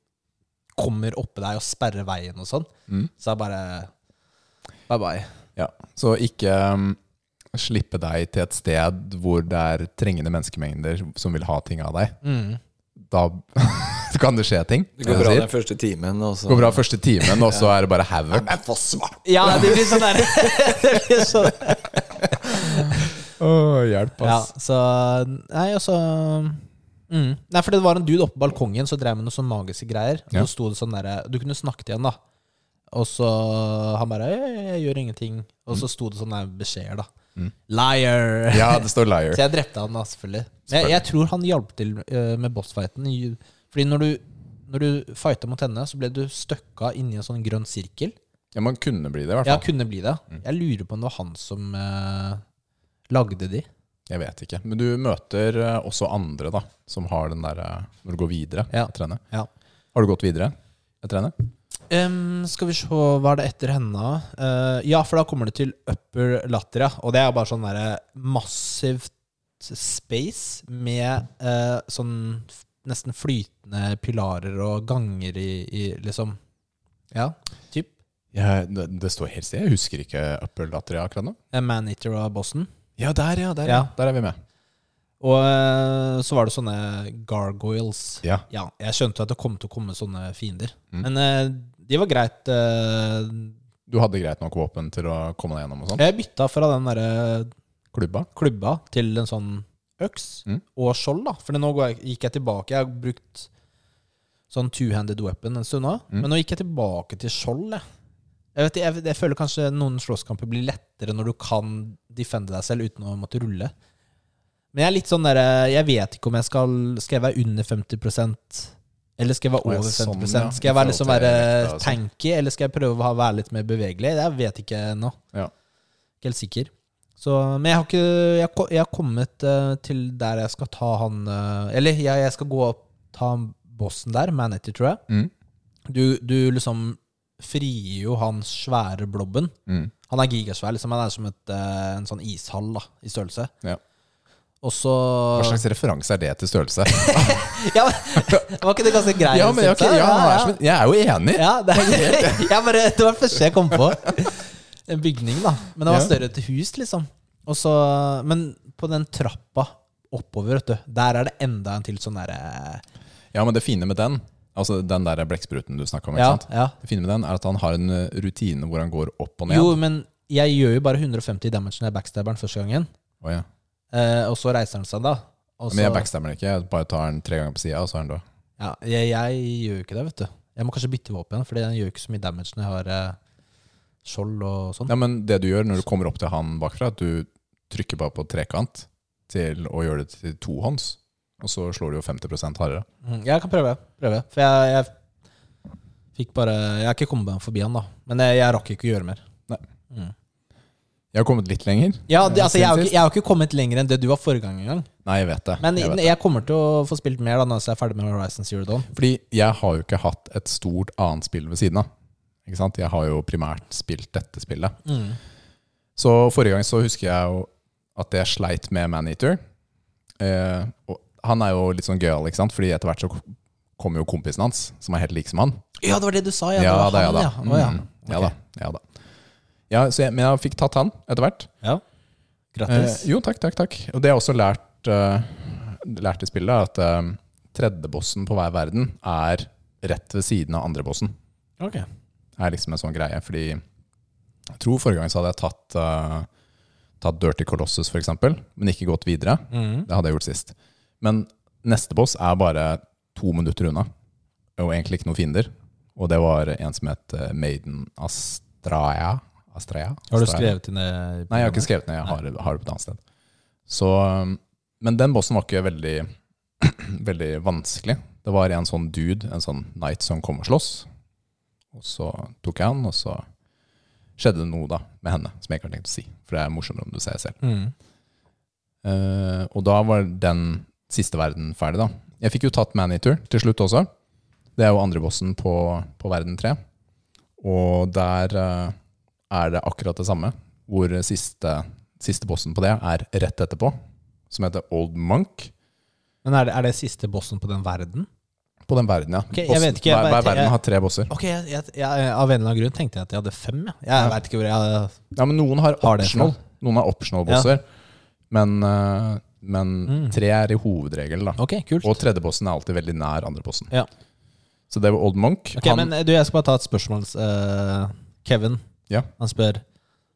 Speaker 1: kommer oppe deg og sperrer veien og sånn.
Speaker 2: Mm.
Speaker 1: Så er bare Bye bye.
Speaker 2: ja. Så ikke um, slippe deg til et sted hvor det er trengende menneskemengder som vil ha ting av deg.
Speaker 1: Mm.
Speaker 2: Da (laughs) kan det skje ting.
Speaker 3: Det går bra den første timen, og så
Speaker 2: Det går bra første timen, og så er det bare havoc.
Speaker 3: Jeg for svart!
Speaker 1: Ja, det blir sånn der. (laughs) det blir sånn.
Speaker 2: Åh, hjelp,
Speaker 1: Ja,
Speaker 2: ass.
Speaker 1: så Nei, og så mm. Nei, for det var en dude oppe på balkongen som drev med noen sånn magiske greier. Og
Speaker 2: Ja.
Speaker 1: så sto det sånn derre Du kunne snakke til han, da. Og så han bare jeg, 'Jeg gjør ingenting'. Og så sto det sånne beskjeder, da.
Speaker 2: Mm.
Speaker 1: Liar!
Speaker 2: Ja, det står liar. (laughs)
Speaker 1: Så jeg drepte han da, selvfølgelig. Jeg, jeg tror han hjalp til eh, med bossfighten. Fordi når du, når du fighta mot henne, så ble du støkka inni en sånn grønn sirkel.
Speaker 2: Ja, man kunne bli det, i hvert fall.
Speaker 1: Ja, kunne bli det.
Speaker 2: Mm.
Speaker 1: Jeg lurer på om det var han som eh, lagde de.
Speaker 2: Jeg vet ikke. Men du møter eh, også andre, da, som har den der Når du går videre
Speaker 1: Ja.
Speaker 2: etter henne.
Speaker 1: Ja.
Speaker 2: Har du gått videre etter henne?
Speaker 1: Um, skal vi se, hva er det etter henne? Uh, ja, for da kommer det til Upper Latter, ja. Og det er bare sånn derre massivt space med uh, sånn nesten flytende pilarer og ganger i, i liksom Ja, typ.
Speaker 2: Ja, det, det står helt stille. Jeg husker ikke Upper Latria akkurat nå.
Speaker 1: Eh, Maneater og bossen.
Speaker 2: Ja, der, ja. Der,
Speaker 1: Ja.
Speaker 2: der er vi med.
Speaker 1: Og eh, så var det sånne gargoyles.
Speaker 2: Ja.
Speaker 1: Ja, jeg skjønte at det kom til å komme sånne fiender.
Speaker 2: Mm.
Speaker 1: Men eh, de var greit. eh,
Speaker 2: Du hadde greit nok våpen til å komme deg gjennom og sånt?
Speaker 1: jeg bytta fra den derre
Speaker 2: Klubba?
Speaker 1: klubba til en sånn øks
Speaker 2: Mm.
Speaker 1: og skjold, da. For nå gikk jeg tilbake. Jeg har brukt sånn two-handed weapon en stund nå.
Speaker 2: Mm.
Speaker 1: Men nå gikk jeg tilbake til skjold, jeg. Jeg, vet, jeg, jeg føler kanskje noen slåsskamper blir lettere når du kan defende deg selv uten å måtte rulle. Men jeg er litt sånn der, Jeg vet ikke om jeg skal Skal jeg være under 50% eller skal jeg være over 50
Speaker 2: sånn.
Speaker 1: Skal jeg være liksom være
Speaker 2: sånn.
Speaker 1: tanky, eller skal jeg prøve å være litt mer bevegelig? Jeg vet ikke ennå.
Speaker 2: Ja.
Speaker 1: Ikke helt sikker. Så, men jeg har, ikke, jeg, jeg har kommet eh, til der jeg skal ta han eh, Eller jeg, jeg skal gå og ta bossen der, Manetti, tror jeg.
Speaker 2: Mm.
Speaker 1: Du, du liksom frigir jo han svære blobben.
Speaker 2: Mm.
Speaker 1: Han er gigasvær. Liksom. Han er som et, eh, en sånn ishall da, i størrelse.
Speaker 2: Ja.
Speaker 1: Og så
Speaker 2: Hva slags referanse er det til størrelse? (laughs)
Speaker 1: ja, men, Var ikke det ganske greit?
Speaker 2: ja, men,
Speaker 1: okay,
Speaker 2: ja, er jeg er jo enig.
Speaker 1: Ja, det, er, jeg bare, (laughs) det var det første jeg kom på. (laughs) En bygning, da. Men det var større til hus, liksom. Og så, men på den trappa oppover, vet du, der er det enda en til sånn derre
Speaker 2: Ja, men det fine med den, altså den der blekkspruten du snakka om, ikke
Speaker 1: ja,
Speaker 2: sant?
Speaker 1: ja.
Speaker 2: Det fine med den er at han har en eh, rutine hvor han går opp og ned.
Speaker 1: Jo, men jeg gjør jo bare 150 damage når jeg backstabber den første gangen.
Speaker 2: Å, ja.
Speaker 1: Eh, og så reiser han seg, da. Og
Speaker 2: Men jeg
Speaker 1: så-
Speaker 2: backstabber den ikke. Jeg bare tar den tre ganger på sida, og så er den død.
Speaker 1: Ja, jeg, jeg gjør jo ikke det, vet du. Jeg må kanskje bytte våpen, for den gjør ikke så mye damage når jeg har eh, skjold og sånn.
Speaker 2: Ja, men det du gjør når du kommer opp til han bakfra, at du trykker bare på trekant til å gjøre det til tohånds, og så slår du jo 50 hardere.
Speaker 1: Mm, Jeg kan prøve. prøve. For jeg, jeg fikk bare Jeg har ikke kommet meg forbi han, da. Men jeg, jeg rakk ikke å gjøre mer.
Speaker 2: Nei.
Speaker 1: Mm.
Speaker 2: Jeg har kommet litt lenger.
Speaker 1: Ja, det, altså, jeg, har ikke, jeg har ikke kommet lenger enn det du var forrige gang engang.
Speaker 2: Nei, jeg vet det.
Speaker 1: Men
Speaker 2: jeg
Speaker 1: jeg,
Speaker 2: vet det.
Speaker 1: kommer til å få spilt mer da når jeg er ferdig med Horizon Zero Dawn.
Speaker 2: Fordi jeg har jo ikke hatt et stort annet spill ved siden av. Ikke sant? Jeg har jo primært spilt dette spillet.
Speaker 1: Mm.
Speaker 2: Så forrige gang så husker jeg jo at jeg sleit med Maneater. Eh, og han er jo litt sånn gøyal, ikke sant? Fordi etter hvert så kommer jo kompisen hans, som er helt lik som han.
Speaker 1: Ja, det var det du sa, ja.
Speaker 2: Ja,
Speaker 1: det
Speaker 2: da,
Speaker 1: var
Speaker 2: ja
Speaker 1: han,
Speaker 2: da.
Speaker 1: ja. Å, ja.
Speaker 2: Mm, ja da. Ja, da. Ja, så jeg, men jeg fikk tatt han etter hvert.
Speaker 1: ja. Grattis.
Speaker 2: Eh, jo, takk, takk, takk. Og det har jeg også lært, uh, lært i spillet, at uh, tredjebossen på hver verden er rett ved siden av andrebossen.
Speaker 1: ok.
Speaker 2: Det er liksom en sånn greie, fordi jeg tror forrige gang så hadde jeg tatt, uh, tatt Dirty Colossus, eksempel, men ikke gått videre.
Speaker 1: Mm.
Speaker 2: Det hadde jeg gjort sist. Men neste boss er bare to minutter unna, og egentlig ikke noen fiender. Og det var en som het eh, Maiden Astraea. Astraea?
Speaker 1: Har du skrevet det? ned?
Speaker 2: Nei, jeg har ikke skrevet ned. Jeg har, har det på et annet sted. Så, um, men den bossen var ikke veldig, (clears throat) veldig vanskelig. Det var en sånn dude, en sånn knight, som kom og sloss. Og så tok jeg han, og så skjedde det noe da med henne som jeg ikke har tenkt å si. For det er morsommere om du ser selv.
Speaker 1: Mm.
Speaker 2: Uh, og da var den siste verden ferdig, da. Jeg fikk jo tatt Maneater til slutt også. Det er jo andre bossen på, på verden 3. Og der uh, er det akkurat det samme, hvor siste, siste bossen på det er rett etterpå, som heter Old Monk.
Speaker 1: Men er det, er det siste bossen på den verden?
Speaker 2: På den verden, ja.
Speaker 1: Okay,
Speaker 2: Bossen-
Speaker 1: ikke,
Speaker 2: hver, hver verden har tre bosser.
Speaker 1: Ok, jeg, jeg, jeg, Av en eller annen grunn tenkte jeg at jeg hadde fem. Ja. Jeg vet ikke hvor jeg
Speaker 2: Ja, men noen har
Speaker 1: Har
Speaker 2: optional. Noen har optional bosser. Men, eh, men
Speaker 1: Mm.
Speaker 2: tre er i hovedregelen, da.
Speaker 1: Ok, kult.
Speaker 2: Og tredje bossen er alltid veldig nær andre bossen.
Speaker 1: Ja.
Speaker 2: Så det var Old Monk.
Speaker 1: Ok, men eh, du, Jeg skal bare ta et spørsmål. Uh, Kevin
Speaker 2: Ja.
Speaker 1: Han spør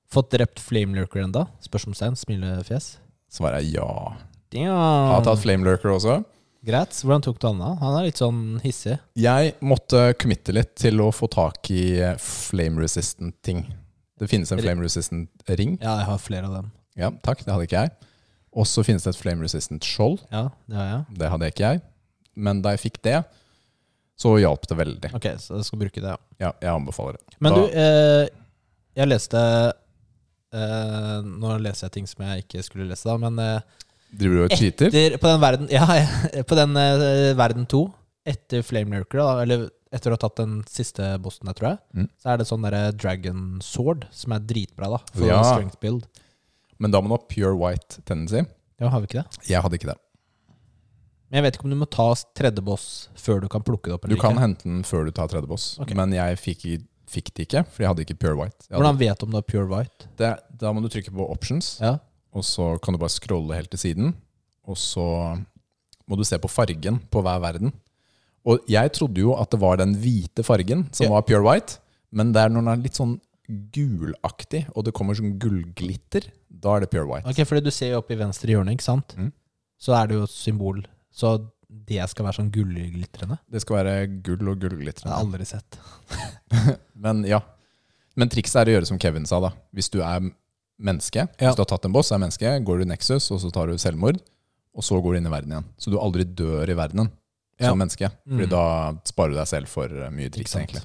Speaker 1: Fått drept Flame Lurker enda? Spørsmålstegn. Smilefjes.
Speaker 2: svarer er ja.
Speaker 1: Damn.
Speaker 2: Har tatt Flame Lurker også.
Speaker 1: Greit. Hvordan tok du han da? Han er litt sånn hissig.
Speaker 2: Jeg måtte committe litt til å få tak i eh, flame resistant ting. Det finnes en flame resistant ring.
Speaker 1: Ja, jeg har flere av dem.
Speaker 2: Ja, takk, det hadde ikke jeg. Og så finnes det et flame resistant skjold.
Speaker 1: Ja, det har jeg.
Speaker 2: Det hadde ikke jeg. Men da jeg fikk det, så hjalp det veldig.
Speaker 1: Ok, så jeg skal bruke det, ja.
Speaker 2: Ja, jeg anbefaler det.
Speaker 1: Men
Speaker 2: Da-
Speaker 1: du, eh, jeg leste eh, Nå leser jeg ting som jeg ikke skulle lese, da, men eh,
Speaker 2: Driver du og cheater?
Speaker 1: etter, på den verden (laughs) Ja, på den eh, verden 2, etter Flame Lurker, da, eller etter å ha tatt den siste bossen der, tror jeg,
Speaker 2: Mm.
Speaker 1: så er det sånn derre Dragon Sword, som er dritbra, da, for
Speaker 2: Ja.
Speaker 1: strength build.
Speaker 2: Men da må du ha pure white tendency.
Speaker 1: Ja, har vi ikke det?
Speaker 2: Jeg hadde ikke det.
Speaker 1: Men jeg vet ikke om du må ta tredje boss før du kan plukke det opp.
Speaker 2: Du
Speaker 1: eller
Speaker 2: kan hente den før du tar tredje boss,
Speaker 1: okay.
Speaker 2: men jeg fikk, fikk det ikke, for jeg hadde ikke pure white.
Speaker 1: Hvordan vet du om du har pure white?
Speaker 2: det, da må du trykke på options,
Speaker 1: Ja,
Speaker 2: og så kan du bare scrolle helt til siden, og så må du se på fargen på hver verden. Og jeg trodde jo at det var den hvite fargen som
Speaker 1: Ja.
Speaker 2: var pure white, men det er når den er litt sånn gulaktig, og det kommer sånn gullglitter, da er det pure white.
Speaker 1: ok, fordi du ser jo opp i venstre hjørne, ikke sant?
Speaker 2: Mm.
Speaker 1: Så er det jo et symbol. Så det skal være sånn gullglitrende.
Speaker 2: Det skal være gull og
Speaker 1: Det har jeg aldri sett. (laughs)
Speaker 2: Men ja. Men trikset er å gjøre som Kevin sa, da. Hvis du er menneske,
Speaker 1: Ja.
Speaker 2: hvis du har tatt en boss, er menneske, går du i Nexus, og så tar du selvmord, og så går du inn i verden igjen. Så du aldri dør i verdenen
Speaker 1: Ja.
Speaker 2: som menneske. Fordi
Speaker 1: Mm.
Speaker 2: da sparer du deg selv for eh, mye triks, egentlig.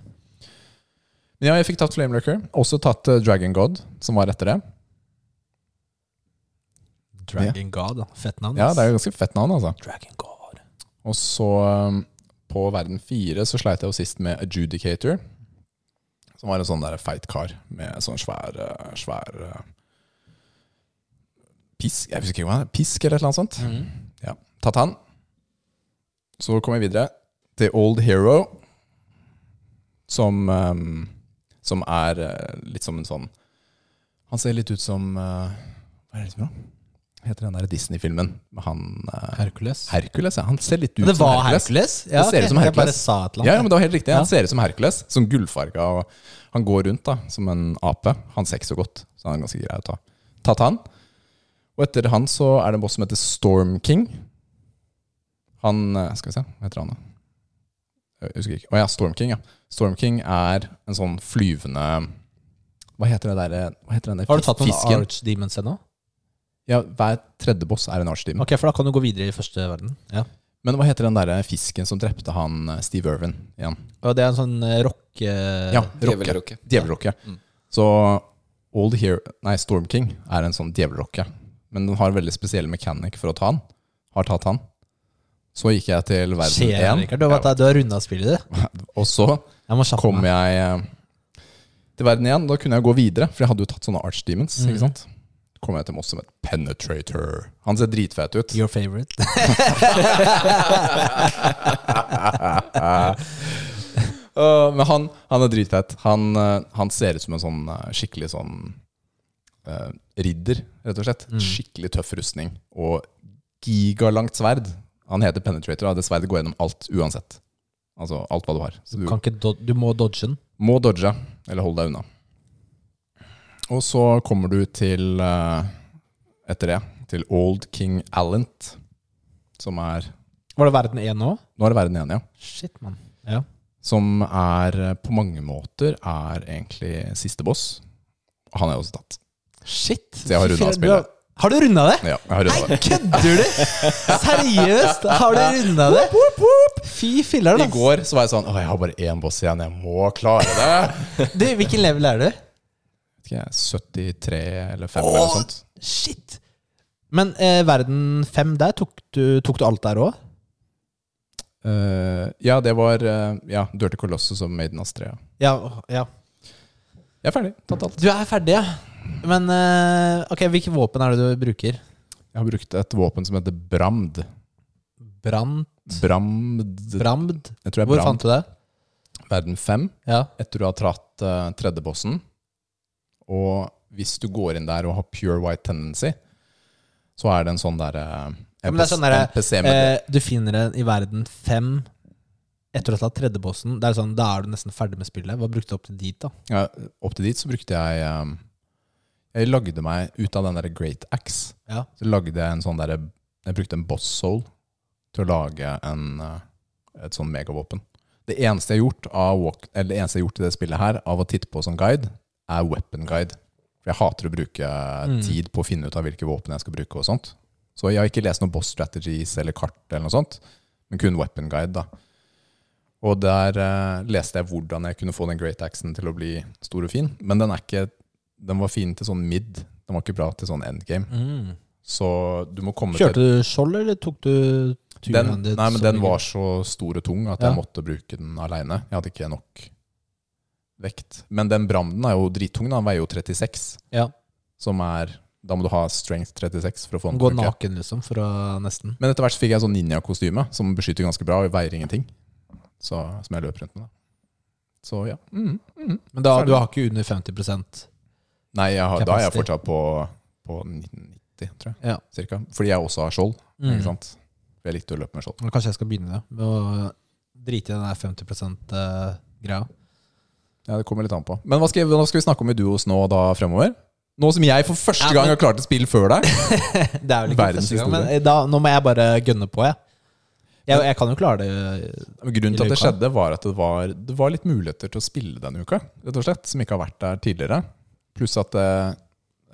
Speaker 2: Men ja, jeg fikk tatt Flamelurker. Også tatt eh, Dragon God, som var etter det.
Speaker 1: Dragon God, da. Fett navn.
Speaker 2: Ja,
Speaker 1: ass.
Speaker 2: det er jo ganske fett navn, altså.
Speaker 1: Dragon God.
Speaker 2: Og så um, på verden fire så sleit jeg jo sist med Adjudicator. Som var en sånn der feit kar med sånn svær, uh, svær uh, Pisk Jeg husker ikke hva det er. Pisk eller et eller annet sånt.
Speaker 1: Mm.
Speaker 2: Ja. Tatt han. Så kom jeg videre til Old Hero. Som, um, som er uh, litt som en sånn Han ser litt ut som uh, Hva er det som er? Heter den der Disney-filmen med han uh,
Speaker 1: Hercules.
Speaker 2: Hercules, ja. Han ser litt ut
Speaker 1: Men det
Speaker 2: som
Speaker 1: var
Speaker 2: Hercules.
Speaker 1: Hercules? Ja,
Speaker 2: Det ser ut som Hercules.
Speaker 1: Jeg bare sa et eller
Speaker 2: Ja, ja, men det var helt riktig.
Speaker 1: Ja.
Speaker 2: Han ser ut som Hercules. Som gullfarga. Og han går rundt da, som en ape. Han ser ikke så godt, så han er ganske grei å ta. Tatt han. Og etter han så er det en boss som heter Storm King. Han eh, Skal vi se, hva heter han da? Jeg husker ikke. Å ja, Storm King, ja. Storm King er en sånn flyvende Hva heter det derre Hva heter den der
Speaker 1: Har du tatt noen
Speaker 2: fisken?
Speaker 1: Archdemons ennå?
Speaker 2: Ja, hver tredje boss er en archdemon.
Speaker 1: Ok, for da kan du gå videre i første verden. Ja.
Speaker 2: Men hva heter den derre fisken som drepte han eh, Steve Irwin igjen?
Speaker 1: Og det er en sånn eh, rock... eh,
Speaker 2: Ja, rocke.
Speaker 3: Djevelrokke.
Speaker 2: Djevelrokke.
Speaker 3: Mm.
Speaker 2: Så Old Hero, nei, Storm King er en sånn djevelrokke. Men den har veldig spesiell mechanic for å ta han. Har tatt han. Så gikk jeg til verden
Speaker 1: Skjer
Speaker 2: 1,
Speaker 1: Rikard? Du du har runda spillet, du. (laughs)
Speaker 2: og så
Speaker 1: Jeg
Speaker 2: kom jeg eh, til verden 1. Da kunne jeg gå videre, for jeg hadde jo tatt sånne archdemons.
Speaker 1: Mm.
Speaker 2: ikke sant? kom jeg til Moss som et penetrator. Han ser dritfet ut.
Speaker 1: Your favorite. (laughs)
Speaker 2: uh, men han, han er dritfett. Han, uh, han ser ut som en sånn uh, skikkelig sånn ridder, rett og slett.
Speaker 1: Mm.
Speaker 2: Skikkelig tøff rustning og gigalangt sverd. Han heter Penetrator, og det sverdet går gjennom alt uansett. Altså alt hva du har. Så
Speaker 1: Du,
Speaker 2: du
Speaker 1: do du må dodge den.
Speaker 2: må dodge, eller holde deg unna. Og så kommer du til, øh, etter det, til Old King Allent, som er
Speaker 1: Var det verden 1 nå?
Speaker 2: Nå er det verden 1, ja.
Speaker 1: Shit, man. Ja.
Speaker 2: Som er øh, på mange måter er egentlig siste boss. Han er også tatt.
Speaker 1: Shit.
Speaker 2: Så jeg har
Speaker 1: runda
Speaker 2: spillet.
Speaker 1: Har- du runda det?
Speaker 2: Ja, jeg har runda det.
Speaker 1: Kødder du? Seriøst? Har du runda det? Fy filler,
Speaker 2: I
Speaker 1: da.
Speaker 2: går så var jeg sånn Å, jeg har bare én boss igjen. Jeg må klare det. (laughs)
Speaker 1: Du, hvilken level er du?
Speaker 2: Vet ikke 73 eller 5 eller noe sånt.
Speaker 1: Shit. Men eh, verden 5 der, tok du, tok du alt der òg?
Speaker 2: Eh, ja, det var eh, ja, Dirty Colossus og Maiden Astrea.
Speaker 1: Ja, ja.
Speaker 2: Jeg er ferdig. Tatt alt.
Speaker 1: Du er ferdig, ja. Men eh, ok, hvilke våpen er det du bruker?
Speaker 2: Jeg har brukt et våpen som heter Bramd.
Speaker 1: Brand?
Speaker 2: Bramd
Speaker 1: Bramd?
Speaker 2: Jeg tror det er
Speaker 1: Hvor
Speaker 2: Bramd.
Speaker 1: fant du det?
Speaker 2: Verden 5.
Speaker 1: Ja.
Speaker 2: Etter du har tratt uh, tredjebossen. Og hvis du går inn der og har pure white tendency, så er det en sånn derre
Speaker 1: Ja, men det er sånn der,
Speaker 2: NPC med
Speaker 1: Eh, du finner den i verden 5 etter å ha tatt tredjebossen. Det er sånn, Da er du nesten ferdig med spillet. Hva brukte du opp til dit, da?
Speaker 2: ja, Opp til dit så brukte jeg um, Jeg lagde meg ut av den der Great Axe.
Speaker 1: Ja.
Speaker 2: Så lagde jeg en sånn derre Jeg brukte en boss soul til å lage en, uh, et sånn megavåpen. Det eneste jeg har gjort av walk, eller det eneste jeg har gjort i det spillet her, av å titte på som guide, er weapon guide. For jeg hater å bruke
Speaker 1: Mm.
Speaker 2: tid på å finne ut av hvilke våpen jeg skal bruke. og sånt. Så jeg har ikke lest noen boss strategies eller kart, eller noe sånt, men kun weapon guide. da. Og der eh, leste jeg hvordan jeg kunne få den great axen til å bli stor og fin. Men den er ikke Den var fin til sånn mid. Den var ikke bra til sånn endgame.
Speaker 1: Mm.
Speaker 2: Så du må komme
Speaker 1: Kjørte
Speaker 2: til
Speaker 1: du skjold, eller tok du
Speaker 2: den. Nei, men den var så stor og tung at
Speaker 1: Ja.
Speaker 2: jeg måtte bruke den aleine. Jeg hadde ikke nok vekt. Men den branden er jo drittung. Den veier jo 36.
Speaker 1: Ja.
Speaker 2: Som er Da må du ha strength 36 for å få den
Speaker 1: Gå naken, liksom, for å nesten
Speaker 2: Men etter hvert fikk jeg sånn ninjakostyme som beskytter ganske bra og veier ingenting. Så, som jeg løper rundt med. da. Så ja. Mm, mm.
Speaker 1: Men da, du har ikke under 50
Speaker 2: Nei, har, da er jeg fortsatt på, på 1990, tror jeg.
Speaker 1: Ja.
Speaker 2: Cirka. Fordi jeg også har skjold.
Speaker 1: Mm.
Speaker 2: Ikke sant? Jeg likte å løpe med skjold.
Speaker 1: Kanskje jeg skal begynne det, med å drite i den der 50 %-greia.
Speaker 2: Ja, Det kommer litt an på. Men hva skal, hva skal vi snakke om i duos nå da fremover? Nå som jeg for første gang har klart et spill før deg. (laughs)
Speaker 1: Det er vel ikke første gang, men da, nå må jeg bare gønne på, jeg. Jeg, jeg kan jo klare det.
Speaker 2: Men Grunnen til at det skjedde, var at det var, det var litt muligheter til å spille denne uka. Rett og slett, Som ikke har vært der tidligere. Pluss at eh,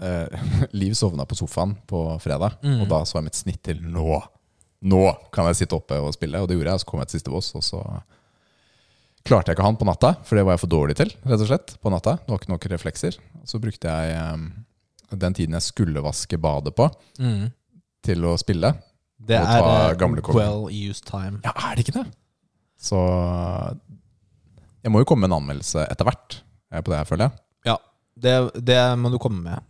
Speaker 2: eh, (laughs) Liv sovna på sofaen på fredag,
Speaker 1: Mm.
Speaker 2: og da så jeg mitt snitt til nå. Nå kan jeg sitte oppe og spille, og det gjorde jeg. Så kom jeg til siste boss, og så klarte jeg ikke han på natta, for det var jeg for dårlig til. rett og slett, på natta. Det var ikke nok reflekser. Så brukte jeg eh, den tiden jeg skulle vaske badet på,
Speaker 1: Mm.
Speaker 2: til å spille.
Speaker 1: Det er eh, well used time.
Speaker 2: Ja, er det ikke det? Så jeg må jo komme med en anmeldelse etter hvert eh, på det her, føler jeg.
Speaker 1: Ja, det, det må du komme med.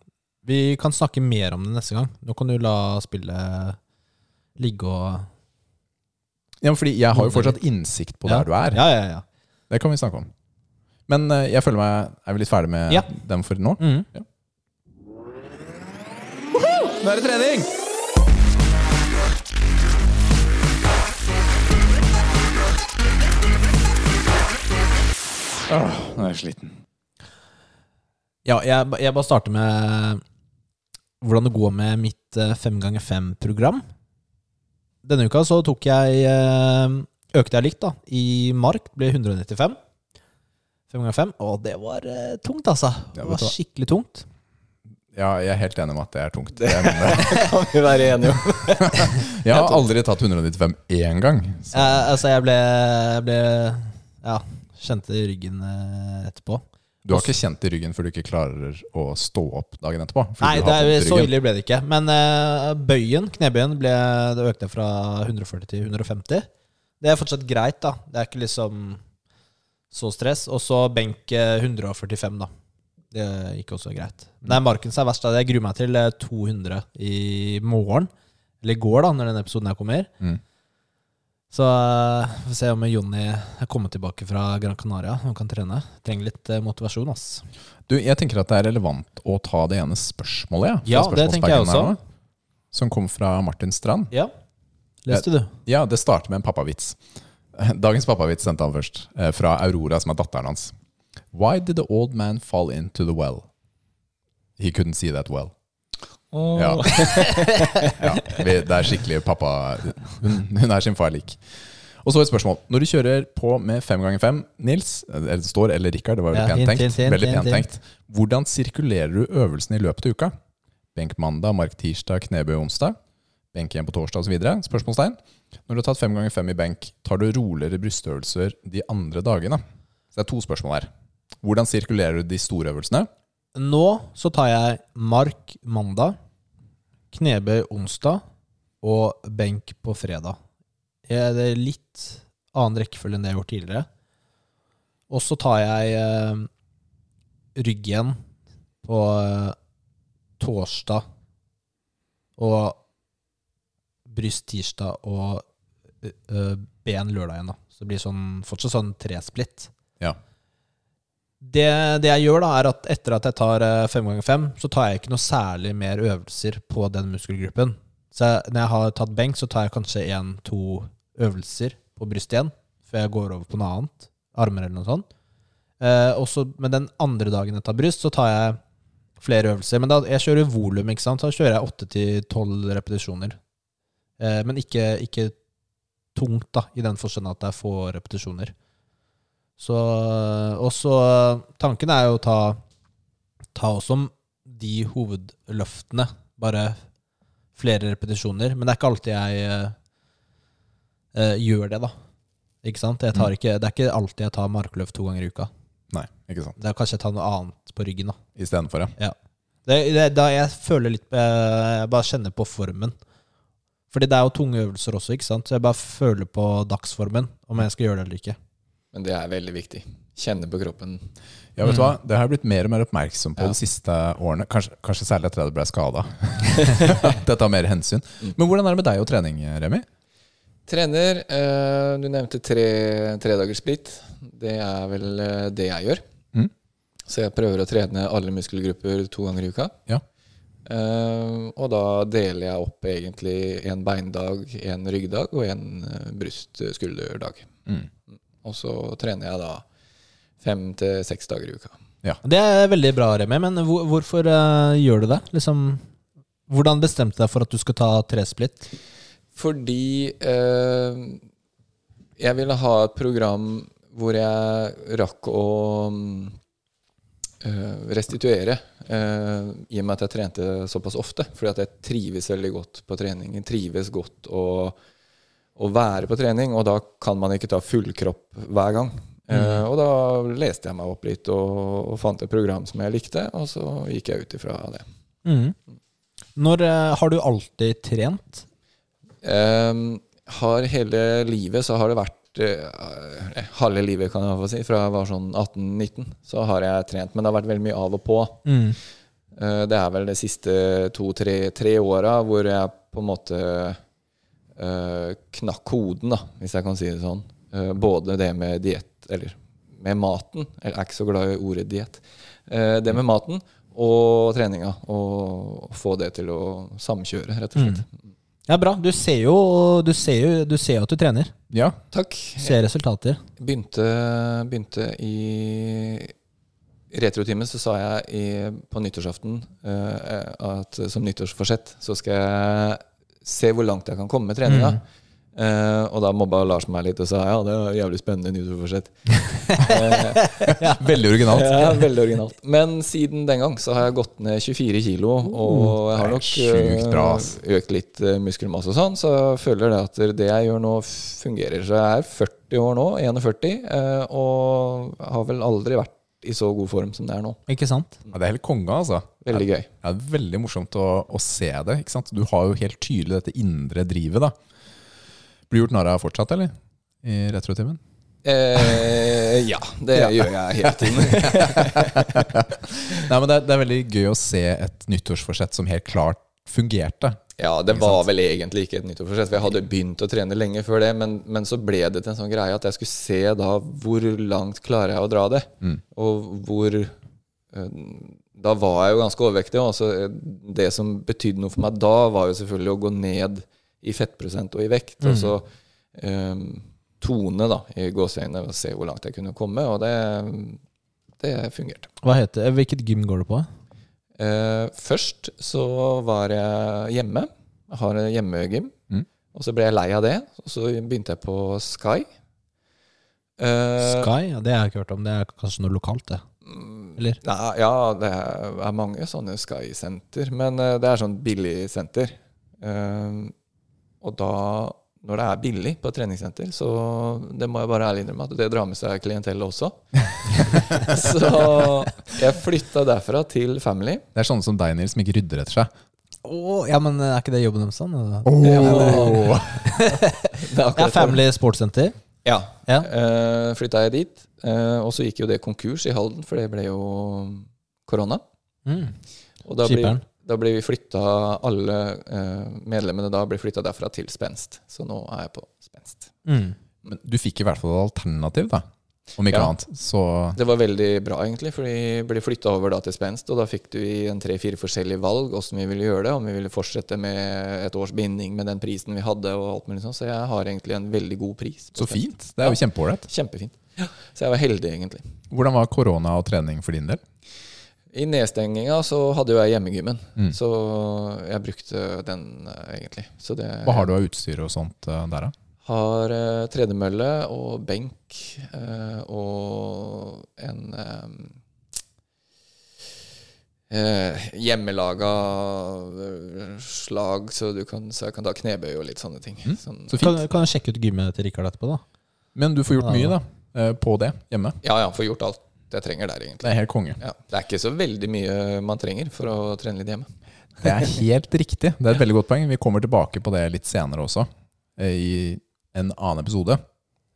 Speaker 1: Vi kan snakke mer om det neste gang. Nå kan du la spillet ligge og
Speaker 2: Ja, fordi jeg har jo fortsatt innsikt på
Speaker 1: Ja.
Speaker 2: der du er.
Speaker 1: Ja, ja, ja.
Speaker 2: Det kan vi snakke om. Men eh, jeg føler meg Er vi litt ferdig med
Speaker 1: Ja.
Speaker 2: dem for nå?
Speaker 1: Mm.
Speaker 2: Nå er det trening! Åh, nå er jeg sliten.
Speaker 1: Ja, jeg, jeg bare starter med hvordan det går med mitt fem 5x5-program. Denne uka så tok jeg eh, Økte jeg likt, da. I mark ble 195. 5x5. Og det var eh, tungt, altså. Det var skikkelig tungt.
Speaker 2: Ja, jeg er helt enig om at det er tungt. Det (laughs)
Speaker 3: kan vi være enige om. (laughs)
Speaker 2: jeg har aldri tatt 195 én gang. Så.
Speaker 1: Eh, altså, jeg ble, ble Ja, kjente ryggen eh, etterpå.
Speaker 2: Du har ikke kjent i ryggen før du ikke klarer å stå opp dagen etterpå?
Speaker 1: Nei, det er, så ille ble det ikke. Men uh, bøyen, knebøyen, ble, det økte fra 140 til 150. Det er fortsatt greit, da. Det er ikke liksom så stress. Og så benk eh, 145, da. Det gikk også greit. Det er marken er verst. da Jeg gruer meg til eh, 200 i morgen. Eller i går, da, når denne episoden her kommer.
Speaker 2: Mm.
Speaker 1: Så vi får se om Jonny er kommet tilbake fra Gran Canaria og kan trene. Trenger litt eh, motivasjon, ass.
Speaker 2: Du, jeg tenker at det er relevant å ta det ene spørsmålet. Ja,
Speaker 1: Ja, det tenker jeg også.
Speaker 2: nå, Som kom fra Martin Strand.
Speaker 1: Ja. Leste du?
Speaker 2: Ja, det starter med en pappavits. (laughs) Dagens pappavits sendte han først, eh, fra Aurora, som er datteren hans. Why did the old man fall into the well? He couldn't see that well. Ja. (laughs) ja, vi- det er skikkelig pappa Hun, hun er sin far lik. Og så et spørsmål. Når du kjører på med fem ganger fem, Nils, eller det står, eller Rikard, det var veldig
Speaker 1: Ja,
Speaker 2: pent tenkt.
Speaker 1: hint, hint,
Speaker 2: veldig pent tenkt. Hvordan sirkulerer du øvelsene i løpet av uka? Benk mandag, mark tirsdag, knebøy onsdag. Benk igjen på torsdag osv. Spørsmålstegn. Når du har tatt fem ganger fem i benk, tar du roligere brystøvelser de andre dagene? Så det er to spørsmål her. Hvordan sirkulerer du de store øvelsene?
Speaker 1: Nå så tar jeg mark mandag, knebøy onsdag og benk på fredag. Jeg- Det er litt annen rekkefølge enn det jeg har gjort tidligere. Og så tar jeg eh, rygg igjen på eh, torsdag og bryst tirsdag og ø, eh, ben lørdag igjen. da Så det blir sånn, fortsatt sånn tresplitt.
Speaker 2: Ja.
Speaker 1: Det, det jeg gjør, da er at etter at jeg tar eh, fem ganger fem, så tar jeg ikke noe særlig mer øvelser på den muskelgruppen. Så jeg, når jeg har tatt benk, så tar jeg kanskje én-to øvelser på bryst igjen, før jeg går over på noe annet. Armer eller noe sånt. Eh, og så- men den andre dagen jeg tar bryst, så tar jeg flere øvelser. Men da, jeg kjører volum, ikke sant. Så kjører jeg åtte til tolv repetisjoner. Eh, men ikke, ikke tungt, da, i den forstand at det er få repetisjoner. Så Og så Tanken er jo å ta, ta også de hovedløftene, bare flere repetisjoner. Men det er ikke alltid jeg eh, eh, gjør det, da. Ikke sant? Tar ikke, det er ikke alltid jeg tar markløft to ganger i uka.
Speaker 2: Nei, ikke sant.
Speaker 1: Det er kanskje jeg tar noe annet på ryggen. da
Speaker 2: Istedenfor, ja.
Speaker 1: det, det, Da jeg føler litt eh, Jeg bare kjenner på formen. Fordi det er jo tunge øvelser også, ikke sant? så jeg bare føler på dagsformen, om jeg skal gjøre det eller ikke.
Speaker 3: Men det er veldig viktig. Kjenne på kroppen.
Speaker 2: Ja, vet du hva? Det har jeg blitt mer og mer oppmerksom på
Speaker 3: Ja.
Speaker 2: de siste årene. Kanskje, kanskje særlig etter at jeg ble skada. (laughs) Dette har mer hensyn. Men hvordan er det med deg og trening, Remi?
Speaker 3: Trener, eh, du nevnte tre, tredagers split. Det er vel eh, det jeg gjør.
Speaker 2: Mm.
Speaker 3: Så jeg prøver å trene alle muskelgrupper to ganger i uka.
Speaker 2: Ja.
Speaker 3: Eh, og da deler jeg opp egentlig en beindag, en ryggdag og en uh, bryst-skulderdag.
Speaker 2: Mm.
Speaker 3: Og så trener jeg da fem til seks dager i uka.
Speaker 1: Det er veldig bra, Remi, men hvor, hvorfor uh, gjør du det? Liksom, hvordan bestemte du deg for at du skal ta tresplitt?
Speaker 3: Fordi uh, jeg ville ha et program hvor jeg rakk å eh, restituere, eh, i og med at jeg trente såpass ofte. Fordi at jeg trives veldig godt på trening. Jeg trives godt å, å være på trening, og da kan man ikke ta full kropp hver gang. Eh, og da leste jeg meg opp litt og, og fant et program som jeg likte, og så gikk jeg ut ifra det.
Speaker 1: Mm. Når uh, Har du alltid trent?
Speaker 3: Uh, har hele livet så har det vært eh, Halve livet, kan jeg få si. Fra jeg var sånn 18-19, så har jeg trent. Men det har vært veldig mye av og på.
Speaker 1: Mm.
Speaker 3: Det er vel de siste to-tre tre åra hvor jeg på en måte eh, knakk koden, da, hvis jeg kan si det sånn. Uh, både det med diett, eller med maten. Jeg er ikke så glad i ordet diett. Uh, det med maten og treninga. Og få det til å samkjøre, rett og slett.
Speaker 1: Ja, bra. Du ser jo, du ser jo, du ser jo at du trener.
Speaker 2: Ja.
Speaker 3: Takk.
Speaker 1: Ser resultater.
Speaker 3: Begynte, begynte i retrotimen, så sa jeg i, på nyttårsaften uh, at som nyttårsforsett så skal jeg se hvor langt jeg kan komme med treninga. Eh, og da mobba Lars meg litt og sa ja, det var jævlig spennende nyttårsforsett. (laughs)
Speaker 2: Veldig originalt.
Speaker 3: Ja, veldig originalt. Men siden den gang så har jeg gått ned 24 kilo, og jeg har nok
Speaker 2: sjukt bra,
Speaker 3: eh, økt litt eh, muskelmasse og sånn, så jeg føler det at det jeg gjør nå, fungerer. Så jeg er 40 år nå, 41, eh, og har vel aldri vært i så god form som det er nå.
Speaker 1: Ikke sant?
Speaker 2: Ja, det er helt konge, altså.
Speaker 3: Veldig gøy.
Speaker 2: Ja, det er veldig morsomt å, å se det. Du har jo helt tydelig dette indre drivet. da. Blir gjort narr av fortsatt, eller? I retrotimen?
Speaker 3: Eh, ja, det (laughs) gjør jeg hele tiden. (laughs)
Speaker 2: Nei, men det er, det er veldig gøy å se et nyttårsforsett som helt klart fungerte.
Speaker 3: Ja, det var vel egentlig ikke et nyttårsforsett. For jeg hadde begynt å trene lenge før det, men, men så ble det til en sånn greie at jeg skulle se da hvor langt klarer jeg å dra det.
Speaker 2: Mm.
Speaker 3: Og hvor eh, Da var jeg jo ganske overvektig. Eh, det som betydde noe for meg da, var jo selvfølgelig å gå ned i fettprosent og i vekt. Og så um, tone, da, i gåseøynene, og se hvor langt jeg kunne komme. Og det, det fungerte.
Speaker 1: Hva heter, hvilket gym går du på?
Speaker 3: Uh, først så var jeg hjemme. Jeg har en hjemmegym.
Speaker 2: Mm.
Speaker 3: Og så ble jeg lei av det, og så begynte jeg på Sky. Uh,
Speaker 1: Sky? Ja, det har jeg ikke hørt om. Det er kanskje noe lokalt, det. Eller?
Speaker 3: Nei, ja, det er mange sånne Sky-senter, men eh, det er sånn billig senter. Eh, og da, når det er billig på et treningssenter, så det må jeg bare ærlig innrømme at det drar med seg klientellet også. (laughs) så jeg flytta derfra til Family.
Speaker 2: Det er sånne som deg, Nils, som ikke rydder etter seg.
Speaker 1: Oh, ja, men er ikke det jobben deres? sånn?
Speaker 2: Oh. (laughs)
Speaker 3: Det er det er.
Speaker 1: Family Sportscenter.
Speaker 3: Ja.
Speaker 1: Ja.
Speaker 3: Uh, flytta jeg dit. Uh, og så gikk jo det konkurs i Halden, for det ble jo korona.
Speaker 1: Mm.
Speaker 3: Og da ble, da ble vi flytta, alle uh, medlemmene da ble flytta derfra til Spenst. Så nå er jeg på Spenst.
Speaker 1: Mm.
Speaker 2: Men du fikk i hvert fall et alternativ, da. Om ikke
Speaker 3: Ja.
Speaker 2: annet. Så
Speaker 3: Det var veldig bra, egentlig, for vi ble flytta over da til Spenst. Og da fikk du i en tre-fire forskjellige valg åssen vi ville gjøre det. Om vi ville fortsette med et års binding med den prisen vi hadde. og alt mulig sånn. Så jeg har egentlig en veldig god pris.
Speaker 2: så fint. Det er jo kjempeålreit.
Speaker 3: Kjempefint. Så jeg var heldig, egentlig.
Speaker 2: Hvordan var korona og trening for din del?
Speaker 3: I nedstenginga så hadde jo jeg hjemmegymmen,
Speaker 2: Mm.
Speaker 3: så jeg brukte den eh, egentlig. Så det
Speaker 2: Hva har du av utstyr og sånt eh, der, da?
Speaker 3: Har eh, tredemølle og benk eh, og en eh, eh, hjemmelaga eh, slag, så, du kan, så jeg kan ta knebøy og litt sånne ting.
Speaker 2: Mm.
Speaker 3: Sånn,
Speaker 2: Så
Speaker 1: Kan,
Speaker 2: fint.
Speaker 1: kan jeg sjekke ut gymmet til Rikard etterpå, da?
Speaker 2: Men du får gjort
Speaker 1: Ja.
Speaker 2: mye, da. eh, På det hjemme.
Speaker 3: ja, ja, får gjort alt jeg trenger der, egentlig.
Speaker 2: Det er helt konge.
Speaker 3: Ja, det er ikke så veldig mye man trenger for å trene litt hjemme.
Speaker 2: Det er helt riktig. Det er et veldig godt poeng. Vi kommer tilbake på det litt senere også, i en annen episode.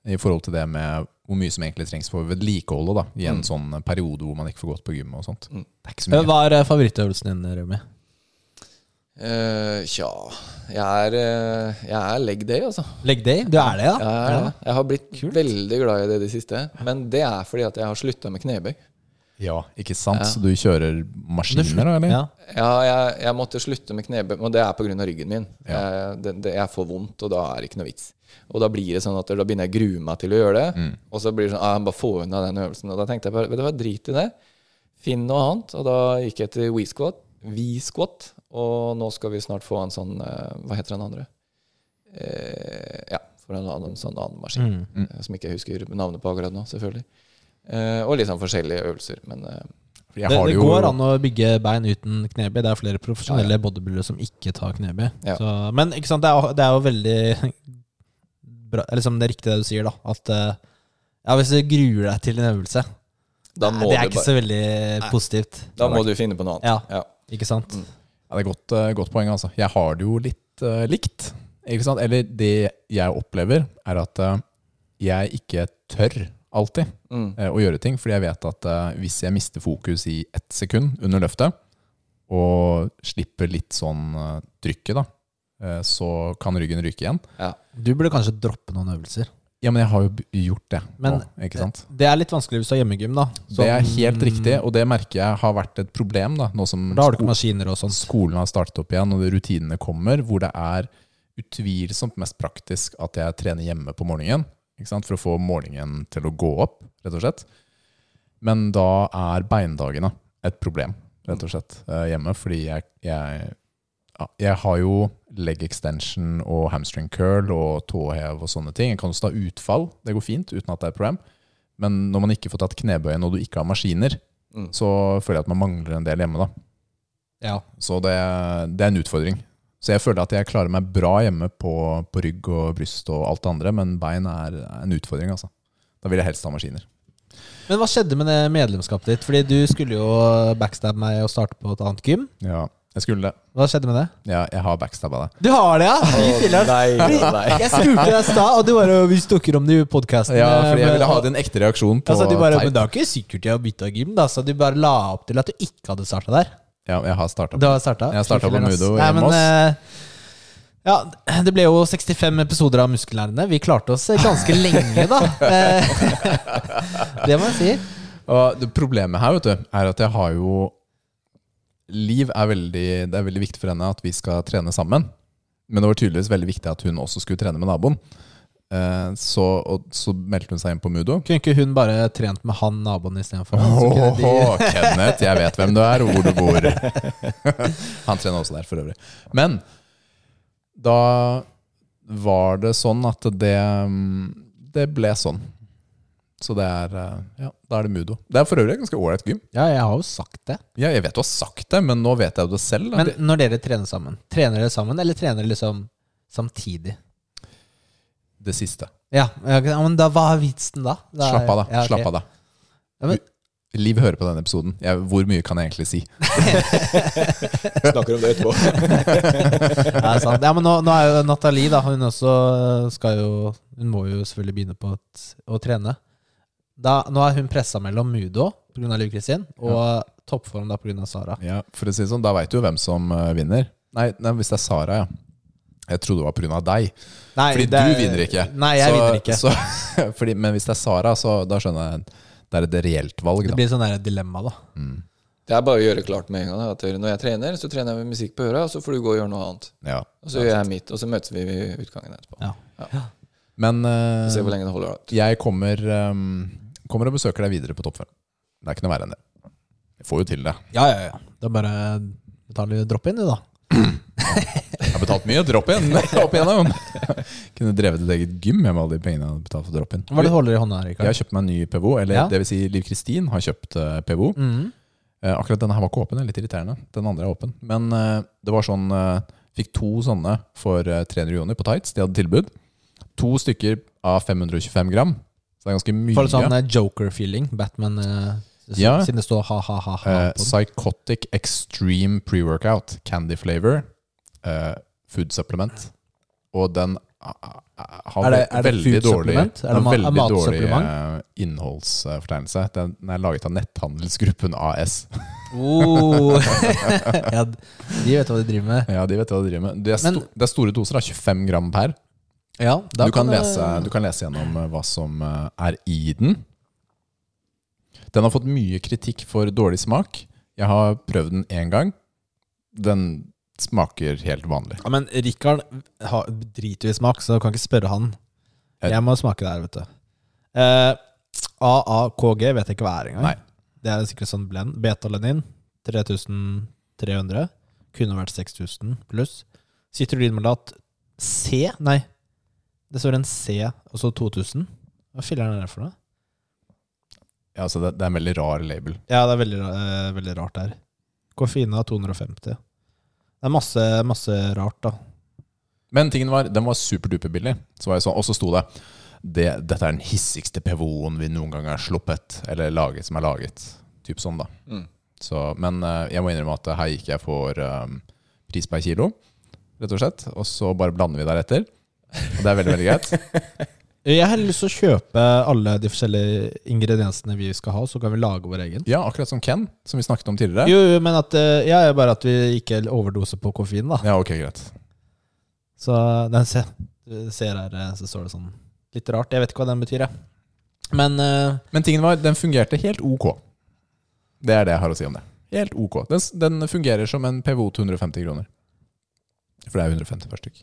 Speaker 2: I forhold til det med hvor mye som egentlig trengs for vedlikeholdet da, i en
Speaker 3: Mm.
Speaker 2: sånn periode hvor man ikke får gått på gym og sånt.
Speaker 3: Mm.
Speaker 2: Det er ikke så mye.
Speaker 1: Hva er eh, favorittøvelsen din, Rømi?
Speaker 3: Eh, Tja jeg er, eh, jeg er leg day, altså.
Speaker 1: Leg day? Du er det, ja?
Speaker 3: Jeg, er, jeg har blitt
Speaker 1: Kult.
Speaker 3: veldig glad i det i det siste. Men det er fordi at jeg har slutta med knebøy.
Speaker 2: Ja, ikke sant?
Speaker 3: Ja.
Speaker 2: Så du kjører maskiner, da, eller?
Speaker 1: Ja.
Speaker 3: Ja, jeg, jeg måtte slutte med knebøy, og det er pga. ryggen min.
Speaker 2: Ja.
Speaker 3: Jeg, det, det, jeg får vondt, og da er det ikke noe vits. Og da blir det sånn at da begynner jeg å grue meg til å gjøre det.
Speaker 2: Mm.
Speaker 3: Og så blir det sånn ah, Bare få unna den øvelsen. Og da tenkte jeg bare Vet du hva, drit i det. Finn noe annet. Og da gikk jeg til V-squat. V-squat. Og nå skal vi snart få en sånn eh, Hva heter den andre? Eh, ja, for en, annen, sånn annen maskin.
Speaker 1: Mm.
Speaker 3: Mm. Som ikke jeg husker navnet på akkurat nå, selvfølgelig. Eh, og litt sånn forskjellige øvelser. Men eh,
Speaker 1: Det,
Speaker 2: har
Speaker 1: det
Speaker 2: jo-
Speaker 1: går an å bygge bein uten knebøy. Det er flere profesjonelle bodybuildere som ikke tar knebøy.
Speaker 3: Ja.
Speaker 1: Men ikke sant, det er, det er jo veldig bra eller liksom Det er riktig det du sier, da. At eh, ja, hvis du gruer deg til en øvelse
Speaker 3: da må,
Speaker 1: Det er
Speaker 3: du,
Speaker 1: ikke
Speaker 3: bare,
Speaker 1: så veldig positivt.
Speaker 3: da må du finne på noe annet.
Speaker 1: Ja.
Speaker 3: Ja.
Speaker 1: Ikke sant?
Speaker 3: Mm.
Speaker 2: Ja, det er godt, eh, godt poeng, altså. Jeg har det jo litt uh, likt. Ikke sant? Eller det jeg opplever, er at uh, jeg ikke tør alltid
Speaker 3: Mm.
Speaker 2: uh, å gjøre ting. Fordi jeg vet at hvis jeg mister fokus i ett sekund under løftet, og slipper litt sånn trykket, da, så kan ryggen ryke igjen.
Speaker 3: Ja.
Speaker 1: Du burde kanskje droppe noen øvelser.
Speaker 2: Ja, men jeg har jo gjort det
Speaker 1: Men-
Speaker 2: nå, ikke sant?
Speaker 1: Det er litt vanskelig hvis du har hjemmegym, da.
Speaker 2: Det er
Speaker 1: Sånn-
Speaker 2: helt riktig, og det merker jeg har vært et problem, da, nå som
Speaker 1: Da har du ikke maskiner og sånt.
Speaker 2: skolen har startet opp igjen, og rutinene kommer, hvor det er utvilsomt mest praktisk at jeg trener hjemme på morgenen, ikke sant? for å få morgenen til å gå opp, rett og slett. Men da er beindagene et problem, rett og slett, eh, hjemme, fordi jeg, jeg, ja, jeg har jo leg extension og hamstring curl og tåhev og sånne ting. Jeg kan også ta utfall, det går fint uten at det er et problem. Men når man ikke får tatt knebøyen og du ikke har maskiner,
Speaker 3: Mm.
Speaker 2: så føler jeg at man mangler en del hjemme da.
Speaker 1: Ja.
Speaker 2: Så det, det er en utfordring. Så jeg føler at jeg klarer meg bra hjemme på, på rygg og bryst og alt det andre, men bein er en utfordring, altså. Da vil jeg helst ha maskiner.
Speaker 1: Men hva skjedde med det medlemskapet ditt? Fordi du skulle jo backstabbe meg og starte på et annet gym.
Speaker 2: Ja, jeg skulle det.
Speaker 1: Hva skjedde med det?
Speaker 2: Ja, jeg har backstabba det.
Speaker 1: Du har det, ja? Fy filler'n.
Speaker 3: nei, nei.
Speaker 1: Jeg spurte deg i stad, og du bare Vi snakker om det i podkasten.
Speaker 2: Ja, fordi jeg ville ha din ekte reaksjon på
Speaker 1: altså, du bare. Men det er ikke sikkert jeg har bytta gym, da. Så du bare la opp til at du ikke hadde starta der.
Speaker 2: Ja, jeg har starta
Speaker 1: Du har starta?
Speaker 2: Jeg har startet på Mudo
Speaker 1: Nei,
Speaker 2: hjemme hos.
Speaker 1: eh, Ja, det ble jo 65 episoder av muskellærende. Vi klarte oss ganske lenge, da. Eh, (laughs) det må jeg si.
Speaker 2: Og problemet her vet du, er at jeg har jo Liv er veldig, det er veldig viktig for henne at vi skal trene sammen. Men det var tydeligvis veldig viktig at hun også skulle trene med naboen. Eh, Så, og, så meldte hun seg inn på Mudo.
Speaker 1: Kunne ikke hun bare trent med han naboen istedenfor? Oh, de-
Speaker 2: Kenneth, jeg vet hvem du er, og hvor du bor. (laughs) Han trener også der, for øvrig. Men da var det sånn at det, mm, det ble sånn. Så det er eh, Ja, da er det Mudo. Det er for øvrig et ganske ålreit gym.
Speaker 1: Ja, jeg har jo sagt det.
Speaker 2: Ja, jeg vet du har sagt det, men nå vet jeg jo det selv. da.
Speaker 1: Men når dere trener sammen, trener dere sammen, eller trener dere liksom samtidig?
Speaker 2: det, siste.
Speaker 1: Ja, ja, men da, hva er vitsen da? da er-
Speaker 2: Slapp av, da.
Speaker 1: Ja, okay.
Speaker 2: Slapp av, da.
Speaker 1: Ja, men,
Speaker 2: Liv hører på denne episoden. Jeg, hvor mye kan jeg egentlig si? (laughs)
Speaker 3: Snakker om det etterpå. (laughs)
Speaker 1: Det er sant. Ja, men nå, nå er jo Nathalie, da. Hun også skal jo Hun må jo selvfølgelig begynne på et, å trene. Da, nå er hun pressa mellom Mudo pga. Liv Kristin og toppform da pga. Sara.
Speaker 2: Ja, for å si det sånn, Da veit du jo hvem som uh, vinner. Nei, nei, hvis det er Sara, ja. Jeg trodde det var pga. deg.
Speaker 1: Nei,
Speaker 2: Fordi
Speaker 1: det er-
Speaker 2: du vinner ikke.
Speaker 1: Nei, jeg
Speaker 2: Så-
Speaker 1: vinner ikke.
Speaker 2: Så, (laughs) fordi, men hvis det er Sara, så da skjønner jeg det er et reelt valg.
Speaker 1: Det blir sånn der dilemma, da.
Speaker 3: Det er bare å gjøre klart med en gang. At når jeg trener, så trener jeg med musikk på øra, og så får du gå og gjøre noe annet.
Speaker 2: Ja.
Speaker 3: Og så gjør jeg mitt, og så møtes vi ved utgangen etterpå.
Speaker 1: Ja.
Speaker 2: Men uh,
Speaker 3: Se hvor lenge det holder da.
Speaker 2: jeg kommer, eh, kommer og besøker deg videre på toppfem. Det er ikke noe verre enn det. Jeg får jo til det.
Speaker 1: Ja, ja, ja. Det er bare betale drop-in, du, da.
Speaker 2: Jeg har betalt mye drop-in (laughs) opp igjennom. Kunne drevet et eget gym med alle de pengene jeg hadde betalt for drop-in.
Speaker 1: Hva er det holder i hånda,
Speaker 2: Jeg
Speaker 1: Rikard?
Speaker 2: har kjøpt meg en ny PVO, eller
Speaker 1: Ja.
Speaker 2: det vil si Liv Kristin har kjøpt eh, PVO.
Speaker 1: Mhm.
Speaker 2: Eh, akkurat denne her var ikke åpen, det er litt irriterende. Den andre er åpen. Men eh, det var sånn Fikk to sånne for eh, 300 joner på tights. De hadde tilbud. To stykker av 525 gram. Så det er ganske mye.
Speaker 1: Får litt sånn eh, Joker-feeling. Batman uh,
Speaker 2: Ja.
Speaker 1: Siden det står ha-ha-ha. Uh.
Speaker 2: Psychotic Extreme Pre-Workout. Candy flavor. Uh, food supplement. Og den har
Speaker 1: Er det- er det
Speaker 2: veldig dårlig.
Speaker 1: Er det ma-
Speaker 2: veldig dårlig eh, innholdsfortegnelse. Den er laget av Netthandelsgruppen AS.
Speaker 1: Oh. (laughs) (laughs) ja, de vet hva de driver med.
Speaker 2: Ja, de vet hva de driver med. Det er, sto,
Speaker 1: Men-
Speaker 2: det er store doser, da, 25 gram per.
Speaker 1: Ja, da
Speaker 2: Du kan, lese, du kan lese gjennom eh, hva som eh, er i den. Den har fått mye kritikk for dårlig smak. Jeg har prøvd den én gang. Den smaker helt vanlig.
Speaker 1: Ja, men Rikard har- driter jo i smak, så du kan ikke spørre han.
Speaker 2: Jeg-
Speaker 1: Jeg må smake det her, vet du. Eh, AAKG vet jeg ikke hva er engang.
Speaker 2: Nei.
Speaker 1: Det er sikkert sånn blend. Betalanin 3300. Kunne vært 6000 pluss. Citrulinmalat C Nei, det står en C og så 2000. Hva filler'n er det for noe?
Speaker 2: Ja, altså det, det er en veldig rar label.
Speaker 1: Ja, det er veldig, eh, veldig rart der. Koffeina 250. Det er masse, masse rart, da.
Speaker 2: Men tingen var, den var superduper billig. Så var jeg sånn, og så sto det, det Dette er den hissigste PVO-en vi noen gang har sluppet, eller laget, som er laget. Typ sånn, da.
Speaker 3: Mm.
Speaker 2: Så, men eh, jeg må innrømme at her gikk jeg for um, pris per kilo, rett og slett. Og så bare blander vi deretter. Og det er veldig, veldig greit. (laughs)
Speaker 1: Jeg har lyst til å kjøpe alle de forskjellige ingrediensene vi skal ha, så kan vi lage vår egen.
Speaker 2: Ja, akkurat som Ken, som vi snakket om tidligere.
Speaker 1: Jo, jo, men at, eh, ja, bare at vi ikke overdoser på koffein, da.
Speaker 2: Ja, ok, greit.
Speaker 1: Så den ser, ser her, eh, så står det sånn litt rart. Jeg vet ikke hva den betyr, jeg. Men uh,
Speaker 2: Men tingen var, den fungerte helt ok. Det er det jeg har å si om det. Helt ok. Den, den fungerer som en PVO til 150 kroner. For det er 150 per stykk.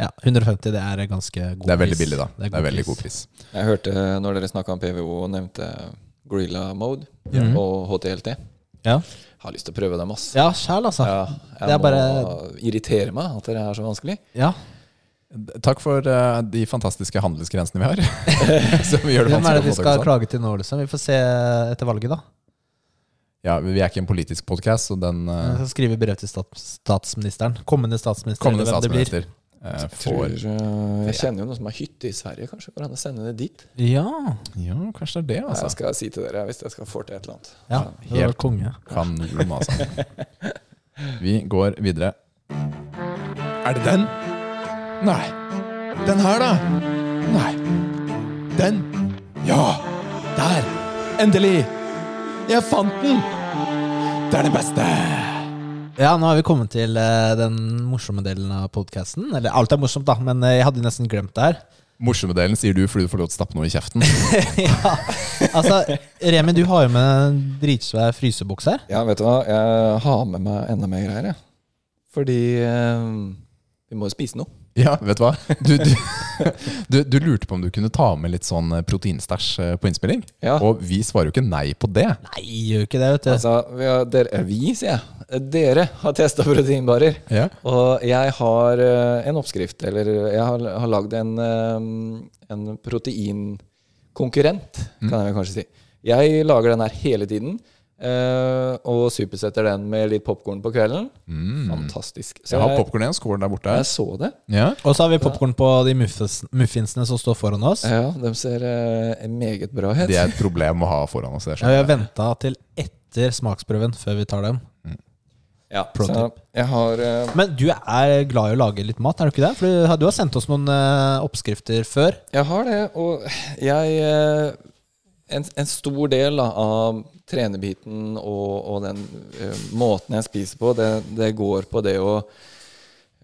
Speaker 1: Ja, 150 det er ganske god pris.
Speaker 2: Det er veldig billig, da. Det er, veldig god pris.
Speaker 3: Jeg hørte når dere snakka om PVO og nevnte Gorilla Mode
Speaker 1: Mhm.
Speaker 3: og HTLT.
Speaker 1: Ja,
Speaker 3: Har lyst til å prøve dem, ass.
Speaker 1: ja sjæl, altså.
Speaker 3: Ja, jeg
Speaker 1: Det er
Speaker 3: må
Speaker 1: bare-
Speaker 3: irritere meg at det er så vanskelig.
Speaker 1: Ja.
Speaker 2: Takk for uh, de fantastiske handelsgrensene vi har. (laughs) Som gjør det
Speaker 1: Hvem er det vi skal
Speaker 2: sånn.
Speaker 1: klage til nå, liksom? Vi får se etter valget, da.
Speaker 2: Ja, Vi er ikke en politisk podkast, så den uh...
Speaker 1: skal skrive brev til stats statsministeren. Kommende statsminister.
Speaker 2: kommende
Speaker 1: eller det
Speaker 2: jeg, eh,
Speaker 3: Tror,
Speaker 2: får
Speaker 3: eh, jeg kjenner jo noen som har hytte i Sverige, kanskje. Går an å sende det dit?
Speaker 1: Ja.
Speaker 2: Ja, kanskje det er det,
Speaker 3: Jeg
Speaker 2: altså.
Speaker 3: skal si til dere hvis jeg skal få til et eller annet.
Speaker 1: ja. ja
Speaker 2: Helt.
Speaker 1: konge.
Speaker 2: Kanon, altså. (laughs) Vi går videre. Er det den? Nei. Den her, da? Nei. Den? Ja! Der! Endelig! Jeg fant den! Det er det beste!
Speaker 1: Ja, nå har vi kommet til eh, den morsomme delen av podkasten. Eller alt er morsomt, da, men eh, jeg hadde nesten glemt det her.
Speaker 2: Morsomme delen sier du fordi du får lov til å stappe noe i kjeften. (laughs)
Speaker 1: ja, altså, Remi, du har jo med en dritsvær fryseboks her.
Speaker 3: Ja, vet du hva? Jeg har med meg enda mer greier, jeg. Fordi eh, vi må jo spise noe.
Speaker 2: Ja, vet du hva? Du, du, du, du lurte på om du kunne ta med litt sånn proteinstæsj eh, på innspilling.
Speaker 3: Ja.
Speaker 2: Og vi svarer jo ikke nei på det.
Speaker 1: Nei, gjør ikke det, vet du.
Speaker 3: Altså, vi, har, der eh, vi, sier jeg. Dere har testa proteinbarer.
Speaker 2: Ja.
Speaker 3: Og jeg har eh, en oppskrift, eller jeg har, har lagd en, eh, en proteinkonkurrent, kan jeg vel kanskje si. Jeg lager den her hele tiden. Eh, og supersetter den med litt popkorn på kvelden.
Speaker 2: Mm.
Speaker 3: Fantastisk. Så
Speaker 2: Jeg har
Speaker 3: jeg,
Speaker 2: popkorn i en skål der borte.
Speaker 3: jeg så det.
Speaker 2: Ja.
Speaker 1: Og så har vi popkorn på de muffins, muffinsene som står foran oss.
Speaker 3: Ja, de ser eh, meget bra ut.
Speaker 2: Det er et problem å ha foran oss.
Speaker 1: Ja, vi har venta til etter smaksprøven før vi tar dem.
Speaker 3: Ja,
Speaker 1: Pro
Speaker 3: så jeg har eh,
Speaker 1: Men du er glad i å lage litt mat, er du ikke det? For du- du har sendt oss noen eh, oppskrifter før.
Speaker 3: Jeg har det, og jeg eh, En, en stor del da, av trenerbiten og, og den eh, måten jeg spiser på, det, det går på det å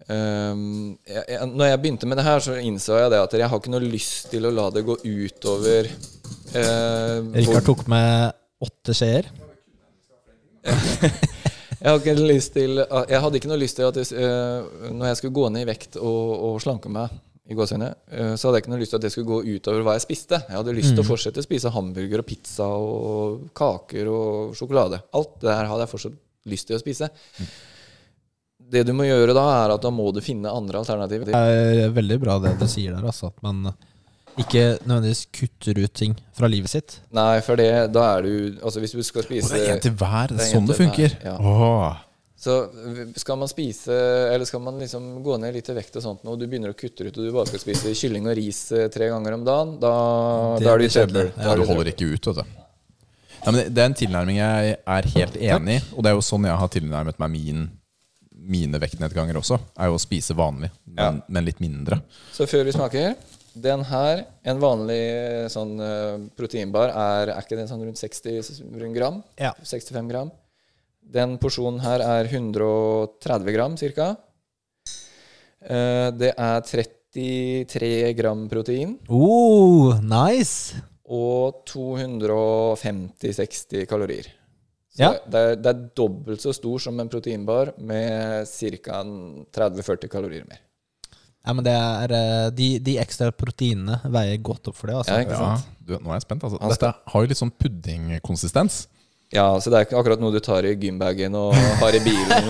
Speaker 3: ehm, jeg, jeg, Når jeg begynte med det her, så innså jeg det at jeg har ikke noe lyst til å la det gå utover uh,
Speaker 1: Rikard tok med åtte skjeer. (laughs)
Speaker 3: Jeg, har ikke lyst til, jeg hadde ikke noe lyst til at det, eh, når jeg skulle gå ned i vekt og, og slanke meg, i gåseøyne, eh, så hadde jeg ikke noe lyst til at det skulle gå utover hva jeg spiste. Jeg hadde lyst til å fortsette å spise hamburger og pizza og kaker og sjokolade. Alt det her hadde jeg fortsatt lyst til å spise. Det du må gjøre da, er at da må du finne andre alternativer.
Speaker 1: Det er veldig bra det du sier der, altså. At man ikke nødvendigvis kutter ut ting fra livet sitt.
Speaker 3: Nei, for det, da er du Altså, hvis du skal spise
Speaker 2: det er en til hver. Det er sånn det funker.
Speaker 3: hver, ja.
Speaker 2: Åh.
Speaker 3: Så skal man spise Eller skal man liksom gå ned litt i vekt og sånt nå, og du begynner å kutte ut, og du bare skal spise kylling og ris eh, tre ganger om dagen, da, da er du i trøbbel.
Speaker 2: Ja, du holder ikke ut, vet du. Ja, det- det er en tilnærming jeg er helt enig i, og det er jo sånn jeg har tilnærmet meg min, mine vektnedganger også. Er jo å spise vanlig, men, men litt mindre.
Speaker 3: Så før vi smaker Den her, en vanlig eh, sånn eh, proteinbar, er, er ikke den sånn rundt 60 rundt gram?
Speaker 1: Ja.
Speaker 3: 65 gram. Den porsjonen her er 130 gram ca. Det er 33 gram protein
Speaker 1: Oh, nice!
Speaker 3: og 250-60 kalorier. Så
Speaker 1: Ja.
Speaker 3: det, er, det er dobbelt så stor som en proteinbar med ca. 30-40 kalorier mer.
Speaker 1: Ja, men det er eh, De, de ekstra proteinene veier godt opp for det, altså.
Speaker 3: Ja, ikke
Speaker 2: Ja, du, nå er jeg spent. Altså. Dette har jo litt sånn puddingkonsistens.
Speaker 3: Ja, så det er ikke akkurat noe du tar i gymbagen og har i bilen.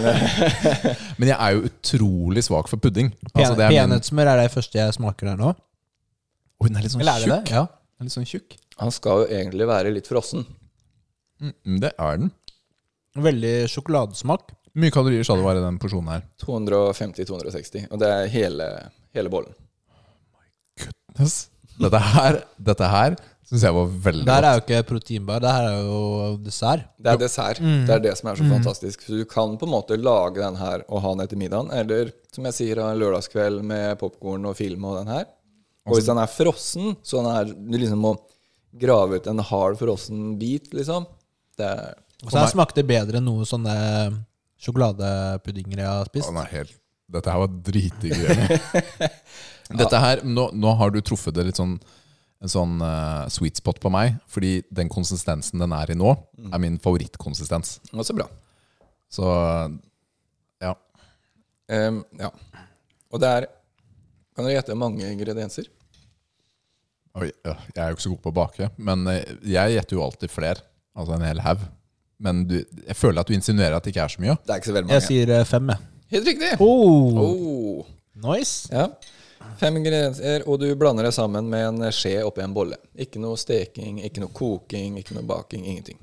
Speaker 3: (laughs)
Speaker 2: Men jeg er jo utrolig svak for pudding. Altså,
Speaker 1: Peanøttsmør er det første jeg smaker der nå.
Speaker 2: Oi, den er litt sånn
Speaker 1: Eller
Speaker 2: tjukk.
Speaker 1: Ja.
Speaker 2: Den er litt sånn tjukk.
Speaker 3: Han skal jo egentlig være litt frossen.
Speaker 2: Mm, det er den.
Speaker 1: Veldig sjokoladesmak.
Speaker 2: Hvor mye kalorier sa det var i den porsjonen her?
Speaker 3: 250-260. Og det er hele, hele bollen.
Speaker 2: Yes. Dette her, dette her syns jeg var veldig
Speaker 1: Det her er jo ikke proteinbar, det her er jo dessert.
Speaker 3: Det er dessert. Det er det som er så fantastisk. Så du kan på en måte lage den her og ha den etter middagen. Eller som jeg sier, ha en lørdagskveld med popkorn og film og den her. Og hvis den er frossen, så den er, du liksom må grave ut en hard frossen bit, liksom. Det er
Speaker 1: Og så her smakte det bedre enn noe sånne sjokoladepuddinger jeg har spist.
Speaker 2: Han er helt, dette her var dritdigg. (laughs) Dette her, nå, nå har du truffet det litt sånn en sånn uh, sweet spot på meg, fordi den konsistensen den er i nå, er min favorittkonsistens.
Speaker 3: også bra.
Speaker 2: Så ja.
Speaker 3: Um, ja. Og det er Kan dere gjette mange ingredienser?
Speaker 2: Oi, jeg er jo ikke så god på å bake, men eh, jeg gjetter jo alltid flere. Altså en hel haug. Men du, jeg føler at du insinuerer at det ikke er så mye.
Speaker 3: Det er ikke så veldig mange.
Speaker 1: Jeg sier eh, fem, jeg.
Speaker 3: Helt riktig!
Speaker 1: Oh,
Speaker 3: Oh.
Speaker 1: nice.
Speaker 3: Ja. Fem ingredienser, og du blander det sammen med en skje oppi en bolle. Ikke noe steking, ikke noe koking, ikke noe baking, ingenting.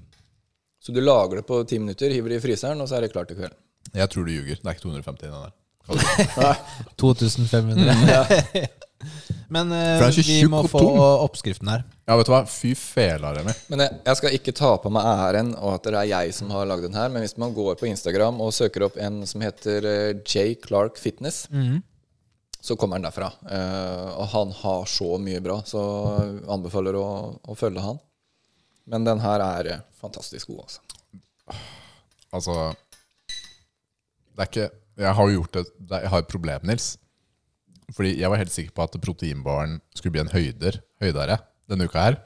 Speaker 3: Så du lager det på ti minutter, hiver det i fryseren, og så er det klart til kvelden.
Speaker 2: Jeg tror du ljuger. Det er ikke 250 i den der. (laughs) (laughs)
Speaker 1: 2500. (laughs) Men
Speaker 2: så
Speaker 1: vi må få oppskriften her.
Speaker 2: Ja, vet du hva? Fy fela, Remi.
Speaker 3: Men jeg, jeg skal ikke ta på meg æren og at det er jeg som har lagd den her, men hvis man går på Instagram og søker opp en som heter eh, J. Clark Fitness, så kommer den derfra. Uh, og han har så mye bra, så anbefaler å, å følge han. Men den her er fantastisk god, altså.
Speaker 2: Altså Det er ikke Jeg har jo gjort det- Jeg har et problem, Nils. Fordi jeg var helt sikker på at proteinbaren skulle bli en høyder Høydere denne uka her.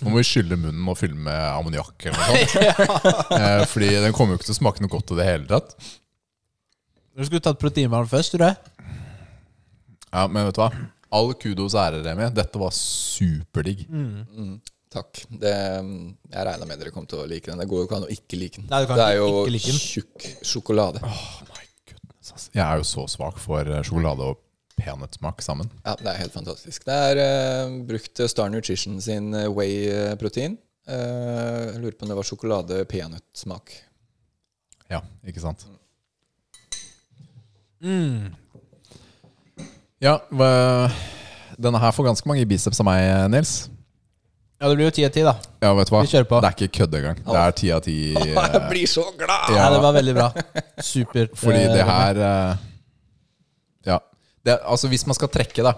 Speaker 2: Nå må vi skylle munnen og fylle med ammoniakk eller noe sånt. (laughs) Eh, Fordi den kommer jo ikke til å smake noe godt i det hele tatt.
Speaker 1: Du skulle tatt proteinbaren først, tror jeg.
Speaker 2: Ja, Men vet du hva? All kudos og ære, Remi. Dette var superdigg.
Speaker 3: Takk. Det, jeg regna med dere kom til å like den. Det går jo ikke an å ikke like den.
Speaker 1: Nei,
Speaker 3: det er jo
Speaker 1: like
Speaker 3: tjukk sjokolade.
Speaker 2: Oh my goodness. Jeg er jo så svak for eh, sjokolade og peanøttsmak sammen.
Speaker 3: Ja, Det er helt fantastisk. Det er uh, brukt Star Nutrition sin eh, whey-protein. Uh, jeg lurer på om det var sjokolade-peanøttsmak.
Speaker 2: Ja, ikke sant.
Speaker 1: Mm.
Speaker 2: Ja, denne her får ganske mange biceps av meg, Nils.
Speaker 1: Ja, det blir jo ti av ti, da.
Speaker 2: Ja, vet du hva?
Speaker 1: Vi kjører på.
Speaker 2: Det er ikke kødd engang. Det er ti av ti. (laughs)
Speaker 3: Jeg blir så glad!
Speaker 1: Ja, det var veldig bra. Supert.
Speaker 2: Fordi
Speaker 1: eh,
Speaker 2: det her eh, Ja. Det, altså, hvis man skal trekke da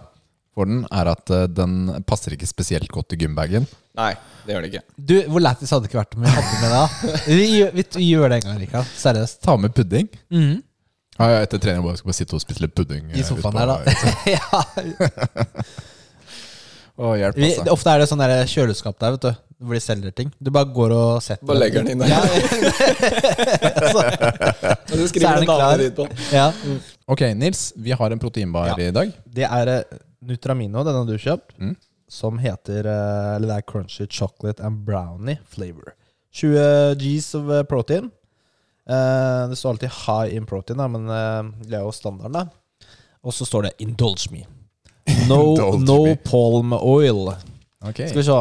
Speaker 2: for den, er at eh, den passer ikke spesielt godt i gymbagen.
Speaker 3: Nei, det gjør det ikke.
Speaker 1: Du, Hvor lættis hadde det ikke vært om vi hadde med det? Vi, gjør- vi, vi gjør det en gang, Rikard. Seriøst.
Speaker 2: Ta med pudding.
Speaker 1: Mhm.
Speaker 2: Ja, ja, etter trening bare skal bare sitte og spise litt pudding.
Speaker 1: I
Speaker 2: eh,
Speaker 1: sofaen der, da. (laughs) ja. (laughs)
Speaker 2: Å, hjelp,
Speaker 1: vi,
Speaker 2: altså.
Speaker 1: ofte er det sånn der kjøleskap der, vet du. Hvor de selger ting. Du bare går og setter
Speaker 3: Bare legger den inn der.
Speaker 1: Ja, (laughs) så,
Speaker 3: Og så
Speaker 1: så er den klar.
Speaker 3: navnet ditt på.
Speaker 1: ja.
Speaker 2: Ok, Nils, vi har en proteinbar
Speaker 1: Ja.
Speaker 2: i dag.
Speaker 1: Det er eh, Nutramino, den har du kjøpt,
Speaker 2: Mm.
Speaker 1: som heter eh, Eller det er Crunchy Chocolate and Brownie Flavor. 20 G's of eh, protein. Det står alltid high in protein, men det er jo standarden. da Og så står det 'indulge me'. (laughs) No,
Speaker 2: Indulge
Speaker 1: no
Speaker 2: me.
Speaker 1: palm oil.
Speaker 2: Okay.
Speaker 1: Skal vi se.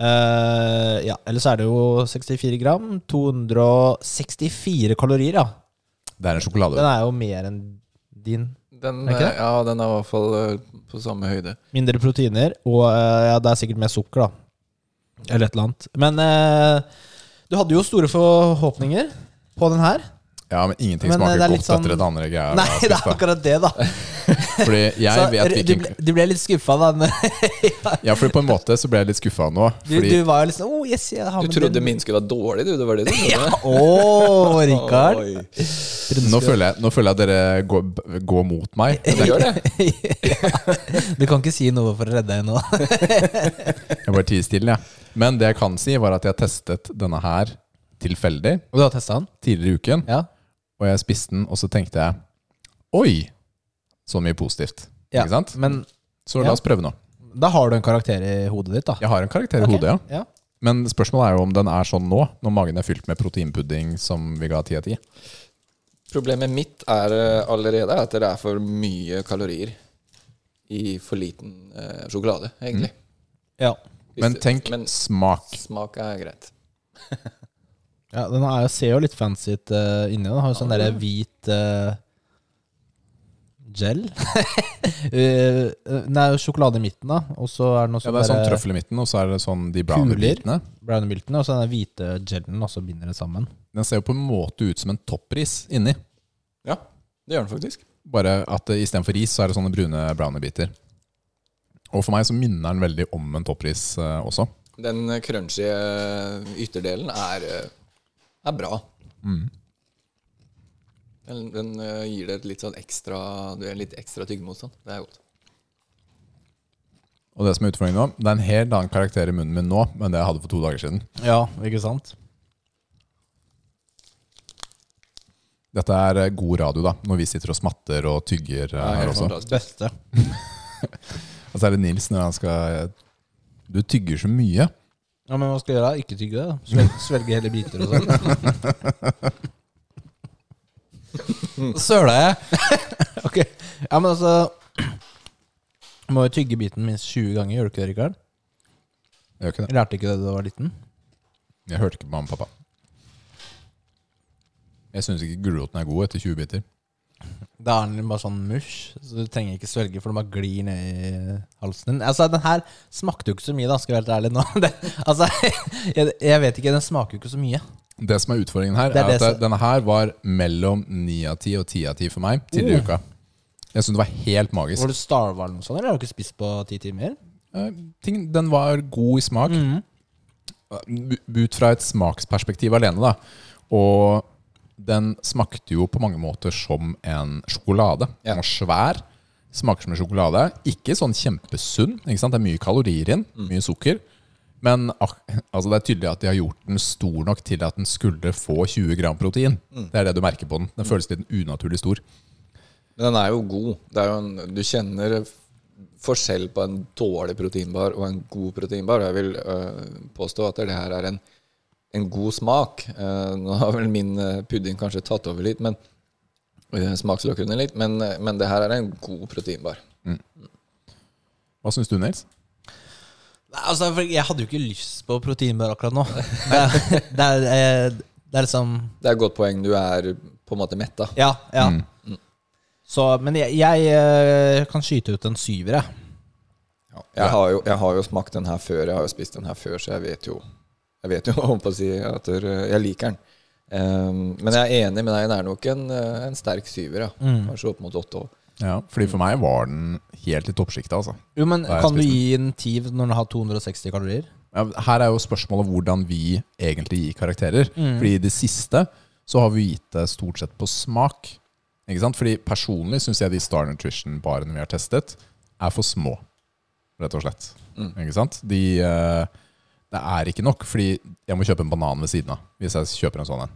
Speaker 1: Uh, ja, ellers er det jo 64 gram. 264 kalorier, ja.
Speaker 2: Det er en sjokolade.
Speaker 1: Den er jo mer enn din.
Speaker 3: Den,
Speaker 1: Er ikke det?
Speaker 3: eh, ja, den er i hvert fall eh, på samme høyde.
Speaker 1: Mindre proteiner, og eh, ja, det er sikkert mer sukker, da. Eller et eller annet. Men eh, du hadde jo store forhåpninger på den her.
Speaker 2: Ja, men ingenting
Speaker 1: Men, eh,
Speaker 2: smaker
Speaker 1: er
Speaker 2: godt
Speaker 1: sånn-
Speaker 2: etter et andre greier. jeg
Speaker 1: Nei, det (laughs) er akkurat det, da. (laughs)
Speaker 2: Fordi jeg
Speaker 1: Så,
Speaker 2: vet
Speaker 1: du,
Speaker 2: hvilken
Speaker 1: ble, du ble litt skuffa, da. (laughs)
Speaker 2: Ja, fordi på en måte så ble jeg litt skuffa nå.
Speaker 1: Du,
Speaker 2: Fordi
Speaker 1: du var jo sånn oh, yes, jeg har
Speaker 3: Du trodde
Speaker 1: den.
Speaker 3: min skulle være dårlig, du? Det var det du trodde?
Speaker 1: oh, Rikard.
Speaker 2: Nå føler, jeg, nå føler jeg dere går, går mot meg.
Speaker 3: Du gjør det?
Speaker 1: Du kan ikke si noe for å redde deg nå.
Speaker 2: Jeg bare tier stille, jeg. Men det jeg kan si, var at jeg testet denne her tilfeldig
Speaker 1: Og du har testa den?
Speaker 2: tidligere i uken.
Speaker 1: Ja.
Speaker 2: Og jeg spiste den, og så tenkte jeg Oi! Så mye positivt.
Speaker 1: ja.
Speaker 2: Ikke sant?
Speaker 1: Men
Speaker 2: Så
Speaker 1: Ja.
Speaker 2: la oss prøve nå.
Speaker 1: da har du en karakter i hodet ditt, da.
Speaker 2: Jeg har en karakter i
Speaker 1: okay.
Speaker 2: hodet, ja.
Speaker 1: Ja.
Speaker 2: Men spørsmålet er jo om den er sånn nå, når magen er fylt med proteinpudding som vi ga ti av ti.
Speaker 3: Problemet mitt er eh, allerede at det er for mye kalorier i for liten eh, sjokolade, egentlig.
Speaker 1: Ja.
Speaker 3: Hvis
Speaker 2: Men tenk
Speaker 3: men
Speaker 2: smak.
Speaker 3: smak er greit. (laughs)
Speaker 1: ja den er, ser jo litt fancy ut uh, inni. Den har jo sånn derre hvit uh, gel. (laughs) Eh, den er jo sjokolade i midten, da. Og så er det noe sånn Ja,
Speaker 2: det er sånn trøffel i midten, og så er det sånn de brownie biltene.
Speaker 1: brownie milten, og så den hvite gelen, og så binder det sammen.
Speaker 2: Den ser jo på en måte ut som en toppris inni.
Speaker 3: Ja, det gjør den faktisk.
Speaker 2: Bare at uh, istedenfor ris, så er det sånne brune brownie-biter. Og for meg så minner den veldig om en toppris uh, også.
Speaker 3: Den eh, crunchy eh, ytterdelen er, eh, er bra.
Speaker 2: Mm.
Speaker 3: Den, den eh, gir det litt sånn ekstra Du er litt ekstra tyggemotstand. Det er godt.
Speaker 2: Og det som er utfordringen nå, det er en helt annen karakter i munnen min nå enn det jeg hadde for to dager siden.
Speaker 1: Ja, ikke sant?
Speaker 2: Dette er eh, god radio, da, når vi sitter og smatter og tygger eh,
Speaker 3: Ja,
Speaker 2: her også.
Speaker 1: Beste. (laughs)
Speaker 2: Og så er det Nils når han skal Du tygger så mye.
Speaker 1: Ja, Men hva skal jeg gjøre? Ikke tygge det? Svelge, svelge hele biter og sånn? (laughs) Søla jeg? (laughs) ok. Ja, men altså Du må jo tygge biten minst 20 ganger, gjør du ikke det, Rikard?
Speaker 2: Jeg gjør ikke det.
Speaker 1: Lærte ikke det da du var liten?
Speaker 2: Jeg hørte ikke på mamma og pappa. Jeg syns ikke gulroten er god etter 20 biter.
Speaker 1: Da er den bare sånn mush, så du trenger ikke svelge, for den bare glir ned i halsen din. Altså, den her smakte jo ikke så mye, da, skal jeg være helt ærlig nå. (laughs) Det, altså, (laughs) jeg, jeg vet ikke, den smaker jo ikke så mye.
Speaker 2: Det som er utfordringen her,
Speaker 1: Det er
Speaker 2: er, at denne her var mellom 9 av 10 og 10 av 10 for meg tidligere i uka. Jeg syns det var helt magisk.
Speaker 1: Var du starva eller noe sånt, eller har du ikke spist på ti timer?
Speaker 2: Eh, den var god i smak.
Speaker 1: Mm.
Speaker 2: Ut fra et smaksperspektiv alene, da. Og den smakte jo på mange måter som en sjokolade. Den var svær. Smaker som en sjokolade. Ikke sånn kjempesunn. Ikke sant? Det er mye kalorier i den. Mye sukker. Men altså det er tydelig at de har gjort den stor nok til at den skulle få 20 gram protein. Det er det du merker på den. Den føles litt unaturlig stor.
Speaker 3: Men den er jo god. Det er jo en, du kjenner forskjell på en dårlig proteinbar og en god proteinbar. Jeg vil øh, påstå at det her er en, en god smak. Eh, nå har vel min eh, pudding kanskje tatt over litt, men uh, smaksløkene litt, men, eh, men det her er en god proteinbar.
Speaker 2: Hva syns du, Nils?
Speaker 1: Nei, altså, jeg hadde jo ikke lyst på proteinbar akkurat nå. Det er, (laughs) det er, eh, det er liksom
Speaker 3: Det er et godt poeng. Du er på en måte metta.
Speaker 1: Ja, ja.
Speaker 2: Mm.
Speaker 1: Så, men jeg, jeg eh, kan skyte ut en syver, jeg.
Speaker 3: Jeg, har jo, jeg har jo smakt den her før, jeg har jo spist den her før, så jeg vet jo Jeg vet jo (laughs) om på å si at jeg liker den. Um, men jeg er enig med deg, den er nok en, eh, en sterk syver. Ja.
Speaker 1: Mm.
Speaker 3: Kanskje opp mot åtte år.
Speaker 2: Ja, fordi for meg var den helt i toppsjiktet, altså.
Speaker 1: Jo, men kan du gi en TIV når den har 260 kalorier?
Speaker 2: Ja, her er jo spørsmålet hvordan vi egentlig gir karakterer. Fordi i det siste så har vi gitt det stort sett på smak. Ikke sant? Fordi personlig syns jeg de Star Nutrition-barene vi har testet, er for små. Rett og slett. Ikke sant? De, eh, det er ikke nok, fordi jeg må kjøpe en banan ved siden av hvis jeg kjøper en sånn en.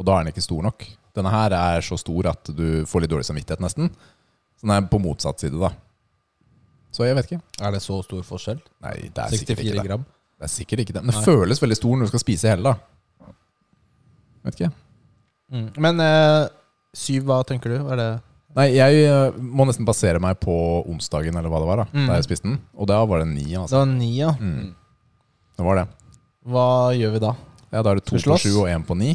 Speaker 2: Og da er den ikke stor nok. Denne her er så stor at du får litt dårlig samvittighet, nesten. Så den er på motsatt side, da. Så jeg vet ikke.
Speaker 1: Er det så stor forskjell?
Speaker 2: Nei, det er sikkert ikke det.
Speaker 1: gram?
Speaker 2: Det er sikkert ikke det. Men det føles veldig stor når du skal spise hele, da. Vet ikke.
Speaker 1: Mm. Men eh, syv, hva tenker du? Er det
Speaker 2: Nei, jeg eh, må nesten basere meg på onsdagen, eller hva det var, da
Speaker 1: Mm.
Speaker 2: da jeg spiste den. Og da var det ni,
Speaker 1: Det
Speaker 2: altså.
Speaker 1: var ni, ja.
Speaker 2: Mm. Det var det.
Speaker 1: Hva gjør vi da?
Speaker 2: Ja, Da er det to på
Speaker 1: slåss?
Speaker 2: sju og én på ni.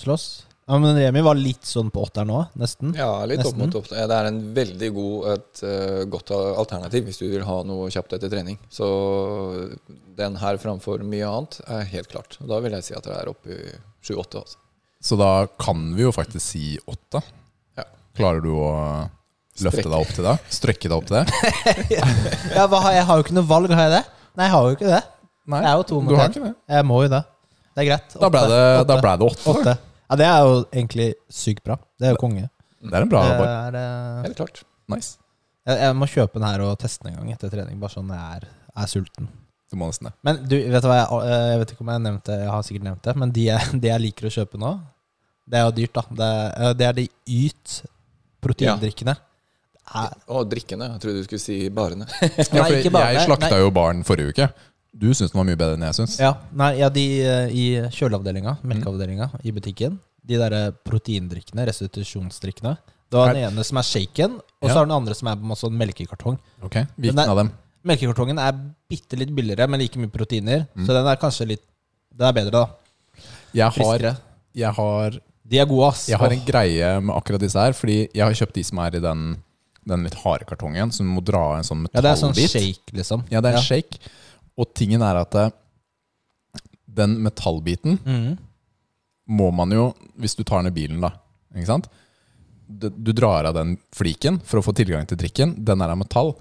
Speaker 1: Slåss? Ja, men Remi var litt sånn på åtteren nå, nesten.
Speaker 3: Ja, litt opp
Speaker 1: Nesten.
Speaker 3: mot opp. Det er en veldig god, et eh, godt alternativ hvis du vil ha noe kjapt etter trening. Så den her framfor mye annet er helt klart. Og da vil jeg si at det er oppe i sju-åtte. Altså.
Speaker 2: Så da kan vi jo faktisk si åtte.
Speaker 3: Ja.
Speaker 2: Klarer du å løfte
Speaker 3: Strekke.
Speaker 2: deg opp til det? Strekke deg opp til det? (laughs)
Speaker 1: Ja, hva, har jeg har jo ikke noe valg, har jeg det? Nei, jeg har jo ikke det.
Speaker 2: Nei,
Speaker 1: Jeg er jo to mot
Speaker 2: du har
Speaker 1: en.
Speaker 2: ikke det.
Speaker 1: Jeg må jo det. Det er greit.
Speaker 2: Da ble
Speaker 1: Åtte.
Speaker 2: det, da
Speaker 1: Åtte.
Speaker 2: ble det åtte.
Speaker 1: Åtte. Ja, det er jo egentlig sykt bra. Det er jo konge.
Speaker 2: Det er en bra
Speaker 1: Det
Speaker 2: bar.
Speaker 1: er, eh,
Speaker 3: Helt klart.
Speaker 2: Nice.
Speaker 1: jeg, jeg må kjøpe den her og teste den en gang etter trening, bare sånn jeg er, er sulten.
Speaker 2: Du må nesten det.
Speaker 1: Men du, vet du hva jeg, eh, jeg vet ikke om jeg har nevnt det, jeg har sikkert nevnt det, men de jeg, de jeg liker å kjøpe nå, det er jo dyrt, da. Det, er- det er de Yt proteindrikkene. Det er-
Speaker 3: Og drikkene. Jeg trodde du skulle si barene.
Speaker 2: Ja,
Speaker 1: Nei,
Speaker 2: for
Speaker 1: ikke bare
Speaker 2: jeg
Speaker 1: det.
Speaker 2: slakta
Speaker 1: Nei.
Speaker 2: jo baren forrige uke. Du syns den var mye bedre enn jeg syns.
Speaker 1: Ja, nei, ja, de eh, i kjøleavdelinga, melkeavdelinga i butikken, de derre proteindrikkene, restitusjonsdrikkene. Det var den ene som er shaken, og så
Speaker 2: Ja.
Speaker 1: har den andre som er på en måte sånn melkekartong.
Speaker 2: Ok,
Speaker 1: Den
Speaker 2: Hvilken
Speaker 1: er-
Speaker 2: av dem?
Speaker 1: Melkekartongen er bitte litt billigere, men like mye proteiner.
Speaker 2: Mm.
Speaker 1: Så den er kanskje litt Den er bedre, da.
Speaker 2: Jeg har,
Speaker 1: Friskere.
Speaker 2: jeg har,
Speaker 1: De er gode, ass.
Speaker 2: jeg har en
Speaker 1: Åh.
Speaker 2: greie med akkurat disse her. Fordi jeg har kjøpt de som er i den, den litt harde kartongen, som må dra en sånn
Speaker 1: ja, det er sånn shake, liksom.
Speaker 2: Ja, det er en shake. Og tingen er at eh, den metallbiten
Speaker 1: mm.
Speaker 2: må man jo, hvis du tar i bilen, da Ikke sant? Du, drar av den fliken for å få tilgang til drikken. Den er av metall.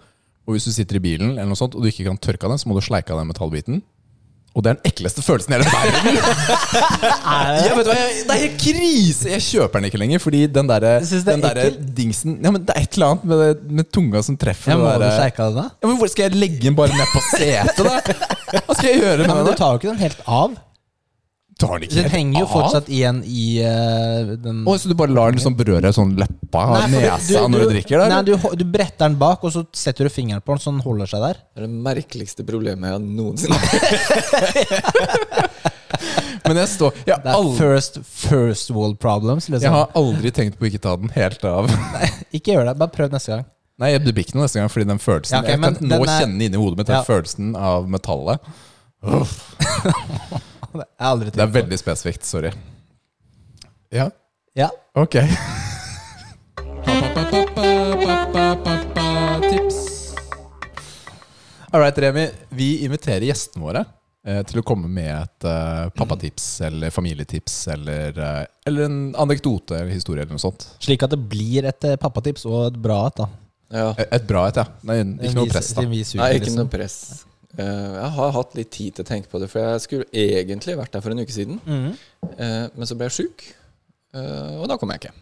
Speaker 2: Og hvis du sitter i bilen eller noe sånt, og du ikke kan tørke av den, så må du sleike av den metallbiten. Og det er den ekleste følelsen i hele verden! (laughs) jeg vet hva, jeg, det er helt krise! Jeg kjøper den ikke lenger, fordi den derre
Speaker 1: Du det er
Speaker 2: derre dingsen ja, men Det er et eller annet med, det, med tunga som treffer.
Speaker 1: Ja, må
Speaker 2: det
Speaker 1: du
Speaker 2: derre-
Speaker 1: av den, da?
Speaker 2: ja, men hvor Skal jeg legge den bare ned på setet, da? (laughs) Hva skal jeg gjøre med Ja,
Speaker 1: men
Speaker 2: den?
Speaker 1: du tar jo ikke den helt av.
Speaker 2: Tar den ikke
Speaker 1: Den henger jo fortsatt igjen i uh, den
Speaker 2: oh, så du bare lar den liksom berøre sånn leppa,
Speaker 1: Nei, for
Speaker 2: du, når du drikker? Der?
Speaker 1: Nei, du, du bretter den bak, og så setter du fingeren på den så den holder seg der.
Speaker 3: Det er det merkeligste problemet jeg noensinne har. (laughs)
Speaker 2: Men jeg står jeg,
Speaker 1: Det er
Speaker 2: aldri,
Speaker 1: first, first world problems.
Speaker 2: jeg
Speaker 1: Liksom.
Speaker 2: har aldri tenkt på å ikke ta den helt av. (laughs)
Speaker 1: Ikke gjør det, bare prøv neste gang.
Speaker 2: Nei, jeg blir ikke noe neste gang, fordi den følelsen
Speaker 1: Ja, okay,
Speaker 2: Jeg kan nå
Speaker 1: er-
Speaker 2: kjenne inni hodet mitt den
Speaker 1: Ja.
Speaker 2: følelsen av metallet. (laughs)
Speaker 1: Jeg har aldri
Speaker 2: Det er veldig spesifikt. Sorry. Ja,
Speaker 1: Ja.
Speaker 2: ok. (laughs) Tips. All right, Remi. Vi inviterer gjestene våre eh, til å komme med et eh, pappatips eller familietips eller, eh, eller en anekdote eller historie eller noe sånt.
Speaker 1: Slik at det blir et eh, pappatips og et bra et. da
Speaker 3: Ja.
Speaker 2: Et, et bra et, ja. Nei, ikke noe press, da.
Speaker 3: Nei, ikke noe press. Eh, jeg har hatt litt tid til å tenke på det, for jeg skulle egentlig vært der for en uke siden. Eh, men så ble jeg sjuk, eh, og da kom jeg ikke.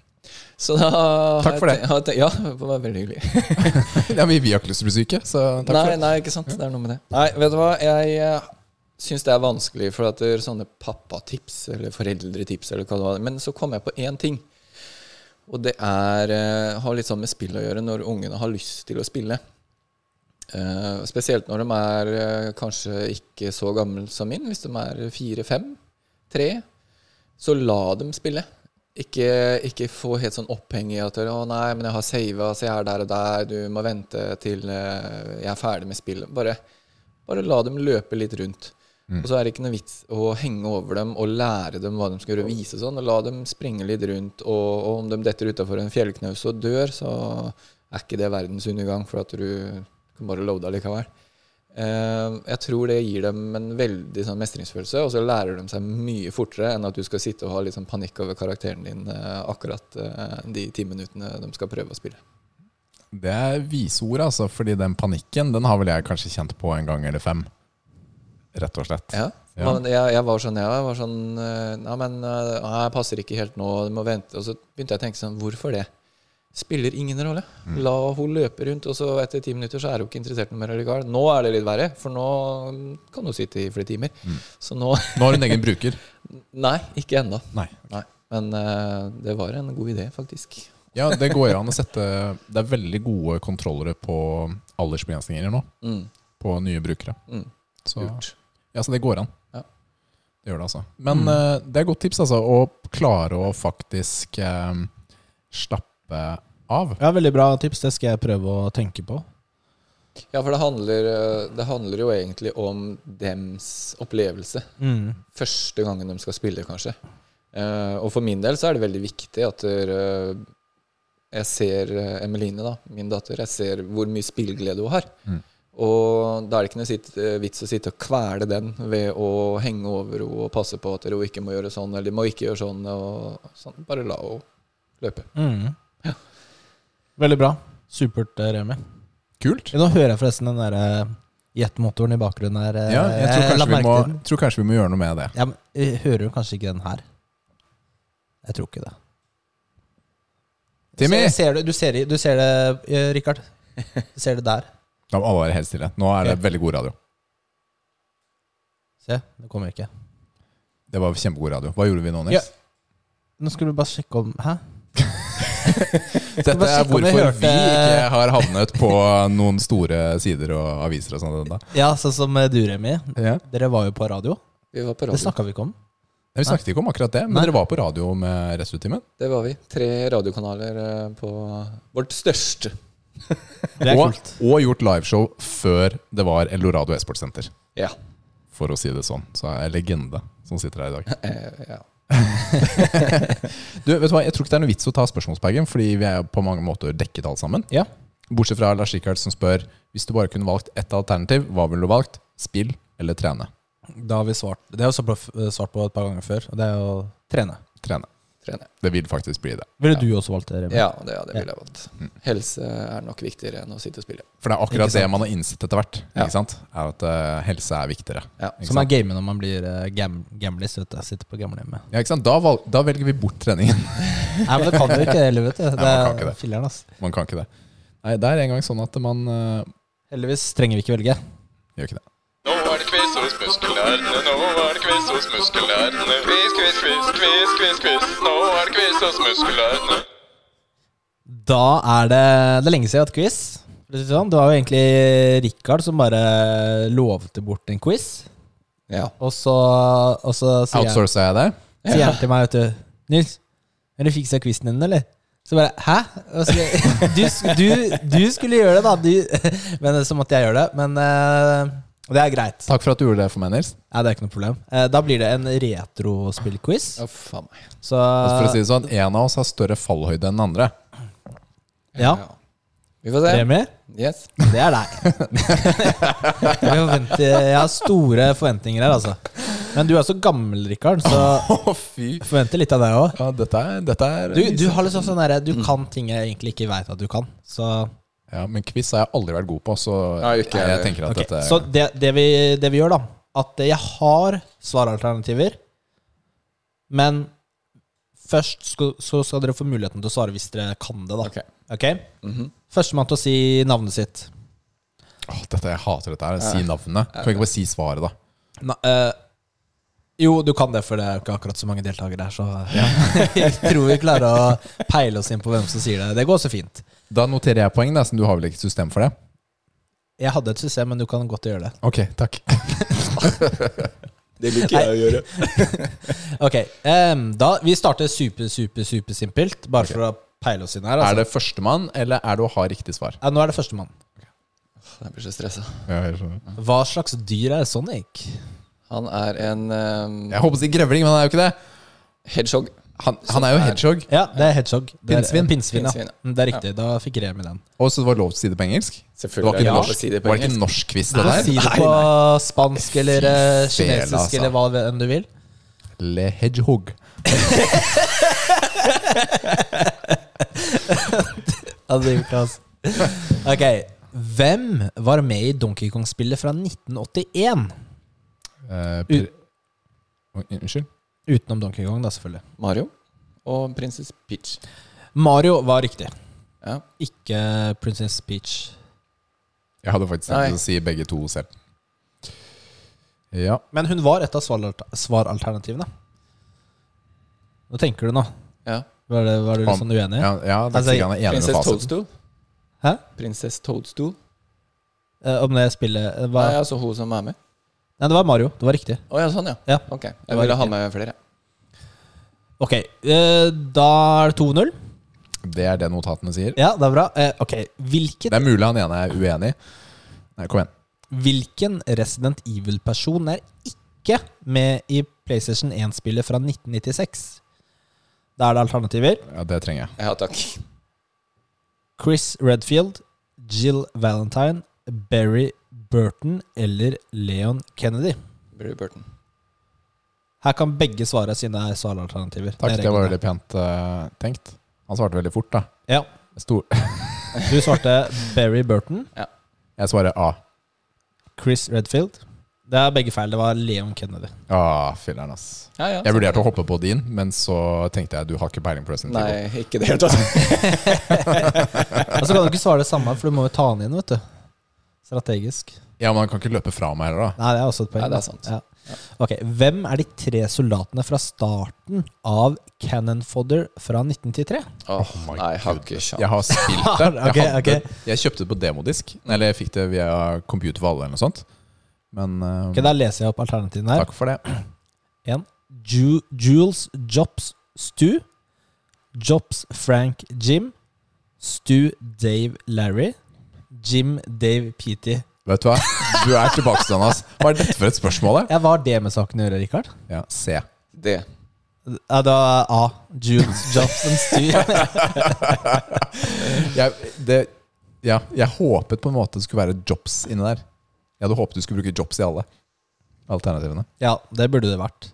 Speaker 3: Så da
Speaker 2: Takk for det.
Speaker 3: ten- har jeg Ja, det var veldig hyggelig. (laughs)
Speaker 2: Ja, men vi har ikke lyst til å bli syke, så takk
Speaker 3: nei,
Speaker 2: for det.
Speaker 3: nei, ikke sant. Det er noe med det. Nei, vet du hva. Jeg syns det er vanskelig, for at det er sånne pappatips eller foreldretips eller hva det var. Men så kom jeg på én ting. Og det er har litt sånn med spill å gjøre når ungene har lyst til å spille. Eh, spesielt når de er uh, kanskje ikke så gamle som min. Hvis de er fire, fem, tre, så la dem spille. Ikke, ikke få helt sånn oppheng i at 'Å nei, men jeg har sava, så jeg er der og der. Du må vente til uh, jeg er ferdig med spillet.' Bare Bare la dem løpe litt rundt. Og så er det ikke noe vits å henge over dem og lære dem hva de skal gjøre, vise sånn. Og la dem springe litt rundt, og, og om de detter utafor en fjellknaus og dør, så er ikke det verdens undergang, for at du kan bare loade allikevel. Eh, jeg tror det gir dem en veldig sånn mestringsfølelse, og så lærer de seg mye fortere enn at du skal sitte og ha litt sånn panikk over karakteren din eh, akkurat eh, de ti minuttene de skal prøve å spille.
Speaker 2: Det er vise ord, altså. Fordi den panikken, den har vel jeg kanskje kjent på en gang eller fem. Rett og slett.
Speaker 3: Ja.
Speaker 2: Ja.
Speaker 3: Men jeg, jeg var sånn, jeg var sånn Nei, men jeg passer ikke helt nå, du må vente. Og så begynte jeg å tenke sånn, hvorfor det? Spiller ingen rolle. La hun løpe rundt, og så etter ti minutter så er hun ikke interessert noe mer likevel. Nå er det litt verre, for nå kan hun sitte i flere timer. Så nå
Speaker 2: Nå har hun egen bruker. (laughs)
Speaker 3: Nei, ikke ennå.
Speaker 2: Nei.
Speaker 3: Men uh, det var en god idé, faktisk.
Speaker 2: Ja, det går (laughs) an å sette Det er veldig gode kontrollere på aldersbegrensninger nå.
Speaker 3: Mm.
Speaker 2: På nye brukere.
Speaker 3: Mm.
Speaker 2: Så, ja, så det går an.
Speaker 3: Ja.
Speaker 2: Det gjør det, altså. Men uh, det er godt tips, altså. Å klare å faktisk uh, slappe av.
Speaker 1: Ja, veldig bra tips. Det skal jeg prøve å tenke på.
Speaker 3: Ja, for det handler, eh, det handler jo egentlig om dems opplevelse.
Speaker 1: Mm.
Speaker 3: første gangen de skal spille, kanskje. Eh, og for min del så er det veldig viktig at eh, jeg ser Emeline, da, min datter, jeg ser hvor mye spillglede hun har.
Speaker 2: Mm.
Speaker 3: Og da er det ikke noe sitt, vits å sitte og kvele den ved å henge over henne og passe på at hun ikke må gjøre sånn, eller de må ikke gjøre sånn. Og sånn. Bare la henne løpe.
Speaker 1: Mm. Veldig bra. Supert, eh, Remi.
Speaker 2: Kult.
Speaker 1: Nå hører jeg forresten den der eh, jetmotoren i bakgrunnen her. eh,
Speaker 2: Ja, jeg tror kanskje, vi må, tror kanskje vi må gjøre noe med det.
Speaker 1: Ja, men hører du kanskje ikke den her. Jeg tror ikke det.
Speaker 2: Timmy!
Speaker 1: Se, ser du, du, ser, du ser det, Richard Rikard. Du ser det der.
Speaker 2: Da må alle være helt stille. Nå er det veldig god radio.
Speaker 1: Se, det kommer ikke.
Speaker 2: Det var kjempegod radio. Hva gjorde vi nå, Nils?
Speaker 1: Ja. Nå skulle du bare sjekke om Hæ? (laughs)
Speaker 2: Dette er hvorfor vi ikke har havnet på noen store sider og aviser og sånn. ennå.
Speaker 1: Ja, sånn som eh, du, Remi.
Speaker 2: Ja.
Speaker 1: Dere var jo på radio.
Speaker 3: Vi var på
Speaker 1: Det
Speaker 3: radio.
Speaker 1: snakka vi ikke om.
Speaker 2: Nei, Vi snakket ikke om akkurat det, men
Speaker 1: Nei.
Speaker 2: dere var på radio med Restutimen?
Speaker 3: Det var vi. Tre radiokanaler eh, på vårt største.
Speaker 1: Det er
Speaker 2: Og,
Speaker 1: kult.
Speaker 2: og gjort liveshow før det var Eldorado e-sportsenter.
Speaker 3: Ja.
Speaker 2: For å si det sånn. Så er jeg legende som sitter her i dag. (laughs)
Speaker 3: Eh, ja. (laughs)
Speaker 2: Du, vet du hva, Jeg tror ikke det er noe vits å ta spørsmålsbagen, fordi vi er på mange måter dekket alle sammen.
Speaker 1: Ja.
Speaker 2: Bortsett fra Lars Rikard som spør hvis du bare kunne valgt ett alternativ, hva ville du valgt? Spill eller trene?
Speaker 1: Da har vi svart Det har vi på, svart på et par ganger før, og det er å trene.
Speaker 2: Trene.
Speaker 3: Trene.
Speaker 2: Det vil faktisk bli det.
Speaker 1: Ville du også valgt det, Remi?
Speaker 3: Ja, det, ja, det ville jeg valgt. Helse er nok viktigere enn å sitte og spille.
Speaker 2: For det er akkurat det man har innsett etter hvert.
Speaker 3: Ja.
Speaker 2: Ikke sant? Er at uh, helse er viktigere.
Speaker 3: Ja.
Speaker 1: Som er gamet når man blir uh, gam gamlis. Vet du. Sitter på gamlehjemmet.
Speaker 2: Ja, ikke sant? Da, valg, da velger vi bort treningen. (laughs)
Speaker 1: Nei, men det kan du ikke heller, vet du. Det
Speaker 2: man kan
Speaker 1: er
Speaker 2: ikke det.
Speaker 1: filleren, ass.
Speaker 2: Man kan ikke det. Nei, det er en gang sånn at man uh,
Speaker 1: Heldigvis trenger vi ikke velge.
Speaker 2: gjør ikke det.
Speaker 4: Nå er det quiz hos muskelnerdene, nå er det quiz hos muskelnerdene. Quiz, quiz, quiz, quiz, quiz, quiz. Nå er det quiz hos muskelnerdene.
Speaker 1: Da er det Det er lenge siden jeg har hatt quiz. Si det sånn. Var jo egentlig Rikard som bare lovte bort en quiz.
Speaker 3: Ja.
Speaker 1: Og så, og så sier, han,
Speaker 2: Outsourcer jeg det?
Speaker 1: sier han til meg, vet du Nils, har du fiksa quizen din, eller? Så bare Hæ? Så, (laughs) du, du, du skulle gjøre det, da. Du, (laughs) men så måtte jeg gjøre det. Men eh, det er greit.
Speaker 2: Takk for at du gjorde det for meg, Nils.
Speaker 1: Nei, det er ikke noe problem. Eh, da blir det en retrospillquiz.
Speaker 3: Å, faen meg.
Speaker 1: Så
Speaker 2: Altså for å si det sånn, En av oss har større fallhøyde enn den andre.
Speaker 1: ja,
Speaker 3: Vi får se.
Speaker 1: Remi,
Speaker 3: Yes.
Speaker 1: det er deg. (laughs) jeg, har store forventninger her, altså. Men du er så gammel, Rikard, så (laughs)
Speaker 2: Å, fy!
Speaker 1: forventer litt av deg òg.
Speaker 2: Ja, dette er, dette er
Speaker 1: Du, du har liksom sånn derre Du kan ting jeg egentlig ikke veit at du kan. Så,
Speaker 2: Ja, Men quiz har jeg aldri vært god på, så
Speaker 3: Nei, ikke
Speaker 2: jeg,
Speaker 3: jeg.
Speaker 2: tenker at
Speaker 1: okay,
Speaker 2: dette
Speaker 1: så det, det, vi, det vi gjør, da At jeg har svaralternativer, men først skal, så skal dere få muligheten til å svare hvis dere kan det. da
Speaker 3: Ok.
Speaker 1: okay?
Speaker 3: Mm -hmm.
Speaker 1: Førstemann til å si navnet sitt.
Speaker 2: Åh, dette, Jeg hater dette her. Si navnet. Kan vi ikke bare si svaret, da?
Speaker 1: Na, uh, jo, du kan det, for det er jo ikke akkurat så mange deltakere her. Så (laughs) jeg tror vi klarer å peile oss inn på hvem som sier det. Det går også fint.
Speaker 2: Da noterer jeg poeng, da, du har vel ikke et system for det?
Speaker 1: Jeg hadde et system, men du kan godt gjøre det.
Speaker 2: Ok, takk. (laughs)
Speaker 3: Det liker jeg å gjøre. (laughs)
Speaker 1: Ok, um, da Vi starter super, super, super simpelt, bare for å peile oss inn her.
Speaker 2: Er
Speaker 1: Altså.
Speaker 2: det førstemann, eller er det å ha riktig svar?
Speaker 1: Ja, nå er det førstemann.
Speaker 3: Jeg blir så stressa.
Speaker 2: Ja.
Speaker 1: Hva slags dyr er Sonic?
Speaker 3: Han er en um,
Speaker 2: Jeg håper å si grevling, men han er jo ikke det.
Speaker 3: hedgehog.
Speaker 2: Han, han er jo hedgehog.
Speaker 1: Ja, det er hedgehog. Det er,
Speaker 2: Pinnsvin.
Speaker 1: Pinnsvin, ja. Det er riktig. Da fikk Remi den.
Speaker 2: Og så var det lov til å si det på engelsk. Det var
Speaker 3: Selvfølgelig
Speaker 2: ikke
Speaker 3: det lov å
Speaker 2: norsk, var det ikke norsk quiz, det der?
Speaker 1: si det
Speaker 3: Nei,
Speaker 1: på spansk eller eh, kinesisk
Speaker 2: altså.
Speaker 1: eller hva enn du vil.
Speaker 2: Le hedgehog. (laughs)
Speaker 1: Ikke, altså. Ok, hvem var med i Donkey Kong-spillet fra 1981?
Speaker 2: Uh, per... Unnskyld?
Speaker 1: Utenom Donkey Kong, da, selvfølgelig.
Speaker 3: Mario og Princess Peach.
Speaker 1: Mario var riktig.
Speaker 3: Ja.
Speaker 1: Ikke Princess Peach.
Speaker 2: Jeg hadde faktisk
Speaker 3: Nei.
Speaker 2: å si begge to selv. Ja.
Speaker 1: Men hun var et av svaralter- svaralternativene. Hva tenker du nå?
Speaker 3: ja.
Speaker 1: Var, det, var du litt sånn uenig?
Speaker 2: Ja, ja det er
Speaker 1: Altså,
Speaker 2: sikkert han er enig med
Speaker 3: Princess
Speaker 2: fasiten.
Speaker 3: Toadstool.
Speaker 1: Hæ?
Speaker 3: Princess Toadstool.
Speaker 1: Eh, om det spillet eh, var,
Speaker 3: Nei, altså hun som er med.
Speaker 1: Nei, det var Mario. Det var riktig.
Speaker 3: Å ja, sånn, ja.
Speaker 1: Ja.
Speaker 3: Ok. Jeg ville ha
Speaker 1: riktig.
Speaker 3: med flere.
Speaker 1: Ok, eh, da er det 2-0.
Speaker 2: Det er det notatene sier.
Speaker 1: Ja, det er bra. Eh, ok, hvilken
Speaker 2: Det er mulig han ene er uenig. Nei, kom igjen.
Speaker 1: Hvilken Resident Evil-person er ikke med i PlayStation 1-spillet fra 1996? Da er det alternativer.
Speaker 2: Ja, det trenger jeg.
Speaker 3: Ja, takk.
Speaker 1: Chris Redfield, Jill Valentine, Barry Burton eller Leon Kennedy.
Speaker 3: Barry Burton.
Speaker 1: Her kan begge svare sine svaralternativer.
Speaker 2: Takk, det var veldig pent uh, tenkt. Han svarte veldig fort, da.
Speaker 1: Ja,
Speaker 2: Stor. (laughs)
Speaker 1: Du svarte Barry Burton.
Speaker 2: Jeg svarer A.
Speaker 1: Chris Redfield. Det er begge feil. Det var Leon Kennedy.
Speaker 2: Ah, filler'n, ass.
Speaker 3: Ja, ja,
Speaker 2: Jeg vurderte å hoppe på din, men så tenkte jeg du har ikke peiling på Resident Evil.
Speaker 3: Nei, ikke det helt, altså. (laughs)
Speaker 1: Og så kan du ikke svare det samme, for du må jo ta den inn, vet du. Strategisk.
Speaker 2: Ja, men han kan ikke løpe fra meg heller, da.
Speaker 1: Nei, det er også et poeng.
Speaker 3: Nei, det er sant.
Speaker 1: Ja. Ok, Hvem er de tre soldatene fra starten av Cannon Fodder fra 1993?
Speaker 3: Åh,
Speaker 2: my
Speaker 3: nei, jeg har ikke sjans.
Speaker 2: Jeg har spilt det. (laughs) Jeg, hadde,
Speaker 1: ok.
Speaker 2: jeg kjøpte det på demodisk. Eller jeg fikk det via Computer for eller noe sånt. Men uh,
Speaker 1: Ok, Da leser jeg opp alternativene her.
Speaker 2: takk for det. (clears throat)
Speaker 1: En. Ju Jules Jobs Stu. Jobs Frank Jim. Stu Dave Larry. Jim Dave Petey.
Speaker 2: Vet du hva? Du er tilbakestående, ass. Hva er dette for et spørsmål? da?
Speaker 1: Ja, Hva har det med saken å gjøre, Richard?
Speaker 2: Ja, C.
Speaker 3: Det.
Speaker 1: Ja, da A. Jules Johnson Stu. (laughs)
Speaker 2: Jeg, det, ja, jeg håpet på en måte det skulle være jobs inni der. Jeg hadde håpet du skulle bruke jobs i alle alternativene.
Speaker 1: ja, det burde det vært.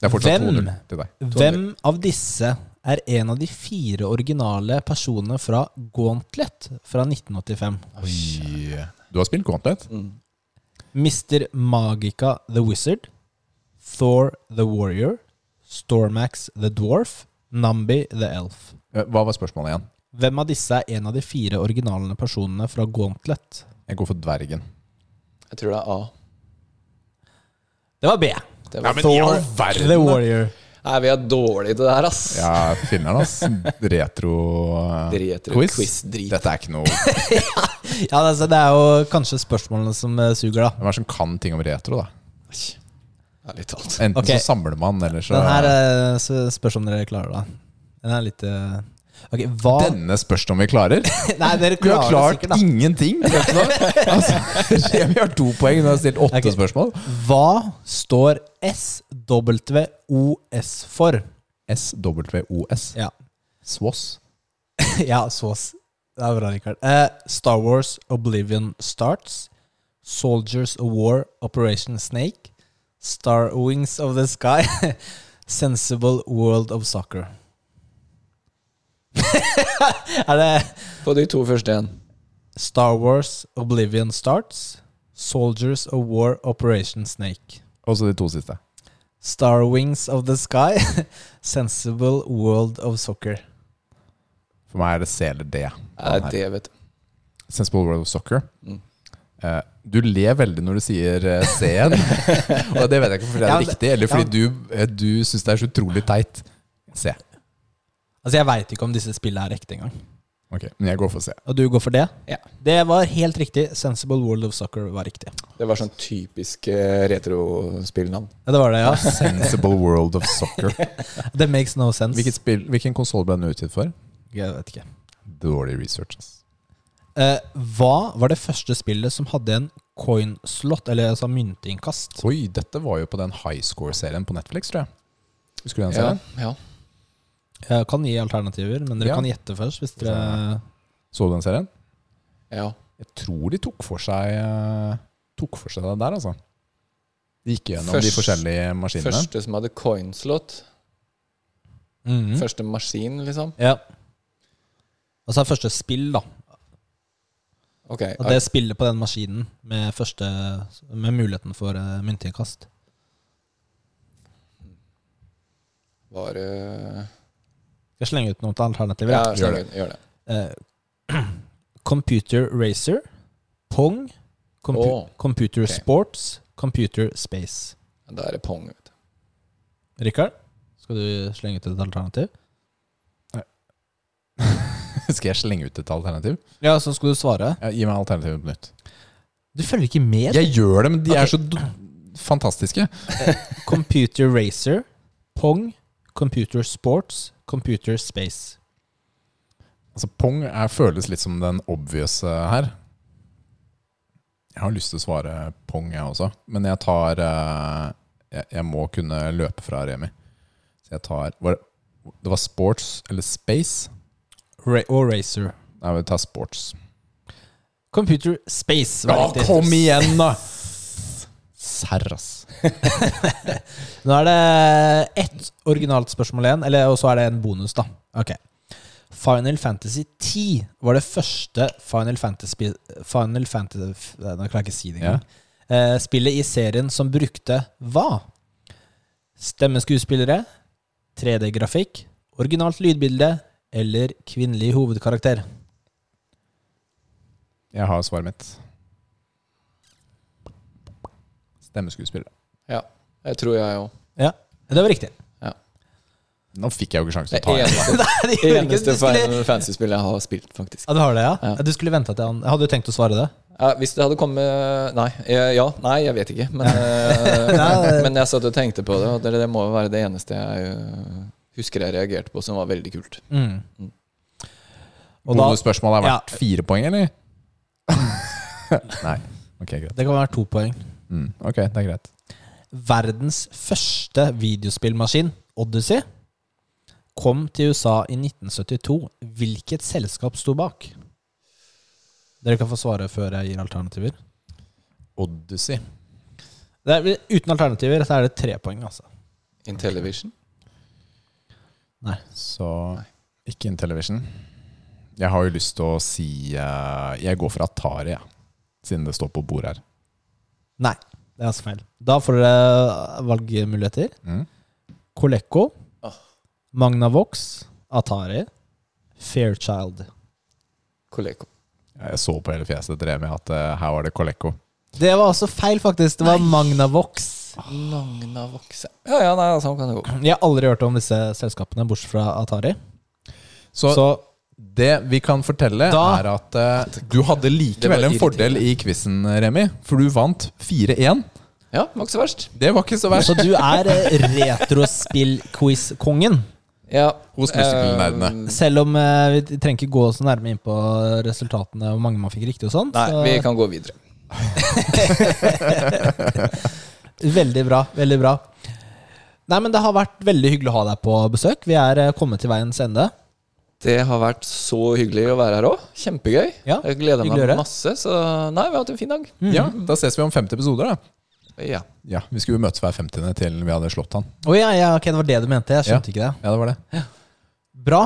Speaker 2: Det er fortsatt
Speaker 1: Hvem?
Speaker 2: 2-0 til deg.
Speaker 1: Hvem av disse er en av de fire originale personene fra Gauntlet fra 1985?
Speaker 2: Oi. Du har spilt Gauntlet?
Speaker 3: Mm.
Speaker 1: Mr. Magica the Wizard, Thor the Warrior, Stormax the Dwarf, Nambi the Elf.
Speaker 2: Eh, Hva var spørsmålet igjen?
Speaker 1: Hvem av disse er en av de fire originale personene fra Gauntlet?
Speaker 2: Jeg går for dvergen.
Speaker 3: Jeg tror det er A.
Speaker 1: Det var B.
Speaker 3: Det var,
Speaker 2: men i all verden,
Speaker 1: the. Warrior.
Speaker 3: Nei, vi er dårlige til det her, ass.
Speaker 2: Ja, filler'n, ass. Retro-quiz.
Speaker 3: Retro
Speaker 2: quiz. Dette er ikke noe (laughs)
Speaker 1: Ja, altså, Det er jo kanskje spørsmålene som eh, suger, da.
Speaker 2: Hvem er det som kan ting om retro, da?
Speaker 3: Ja, litt alt.
Speaker 2: Enten
Speaker 1: okay.
Speaker 2: så samler man, eller så
Speaker 1: Den her eh, spørs om dere klarer det. Den er litt Ok, hva
Speaker 2: Denne spørs om vi klarer. (laughs)
Speaker 1: Nei, dere
Speaker 2: Vi har klart
Speaker 1: sikkert,
Speaker 2: ingenting. Du? (laughs) Altså, vi har to poeng, vi har stilt åtte
Speaker 1: okay.
Speaker 2: spørsmål.
Speaker 1: Hva står SWOS for?
Speaker 2: SWOS.
Speaker 1: Ja.
Speaker 2: SWOS. (laughs)
Speaker 1: ja, SWOS. Det er bra, Rikard. Uh, Star Wars Oblivion Starts. Soldiers of War Operation Snake. Star Wings of the Sky. Sensible World of Soccer. (laughs) er det
Speaker 3: På de to første igjen.
Speaker 1: Star Wars Oblivion Starts? Soldiers of War Operation Snake.
Speaker 2: Og så de to siste.
Speaker 1: Star Wings of the Sky. (laughs) Sensible World of Soccer.
Speaker 2: For meg er det C eller D.
Speaker 3: Det vet du.
Speaker 2: Sensible World of Soccer.
Speaker 3: Mm.
Speaker 2: Uh, du ler veldig når du sier eh, C-en. (laughs) og det vet jeg ikke om det er
Speaker 1: ja,
Speaker 2: riktig, eller fordi du, eh, du syns det er så utrolig teit. C.
Speaker 1: Altså, jeg veit ikke om disse spillene er ekte engang.
Speaker 2: Ok, Men jeg går for C.
Speaker 1: Og du går for det?
Speaker 3: Ja.
Speaker 1: Det var helt riktig. Sensible World of Soccer var riktig.
Speaker 3: Det var sånn typisk eh, retrospillnavn.
Speaker 1: Ja, det var det, ja. (laughs)
Speaker 2: Sensible World of Soccer. (laughs)
Speaker 1: That makes no sense.
Speaker 2: Hvilket spill, hvilken konsoll ble den utgitt for?
Speaker 1: Jeg vet ikke.
Speaker 2: Dårlig research. ass.
Speaker 1: Eh, hva var det første spillet som hadde en coin slot, eller altså myntinnkast?
Speaker 2: Oi, dette var jo på den high score-serien på Netflix, tror jeg. Husker du den serien?
Speaker 3: Ja, ja.
Speaker 1: Jeg kan gi alternativer, men dere
Speaker 2: Ja.
Speaker 1: kan gjette først. Hvis dere
Speaker 2: Så du den serien?
Speaker 3: ja.
Speaker 2: Jeg tror de tok for seg eh, Tok for seg det der, altså. De gikk gjennom de
Speaker 3: Først-
Speaker 2: forskjellige maskinene.
Speaker 3: Første som hadde coinslot.
Speaker 1: Mhm.
Speaker 3: Første maskin, liksom.
Speaker 1: Ja. Altså første spill, da.
Speaker 3: Ok.
Speaker 1: Og det spillet på den maskinen med, første, med muligheten for uh, myntinnkast.
Speaker 3: Var det
Speaker 1: Skal jeg slenge ut noen alternativer?
Speaker 3: Ja,
Speaker 1: Ja.
Speaker 2: gjør det.
Speaker 3: Gjør det.
Speaker 1: Uh, computer Racer, Pong, compu
Speaker 3: oh,
Speaker 1: Computer
Speaker 3: okay.
Speaker 1: Sports, Computer Space.
Speaker 3: Da er det pong. Vet du.
Speaker 1: Rikard, skal du slenge ut et alternativ? (laughs)
Speaker 2: Skal jeg slenge ut et alternativ?
Speaker 1: Ja, så skal du svare.
Speaker 2: Ja, gi meg alternativet på nytt.
Speaker 1: Du følger ikke med.
Speaker 2: Jeg gjør det, men de
Speaker 1: okay.
Speaker 2: er så d fantastiske. (laughs)
Speaker 1: Computer Racer, Pong, Computer Sports, Computer Space.
Speaker 2: Altså, Pong er, føles litt som den obvious her. Jeg har lyst til å svare Pong, jeg også. Men jeg tar eh, jeg, jeg må kunne løpe fra Remi. Så jeg tar var det, det var sports eller space?
Speaker 1: Ra og Racer.
Speaker 2: Nei, vi tar sports.
Speaker 1: Computer Space. var
Speaker 2: Ja, kom igjen, da! (laughs) Serr, ass. (laughs)
Speaker 1: Nå er det ett originalt spørsmål igjen, eller, og så er det en bonus, da. Ok. Final Fantasy 10 var det første Final Fantasy Final Fantasy Nå klarer jeg ikke å si det engang. Eh, spillet i serien som brukte hva? Stemmeskuespillere, 3D-grafikk, originalt lydbilde eller kvinnelig hovedkarakter?
Speaker 2: Jeg har svaret mitt. Stemmeskuespiller.
Speaker 3: Ja. Jeg tror jeg òg.
Speaker 1: Ja, det var riktig. Ja.
Speaker 2: Nå fikk jeg jo ikke sjansen til å ta igjen.
Speaker 1: det
Speaker 3: det eneste (laughs)
Speaker 1: det. Skulle-
Speaker 3: Final Fantasy-spillet jeg har spilt, faktisk.
Speaker 1: Ja, du har det, ja?
Speaker 3: Ja.
Speaker 1: ja. Du skulle vente til han hadde du tenkt å svare det.
Speaker 3: Ja, hvis det hadde kommet Nei, ja, nei, jeg vet ikke. Men, eh, (laughs) men jeg satt og tenkte på det, og det, det må jo være det eneste jeg eh, husker jeg reagerte på som var veldig kult.
Speaker 1: Mm.
Speaker 3: Mm.
Speaker 1: Og da,
Speaker 2: Bonusspørsmålet har
Speaker 1: Ja.
Speaker 2: vært fire poeng, eller? (laughs) Nei. Ok, greit.
Speaker 1: det kan være to poeng.
Speaker 2: Mm, ok, det er greit.
Speaker 1: Verdens første videospillmaskin, Odyssey, kom til USA i 1972. Hvilket selskap sto bak? Dere kan få svare før jeg gir alternativer.
Speaker 2: Odyssey.
Speaker 1: Det er, uten alternativer så er det tre poeng, altså.
Speaker 3: Intellivision.
Speaker 2: Så ikke Intellivision. Jeg har jo lyst til å si eh, Jeg går for Atari, ja. Siden det står på bordet her.
Speaker 1: Nei, det er altså feil. Da får dere valgmuligheter.
Speaker 2: Mm.
Speaker 1: Coleco,
Speaker 3: oh.
Speaker 1: Magnavox, Atari, Fairchild.
Speaker 3: Coleco.
Speaker 2: Jeg så på hele fjeset til Remi at uh, her var det Coleco.
Speaker 1: Det var også feil, faktisk. Det var Magnavox.
Speaker 3: Magnavox Ja, ja, nei, sånn kan det gå.
Speaker 1: Jeg har aldri hørt om disse selskapene, bortsett fra Atari.
Speaker 2: Så,
Speaker 1: Så
Speaker 2: det vi kan fortelle,
Speaker 1: Da-
Speaker 2: er at uh, du hadde likevel en fordel i quizen, Remi. For du vant 4-1.
Speaker 3: Ja, det var ikke så verst.
Speaker 2: Det var ikke så verst.
Speaker 1: Så du er eh, retrospill-quiz-kongen.
Speaker 3: Ja,
Speaker 2: Hos muskelnerdene.
Speaker 3: eh,
Speaker 1: Selv om uh, vi trenger ikke gå så nærme inn på resultatene og hvor mange man fikk riktig og sånn.
Speaker 3: nei,
Speaker 1: så-
Speaker 3: vi kan gå videre. (laughs)
Speaker 1: Veldig bra. Veldig bra. Nei, men Det har vært veldig hyggelig å ha deg på besøk. Vi er kommet til veiens ende.
Speaker 3: Det har vært så hyggelig å være her òg. Kjempegøy.
Speaker 1: Ja,
Speaker 3: jeg gleder meg masse. Så nei, vi har hatt en fin dag.
Speaker 2: Ja, Da ses vi om 50 episoder, da.
Speaker 3: Ja.
Speaker 2: Ja, Vi skulle jo møtes hver 50. til vi hadde slått han.
Speaker 1: Å ja, ja, ok, det var det du mente. Jeg skjønte ikke det.
Speaker 2: Ja, det var det.
Speaker 1: Bra.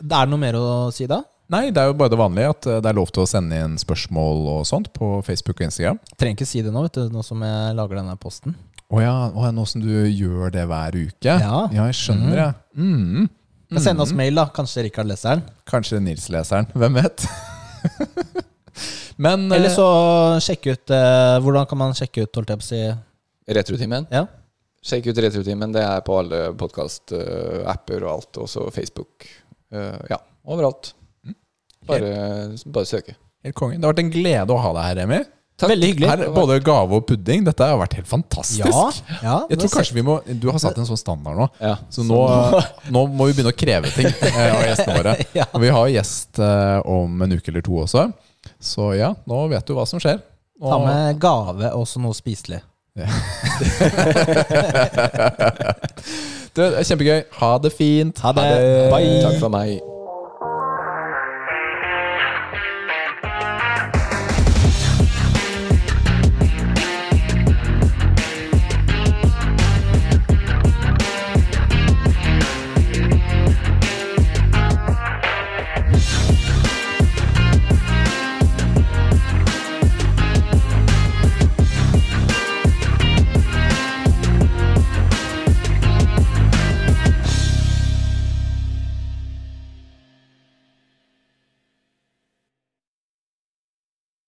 Speaker 1: Det er noe mer å si da?
Speaker 2: Nei, det er jo bare det vanlige at eh, det er lov til å sende inn spørsmål og sånt på Facebook og Instagram.
Speaker 1: Trenger ikke si det nå, vet du, nå som jeg lager denne posten.
Speaker 2: Å ja, oh, ja, nå som du gjør det hver uke?
Speaker 1: Ja.
Speaker 2: ja jeg skjønner, det Mm.
Speaker 1: Men Send oss mail, da. Kanskje Rikard leser den.
Speaker 2: Kanskje Nils-leseren. Hvem vet? (laughs) Men eh,
Speaker 1: Eller så sjekke ut eh, Hvordan kan man sjekke ut, holdt jeg på å si
Speaker 3: Retrutimen?
Speaker 1: Ja.
Speaker 3: Sjekk ut Retrotimen. Det er på alle podkast-apper og alt. Også Facebook. Eh, ja, overalt. Bare, bare søke.
Speaker 2: Helt konge. Det har vært en glede å ha deg her, Remi.
Speaker 3: Takk.
Speaker 1: Veldig hyggelig.
Speaker 2: Her, både gave og pudding. Dette har vært helt fantastisk.
Speaker 1: Ja, ja
Speaker 2: Jeg tror kanskje vi må Du har satt en sånn standard nå.
Speaker 3: Ja.
Speaker 2: Så nå, (laughs) nå må vi begynne å kreve ting eh, av gjestene våre. (laughs)
Speaker 1: Ja.
Speaker 2: Og vi har gjest eh, om en uke eller to også. Så ja, nå vet du hva som skjer. Og-
Speaker 1: Ta med gave og også noe spiselig. (laughs)
Speaker 2: Det er kjempegøy. Ha det fint.
Speaker 1: Ha det. Bye.
Speaker 3: Takk for meg.